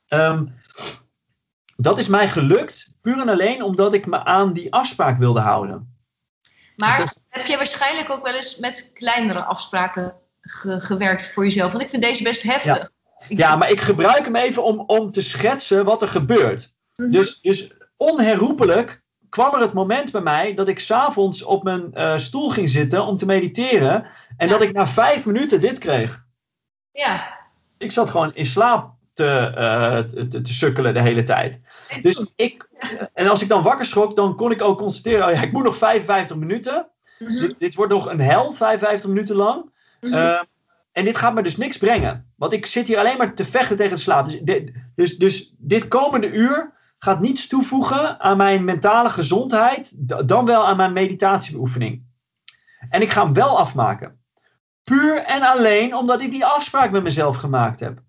S3: Um, dat is mij gelukt, puur en alleen omdat ik me aan die afspraak wilde houden.
S1: Maar dus heb je waarschijnlijk ook wel eens met kleinere afspraken ge gewerkt voor jezelf? Want ik vind deze best heftig.
S3: Ja, ja maar ik gebruik hem even om, om te schetsen wat er gebeurt. Mm -hmm. dus, dus onherroepelijk kwam er het moment bij mij dat ik s'avonds op mijn uh, stoel ging zitten om te mediteren. En ja. dat ik na vijf minuten dit kreeg.
S1: Ja.
S3: Ik zat gewoon in slaap te, uh, te, te, sukkelen de hele tijd. Dus ik, en als ik dan wakker schrok, dan kon ik ook constateren: oh ja, ik moet nog 55 minuten. Mm -hmm. dit, dit, wordt nog een hel, 55 minuten lang. Mm -hmm. uh, en dit gaat me dus niks brengen. Want ik zit hier alleen maar te vechten tegen de slaap. Dus, dit, dus, dus dit komende uur gaat niets toevoegen aan mijn mentale gezondheid. Dan wel aan mijn meditatiebeoefening. En ik ga hem wel afmaken. Puur en alleen omdat ik die afspraak met mezelf gemaakt heb.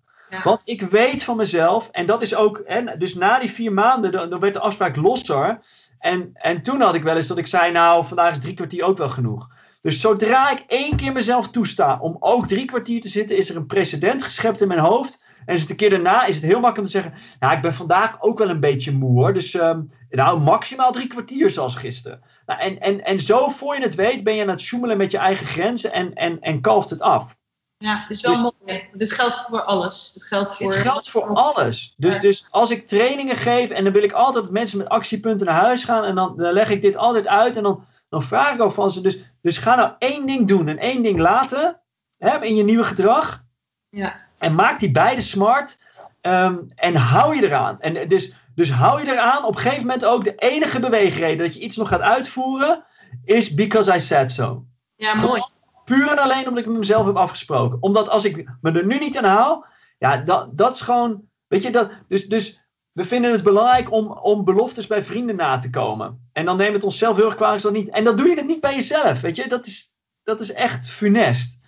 S3: Want ik weet van mezelf, en dat is ook, en dus na die vier maanden, dan, werd de afspraak losser. En, en toen had ik wel eens dat ik zei, nou, vandaag is drie kwartier ook wel genoeg. Dus zodra ik één keer mezelf toesta om ook drie kwartier te zitten, is er een precedent geschept in mijn hoofd. En is het een keer daarna is het heel makkelijk om te zeggen, nou, ik ben vandaag ook wel een beetje moe hoor. Dus um, nou, maximaal drie kwartier zoals gisteren. Nou, en, en, en zo, voor je het weet, ben je aan het zoemelen met je eigen grenzen en, en, en kalft het af.
S1: Ja, het is wel dus, mooi. Dit geldt voor alles.
S3: Dit
S1: geldt voor,
S3: dit geldt voor alles. Dus, dus als ik trainingen geef en dan wil ik altijd dat mensen met actiepunten naar huis gaan en dan, dan leg ik dit altijd uit en dan dan vraag ik ook van ze. Dus, dus ga nou één ding doen en één ding laten hè, in je nieuwe gedrag.
S1: Ja.
S3: En maak die beide smart. Um, en hou je eraan. En dus, dus hou je eraan. Op een gegeven moment ook de enige beweegreden dat je iets nog gaat uitvoeren. Is because I said so.
S1: Ja, mooi.
S3: Puur en alleen omdat ik met mezelf heb afgesproken. Omdat als ik me er nu niet aan hou. Ja, dat, dat is gewoon. Weet je, dat, dus, dus we vinden het belangrijk om, om beloftes bij vrienden na te komen. En dan nemen we het onszelf heel erg kwalijk dat niet. En dan doe je het niet bij jezelf, weet je. Dat is, dat is echt funest.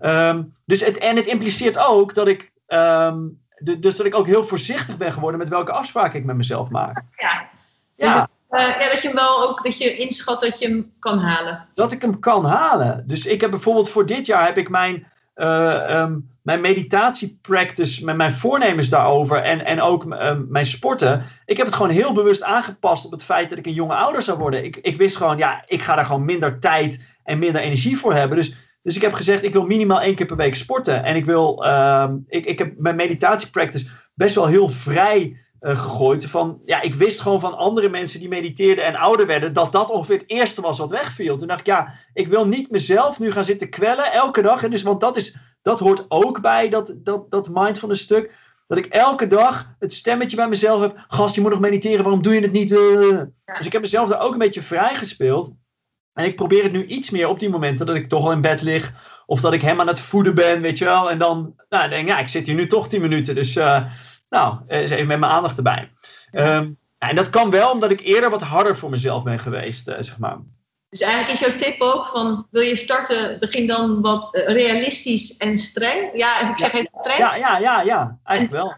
S3: Um, dus het, en het impliceert ook dat ik, um, du- dus dat ik ook heel voorzichtig ben geworden met welke afspraken ik met mezelf maak.
S2: Ja.
S3: Ja,
S2: ja, dat je hem wel ook, dat je inschat dat je hem kan halen.
S3: dat ik hem kan halen. Dus ik heb bijvoorbeeld voor dit jaar heb ik mijn, eh ehm, mijn meditatiepractice, met mijn voornemens daarover en, en ook ehm, mijn sporten. Ik heb het gewoon heel bewust aangepast op het feit dat ik een jonge ouder zou worden. Ik, ik wist gewoon, ja, ik ga daar gewoon minder tijd en minder energie voor hebben. Dus, dus ik heb gezegd, ik wil minimaal één keer per week sporten. En ik wil, ehm, ik, ik heb mijn meditatiepractice best wel heel vrij eh, gegooid. Van, ja, ik wist gewoon van andere mensen die mediteerden en ouder werden, dat dat ongeveer het eerste was wat wegviel. Toen dacht ik, ja, ik wil niet mezelf nu gaan zitten kwellen elke dag. En dus, want dat, is, dat hoort ook bij dat, dat, dat mindfulness stuk. Dat ik elke dag het stemmetje bij mezelf heb. Gast, je moet nog mediteren, waarom doe je het niet? Eh. Dus ik heb mezelf daar ook een beetje vrij gespeeld. En ik probeer het nu iets meer op die momenten dat ik toch al in bed lig. Of dat ik hem aan het voeden ben, weet je wel. En dan nou, denk ik, ja, ik zit hier nu toch 10 minuten. Dus eh, nou, eens even met mijn aandacht erbij. Ehm, en dat kan wel omdat ik eerder wat harder voor mezelf ben geweest, eh, zeg maar.
S2: Dus eigenlijk is jouw tip ook van, wil je starten, begin dan wat eh, realistisch en streng. Ja, ik zeg even streng.
S3: Ja, ja, ja, ja, eigenlijk wel.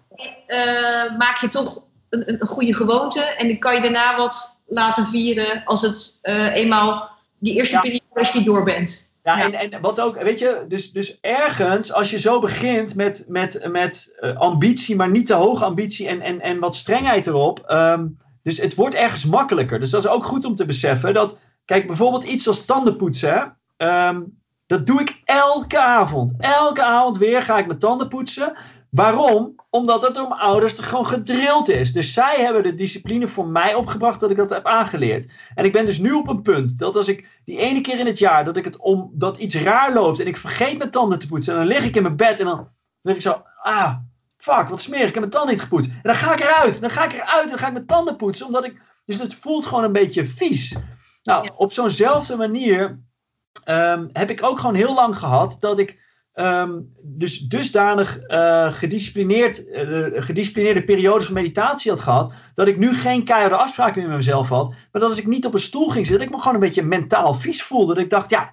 S2: eh, maak je toch een, een goede gewoonte. En dan kan je daarna wat laten vieren als het eh, eenmaal die eerste
S3: Ja.
S2: periode als je door bent.
S3: Ja,
S2: Ja.
S3: En, en wat ook, weet je, dus, dus ergens, als je zo begint met, met, met eh, ambitie, maar niet te hoge ambitie en, en, en wat strengheid erop. ehm, dus het wordt ergens makkelijker. Dus dat is ook goed om te beseffen. Dat, kijk, bijvoorbeeld iets als tandenpoetsen. ehm, dat doe ik elke avond. Elke avond weer ga ik mijn tanden poetsen. Waarom? Omdat het door mijn ouders er gewoon gedrild is. Dus zij hebben de discipline voor mij opgebracht dat ik dat heb aangeleerd. En ik ben dus nu op een punt dat als ik die ene keer in het jaar dat ik het om dat iets raar loopt en ik vergeet mijn tanden te poetsen en dan lig ik in mijn bed en dan lig ik zo, ah, fuck, wat smerig, ik heb mijn tanden niet gepoetst. En dan ga ik eruit, dan ga ik eruit en dan ga ik mijn tanden poetsen, omdat ik, dus het voelt gewoon een beetje vies. Nou, op zo'nzelfde manier ehm, heb ik ook gewoon heel lang gehad dat ik ehm, dus dusdanig eh, gedisciplineerd, eh, gedisciplineerde periodes van meditatie had gehad, dat ik nu geen keiharde afspraken meer met mezelf had, maar dat als ik niet op een stoel ging zitten, dat ik me gewoon een beetje mentaal vies voelde. Dat ik dacht, ja,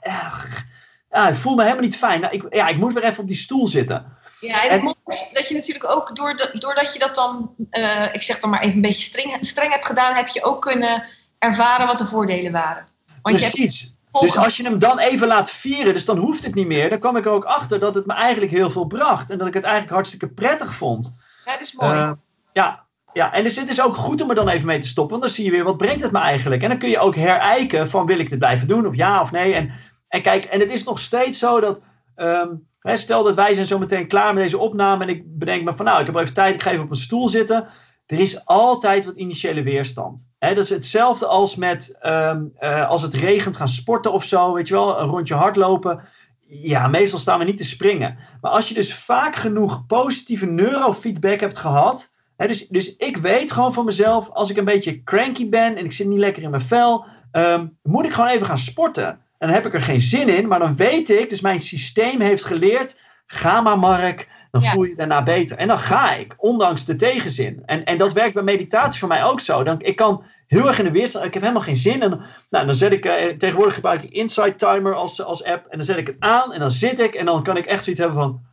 S3: ah, ik voel me helemaal niet fijn. Nou, ik, ja, ik moet weer even op die stoel zitten.
S2: Ja, en
S3: En-
S2: dat je natuurlijk ook, doordat, doordat je dat dan, eh, ik zeg dan maar even een beetje streng, streng hebt gedaan, heb je ook kunnen ervaren wat de voordelen waren. Want je hebt
S3: Precies. Dus als je hem dan even laat vieren, dus dan hoeft het niet meer. Dan kwam ik er ook achter dat het me eigenlijk heel veel bracht. En dat ik het eigenlijk hartstikke prettig vond.
S2: Ja, dat is mooi.
S3: Eh, ja, ja, en dus het is ook goed om er dan even mee te stoppen. Want dan zie je weer, wat brengt het me eigenlijk? En dan kun je ook herijken van, wil ik dit blijven doen? Of ja of nee? En, en kijk, en het is nog steeds zo dat... ehm, hè, stel dat wij zijn zo meteen klaar met deze opname. En ik bedenk me van, nou, ik heb even tijd. Ik ga even op een stoel zitten. Er is altijd wat initiële weerstand. Dat is hetzelfde als met ehm, eh, als het regent gaan sporten of zo. Weet je wel, een rondje hardlopen. Ja, meestal staan we niet te springen. Maar als je dus vaak genoeg positieve neurofeedback hebt gehad. Dus, dus ik weet gewoon van mezelf, als ik een beetje cranky ben en ik zit niet lekker in mijn vel, ehm, moet ik gewoon even gaan sporten. En dan heb ik er geen zin in, maar dan weet ik, dus mijn systeem heeft geleerd, ga maar Mark, dan
S2: Ja.
S3: voel je je daarna beter. En dan ga ik, ondanks de tegenzin. En, en dat werkt bij meditatie voor mij ook zo. Dan, ik kan heel erg in de weerstand, ik heb helemaal geen zin. En nou, dan zet ik, eh, tegenwoordig gebruik ik Insight Timer als, als app. En dan zet ik het aan en dan zit ik en dan kan ik echt zoiets hebben van...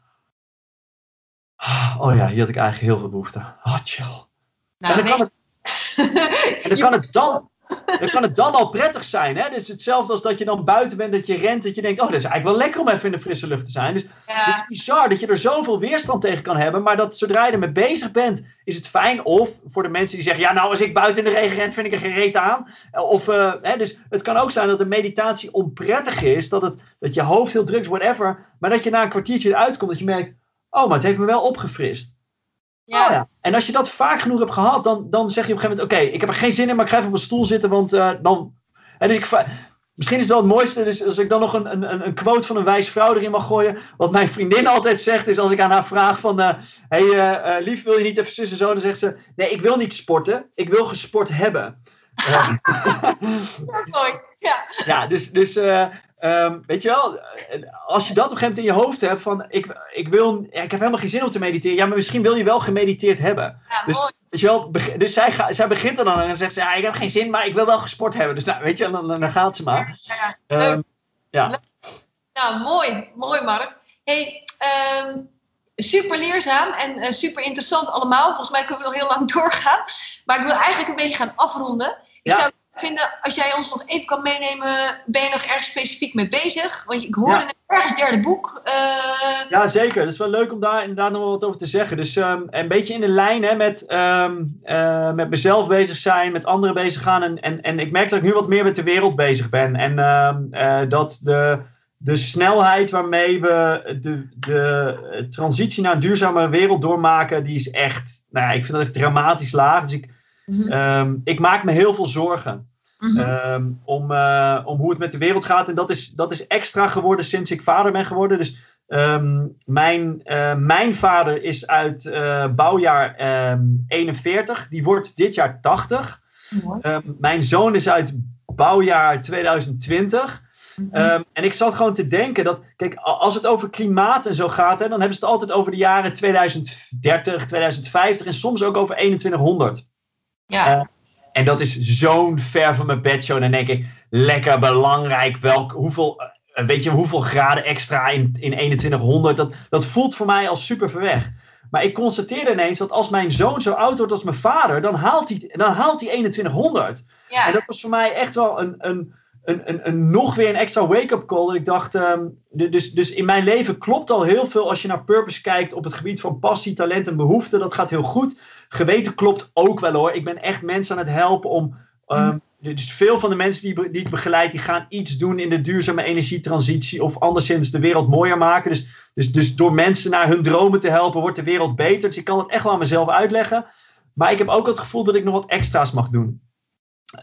S3: Oh ja, hier had ik eigenlijk heel veel behoefte. Oh, chill.
S2: nou,
S3: en dan kan, het, [LAUGHS] en dan, kan het dan, dan kan het dan al prettig zijn. Hè? Dus hetzelfde als dat je dan buiten bent, dat je rent, dat je denkt... Oh, dat is eigenlijk wel lekker om even in de frisse lucht te zijn. Dus
S2: Ja.
S3: het is bizar dat je er zoveel weerstand tegen kan hebben. Maar dat zodra je ermee bezig bent, is het fijn. Of voor de mensen die zeggen: Ja, nou, als ik buiten in de regen ren, vind ik er geen reet aan. Of, eh, hè, dus het kan ook zijn dat de meditatie onprettig is. Dat, het, dat je hoofd heel druk is, whatever. Maar dat je na een kwartiertje eruit komt, dat je merkt: Oh, maar het heeft me wel opgefrist.
S2: Ja.
S3: Oh ja. En als je dat vaak genoeg hebt gehad, dan, dan zeg je op een gegeven moment: Oké, ik heb er geen zin in, maar ik ga even op een stoel zitten. Want eh, dan. En dus ik, Misschien is het wel het mooiste, dus als ik dan nog een, een, een quote van een wijs vrouw erin mag gooien. Wat mijn vriendin altijd zegt, is als ik aan haar vraag van... Hé, hey, eh, eh, lief, wil je niet even zussen zo? Dan zegt ze, nee, ik wil niet sporten. Ik wil gesport hebben. [LAUGHS] Eh,
S2: Mooi. Ja.
S3: ja, dus, dus eh, ehm, weet je wel, eh, als je dat op een gegeven moment in je hoofd hebt van... Ik, ik, wil, ik heb helemaal geen zin om te mediteren. Ja, maar misschien wil je wel gemediteerd hebben.
S2: Ja,
S3: Dus,
S2: mooi.
S3: weet je wel, dus zij, ga, zij begint er dan en zegt ze... Ja, ik heb geen zin, maar ik wil wel gesport hebben. Dus nou, weet je, dan, dan, dan gaat ze maar.
S2: Ja.
S3: Ehm, ja.
S2: Nou, mooi. Mooi, Mark. Hey, ehm, super leerzaam en uh, super interessant allemaal. Volgens mij kunnen we nog heel lang [LAUGHS] doorgaan. Maar ik wil eigenlijk een beetje gaan afronden. Ik zou vinden, als jij ons nog even kan meenemen, ben je nog erg specifiek mee bezig? Want ik hoorde ja. ergens derde boek. Uh...
S3: Ja, zeker. Het is wel leuk om daar inderdaad nog wat over te zeggen. Dus um, een beetje in de lijn hè, met, um, uh, met mezelf bezig zijn, met anderen bezig gaan. En, en, en ik merk dat ik nu wat meer met de wereld bezig ben. En uh, dat de, de snelheid waarmee we de, de transitie naar een duurzame wereld doormaken, die is echt, nou ja, ik vind dat echt dramatisch laag. Dus ik Mhm. Ehm, ik maak me heel veel zorgen. Mhm. Ehm, om, uh, om hoe het met de wereld gaat. En dat is, dat is extra geworden sinds ik vader ben geworden. Dus um, mijn, uh, mijn vader is uit uh, bouwjaar 41. Die wordt dit jaar 80. mijn zoon is uit bouwjaar 2020. Um, en ik zat gewoon te denken dat, kijk, als het over klimaat en zo gaat, hè, dan hebben ze het altijd over de jaren 2030, 2050 en soms ook over 2100. Ja. Uh, en dat is zo'n ver van mijn bedshow. Dan denk ik, lekker belangrijk. Welk, hoeveel, uh, weet je, hoeveel graden extra in, in 2100. Dat, dat voelt voor mij als super ver weg. Maar ik constateerde ineens dat als mijn zoon zo oud wordt als mijn vader, dan haalt hij, dan haalt hij 2100. Ja. En dat was voor mij echt wel een, een, een, een, een nog weer een extra wake-up call. Dat ik dacht, um, dus, dus in mijn leven klopt al heel veel als je naar purpose kijkt op het gebied van passie, talent en behoefte. Dat gaat heel goed geweten klopt ook wel hoor. Ik ben echt mensen aan het helpen om. Um, dus veel van de mensen die, die ik begeleid, die gaan iets doen in de duurzame energietransitie of anderszins de wereld mooier maken. Dus, dus, dus door mensen naar hun dromen te helpen, wordt de wereld beter. Dus ik kan het echt wel aan mezelf uitleggen. Maar ik heb ook het gevoel dat ik nog wat extra's mag doen.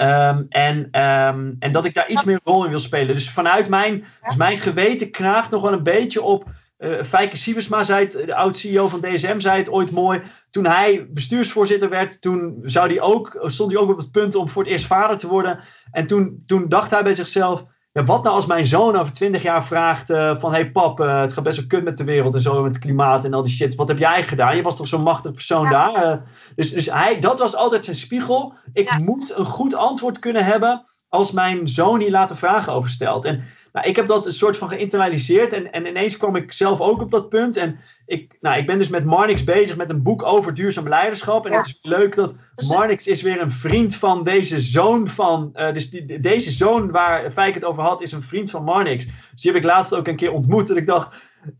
S3: Um, en, um, en dat ik daar iets meer rol in wil spelen. Dus vanuit mijn, dus mijn geweten knaagt nog wel een beetje op uh, Fijke zei het, de oud-CEO van DSM, zei het ooit mooi. Toen hij bestuursvoorzitter werd, toen zou die ook, stond hij ook op het punt om voor het eerst vader te worden. En toen, toen dacht hij bij zichzelf, ja, wat nou als mijn zoon over twintig jaar vraagt uh, van... hey pap, uh, het gaat best wel kut met de wereld en zo, met het klimaat en al die shit. Wat heb jij gedaan? Je was toch zo'n machtig persoon daar? dus dus hij, dat was altijd zijn spiegel. Ik moet een goed antwoord kunnen hebben als mijn zoon hier later vragen over stelt. En nou, ik heb dat een soort van geïnternaliseerd en, en ineens kwam ik zelf ook op dat punt. En ik, nou, ik ben dus met Marnix bezig met een boek over duurzaam leiderschap. En het is leuk dat Marnix is weer een vriend van deze zoon van... Uh, dus die, deze zoon waar Fijk het over had, is een vriend van Marnix. Dus die heb ik laatst ook een keer ontmoet. En ik dacht,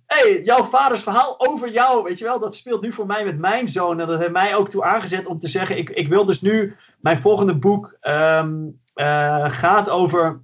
S3: hey, jouw vaders verhaal over jou, weet je wel, dat speelt nu voor mij met mijn zoon. En dat heeft mij ook toe aangezet om te zeggen, ik, ik wil dus nu, mijn volgende boek um, uh, gaat over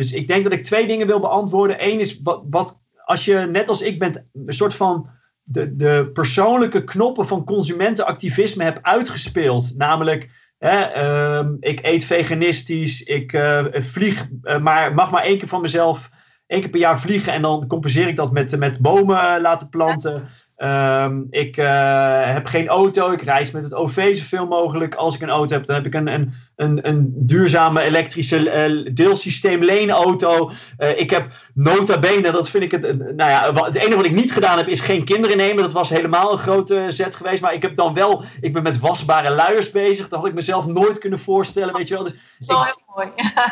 S3: dus ik denk dat ik twee dingen wil beantwoorden. Eén is wat, als je net als ik bent een soort van de, de persoonlijke knoppen van consumentenactivisme hebt uitgespeeld. Namelijk, hè, uh, ik eet veganistisch, ik uh, vlieg, uh, maar mag maar één keer van mezelf één keer per jaar vliegen en dan compenseer ik dat met, met bomen laten planten. Um, ik uh, heb geen auto. Ik reis met het OV zoveel mogelijk. Als ik een auto heb, dan heb ik een, een, een, een duurzame elektrische uh, deelsysteem leenauto. Uh, ik heb nota bene, dat vind ik het. Nou ja, het enige wat ik niet gedaan heb, is geen kinderen nemen. Dat was helemaal een grote zet geweest. Maar ik heb dan wel, ik ben met wasbare luiers bezig. Dat had ik mezelf nooit kunnen voorstellen. Weet je wel. Dus
S2: Zo heel mooi.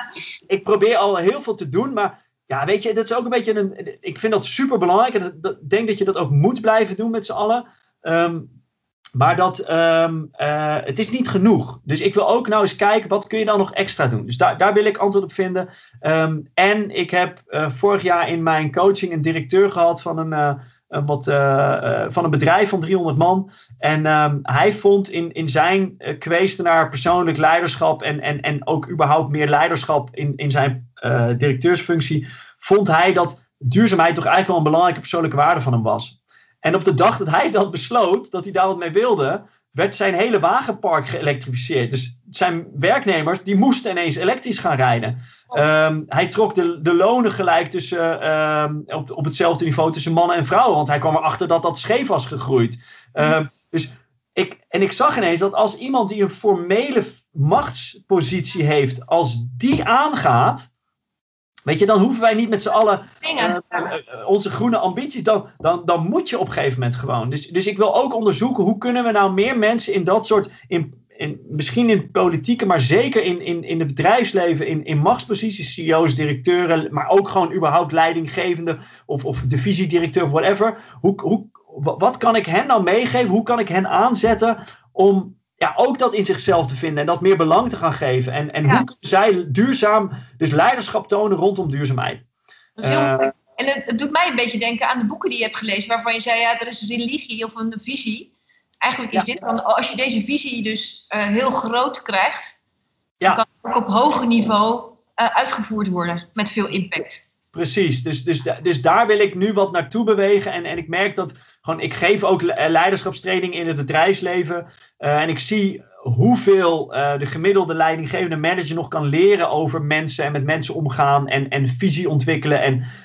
S2: [LAUGHS]
S3: ik probeer al heel veel te doen, maar ja, weet je, dat is ook een beetje een. Ik vind dat super belangrijk. En ik denk dat je dat ook moet blijven doen met z'n allen. Um, maar dat, um, uh, het is niet genoeg. Dus ik wil ook nou eens kijken, wat kun je dan nog extra doen? Dus daar, daar wil ik antwoord op vinden. Um, en ik heb uh, vorig jaar in mijn coaching een directeur gehad van een, een wat, van een bedrijf van 300 man. En hij vond in, in zijn kweesten naar persoonlijk leiderschap en, en, en ook überhaupt meer leiderschap in, in zijn directeursfunctie, vond hij dat duurzaamheid toch eigenlijk wel een belangrijke persoonlijke waarde van hem was. En op de dag dat hij dat besloot, dat hij daar wat mee wilde, werd zijn hele wagenpark geëlektrificeerd. Dus zijn werknemers, die moesten ineens elektrisch gaan rijden. Um, hij trok de, de lonen gelijk tussen, um, op, op hetzelfde niveau tussen mannen en vrouwen. Want hij kwam erachter dat dat scheef was gegroeid. Um, dus ik, en ik zag ineens dat als iemand die een formele machtspositie heeft, als die aangaat, Weet je, dan hoeven wij niet met z'n allen uh, onze groene ambities. Dan, dan, dan moet je op een gegeven moment gewoon. Dus, dus ik wil ook onderzoeken hoe kunnen we nou meer mensen in dat soort. In, in, misschien in politieke, maar zeker in, in, in het bedrijfsleven, in, in machtsposities, CEO's, directeuren, maar ook gewoon überhaupt leidinggevende of, of divisiedirecteur of whatever. Hoe, hoe, wa- wat kan ik hen nou meegeven? Hoe kan ik hen aanzetten om ja, ook dat in zichzelf te vinden en dat meer belang te gaan geven? En, en
S2: Ja.
S3: hoe kunnen zij duurzaam, dus leiderschap tonen rondom duurzaamheid?
S2: Dat is heel mooi. En het, het doet mij een beetje denken aan de boeken die je hebt gelezen, waarvan je zei, ja, er is een religie of een visie. Eigenlijk is
S3: Ja.
S2: dit dan, als je deze visie dus eh, heel groot krijgt,
S3: Ja.
S2: dan kan het ook op hoger niveau eh, uitgevoerd worden met veel impact.
S3: Precies, dus, dus, dus daar wil ik nu wat naartoe bewegen. En, en ik merk dat ik geef ook eh, leiderschapstraining in het bedrijfsleven. Eh, en ik zie hoeveel eh, de gemiddelde leidinggevende manager nog kan leren over mensen en met mensen omgaan en, en visie ontwikkelen.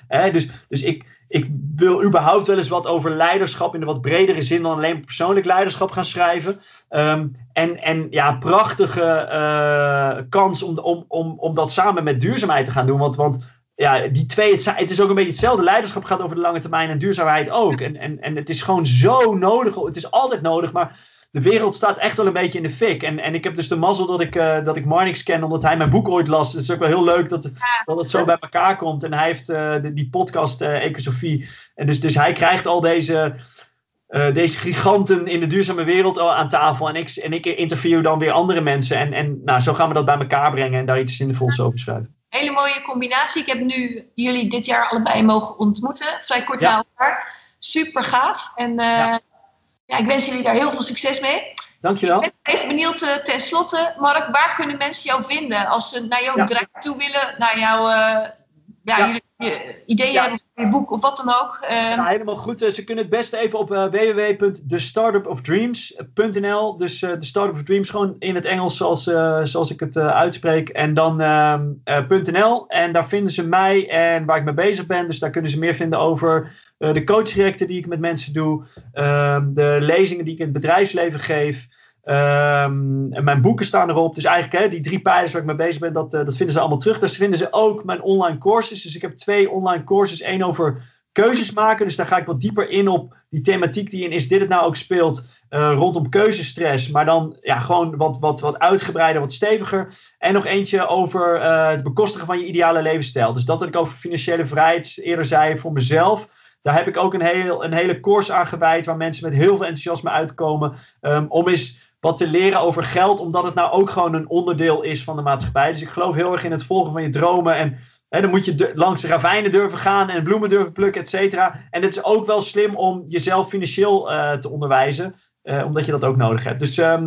S3: En, dus dus ik, ik wil überhaupt wel eens wat over leiderschap in de wat bredere zin dan alleen persoonlijk leiderschap gaan schrijven. Ehm, en, en ja, prachtige kans om, om, om, om dat samen met duurzaamheid te gaan doen. Want, want ja, die twee, het, is ook een beetje hetzelfde. Leiderschap gaat over de lange termijn en duurzaamheid ook. En, en, en het is gewoon zo nodig. Het is altijd nodig, maar de wereld staat echt wel een beetje in de fik. En, en ik heb dus de mazzel dat ik, eh, dat ik Marnix ken, omdat hij mijn boek ooit las. Dus het is ook wel heel leuk dat, dat het zo bij elkaar komt. En hij heeft eh, de- die podcast, eh Ecosofie. En dus, dus hij krijgt al deze, deze giganten in de duurzame wereld al aan tafel. En ik, en ik interview dan weer andere mensen. En, en nou, zo gaan we dat bij elkaar brengen en daar iets zinvols over schrijven.
S2: Hele mooie combinatie. Ik heb nu jullie dit jaar allebei mogen ontmoeten, vrij kort
S3: Ja.
S2: na elkaar. Super gaaf. En eh,
S3: Ja.
S2: ja, ik wens jullie daar heel veel succes mee.
S3: Dankjewel.
S2: Ik ben even benieuwd, ten slotte, Mark, waar kunnen mensen jou vinden als ze naar jouw
S3: Ja.
S2: bedrijf toe willen, naar jouw eh, ja,
S3: Ja.
S2: jullie je ideeën
S3: Ja.
S2: hebben voor je boek of wat dan ook? Eh,
S3: Ja, helemaal goed. Eh, Ze kunnen het beste even op uh, www.thestartupofdreams.nl. Dus eh de Startup of Dreams gewoon in het Engels zoals, eh, zoals ik het eh, uitspreek. En dan ehm, eh, .nl. En daar vinden ze mij en waar ik mee bezig ben. Dus daar kunnen ze meer vinden over eh, de coachtrajecten die ik met mensen doe. ehm, de lezingen die ik in het bedrijfsleven geef. Ehm, mijn boeken staan erop. Dus eigenlijk hè, die drie pijlers waar ik mee bezig ben, dat, eh, dat vinden ze allemaal terug. Dus vinden ze ook mijn online courses. Dus ik heb twee online courses. Eén over keuzes maken. Dus daar ga ik wat dieper in op die thematiek die in Is Dit Het Nou ook speelt. eh, rondom keuzestress. Maar dan ja, gewoon wat, wat, wat uitgebreider, wat steviger. En nog eentje over eh, het bekostigen van je ideale levensstijl. Dus dat wat ik over financiële vrijheid eerder zei voor mezelf. Daar heb ik ook een, heel, een hele course aan gewijd. Waar mensen met heel veel enthousiasme uitkomen. ehm, om eens wat te leren over geld. Omdat het nou ook gewoon een onderdeel is van de maatschappij. Dus ik geloof heel erg in het volgen van je dromen. En hè, dan moet je langs de ravijnen durven gaan. En bloemen durven plukken, et cetera. En het is ook wel slim om jezelf financieel eh, te onderwijzen. eh, omdat je dat ook nodig hebt. Dus eh,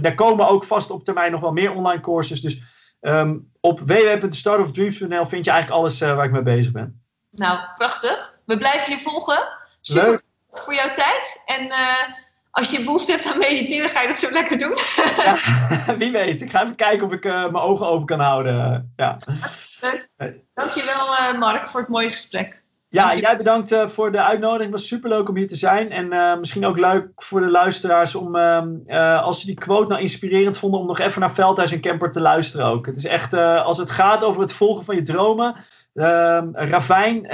S3: daar komen ook vast op termijn nog wel meer online courses. Dus ehm, op www.startupofdreams.nl vind je eigenlijk alles waar ik mee bezig ben.
S2: nou, prachtig. We blijven je volgen. Super
S3: Leuk.
S2: voor jouw tijd. En als je behoefte hebt aan mediteren, ga je dat zo lekker doen. [LAUGHS]
S3: Wie weet. Ik ga even kijken of ik eh, mijn ogen open kan houden. Ja,
S2: leuk. Dankjewel, eh Mark, voor het mooie gesprek.
S3: ja jij bedankt eh, voor de uitnodiging. Het was superleuk om hier te zijn. En misschien ook leuk voor de luisteraars om, ehm, eh, als ze die quote nou inspirerend vonden, om nog even naar Veldhuis en Camper te luisteren ook. Het is echt, als het gaat over het volgen van je dromen. ehm Ravijn,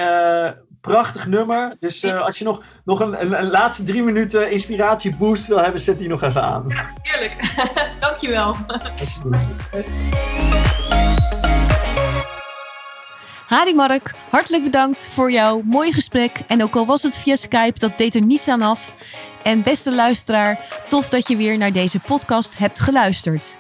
S3: prachtig nummer. Dus eh, als je nog, nog een, een, een laatste drie minuten inspiratieboost wil hebben, zet die nog even aan.
S2: Heerlijk. [LAUGHS] Dankjewel.
S3: Alsjeblieft.
S1: Hadi Mark, hartelijk bedankt voor jouw mooie gesprek. En ook al was het via Skype, dat deed er niets aan af. En beste luisteraar, tof dat je weer naar deze podcast hebt geluisterd.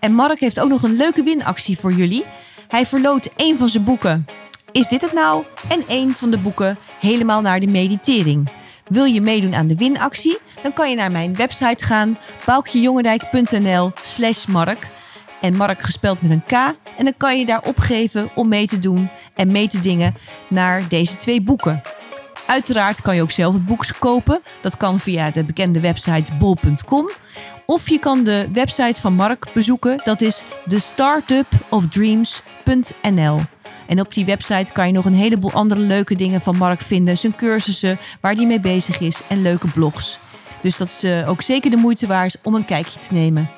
S1: En Mark heeft ook nog een leuke winactie voor jullie. Hij verloot één van zijn boeken. Is dit het nou? En één van de boeken helemaal naar de meditering. Wil je meedoen aan de winactie? Dan kan je naar mijn website gaan, boukjejongendijk.nl slash mark. En Mark gespeld met een K. En dan kan je daar opgeven om mee te doen en mee te dingen naar deze twee boeken. Uiteraard kan je ook zelf het boek kopen. Dat kan via de bekende website bol.com. Of je kan de website van Mark bezoeken. Dat is thestartupofdreams.nl. En op die website kan je nog een heleboel andere leuke dingen van Mark vinden. Zijn cursussen, waar hij mee bezig is en leuke blogs. Dus dat is eh, ook zeker de moeite waard om een kijkje te nemen.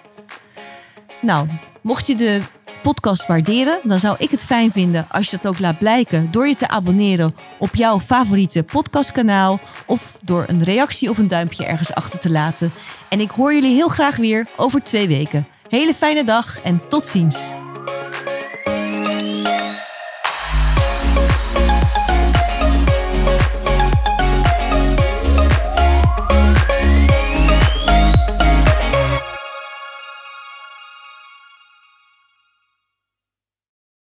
S1: Nou, mocht je de podcast waarderen, dan zou ik het fijn vinden als je dat ook laat blijken door je te abonneren op jouw favoriete podcastkanaal of door een reactie of een duimpje ergens achter te laten. En ik hoor jullie heel graag weer over twee weken. Hele fijne dag en tot ziens.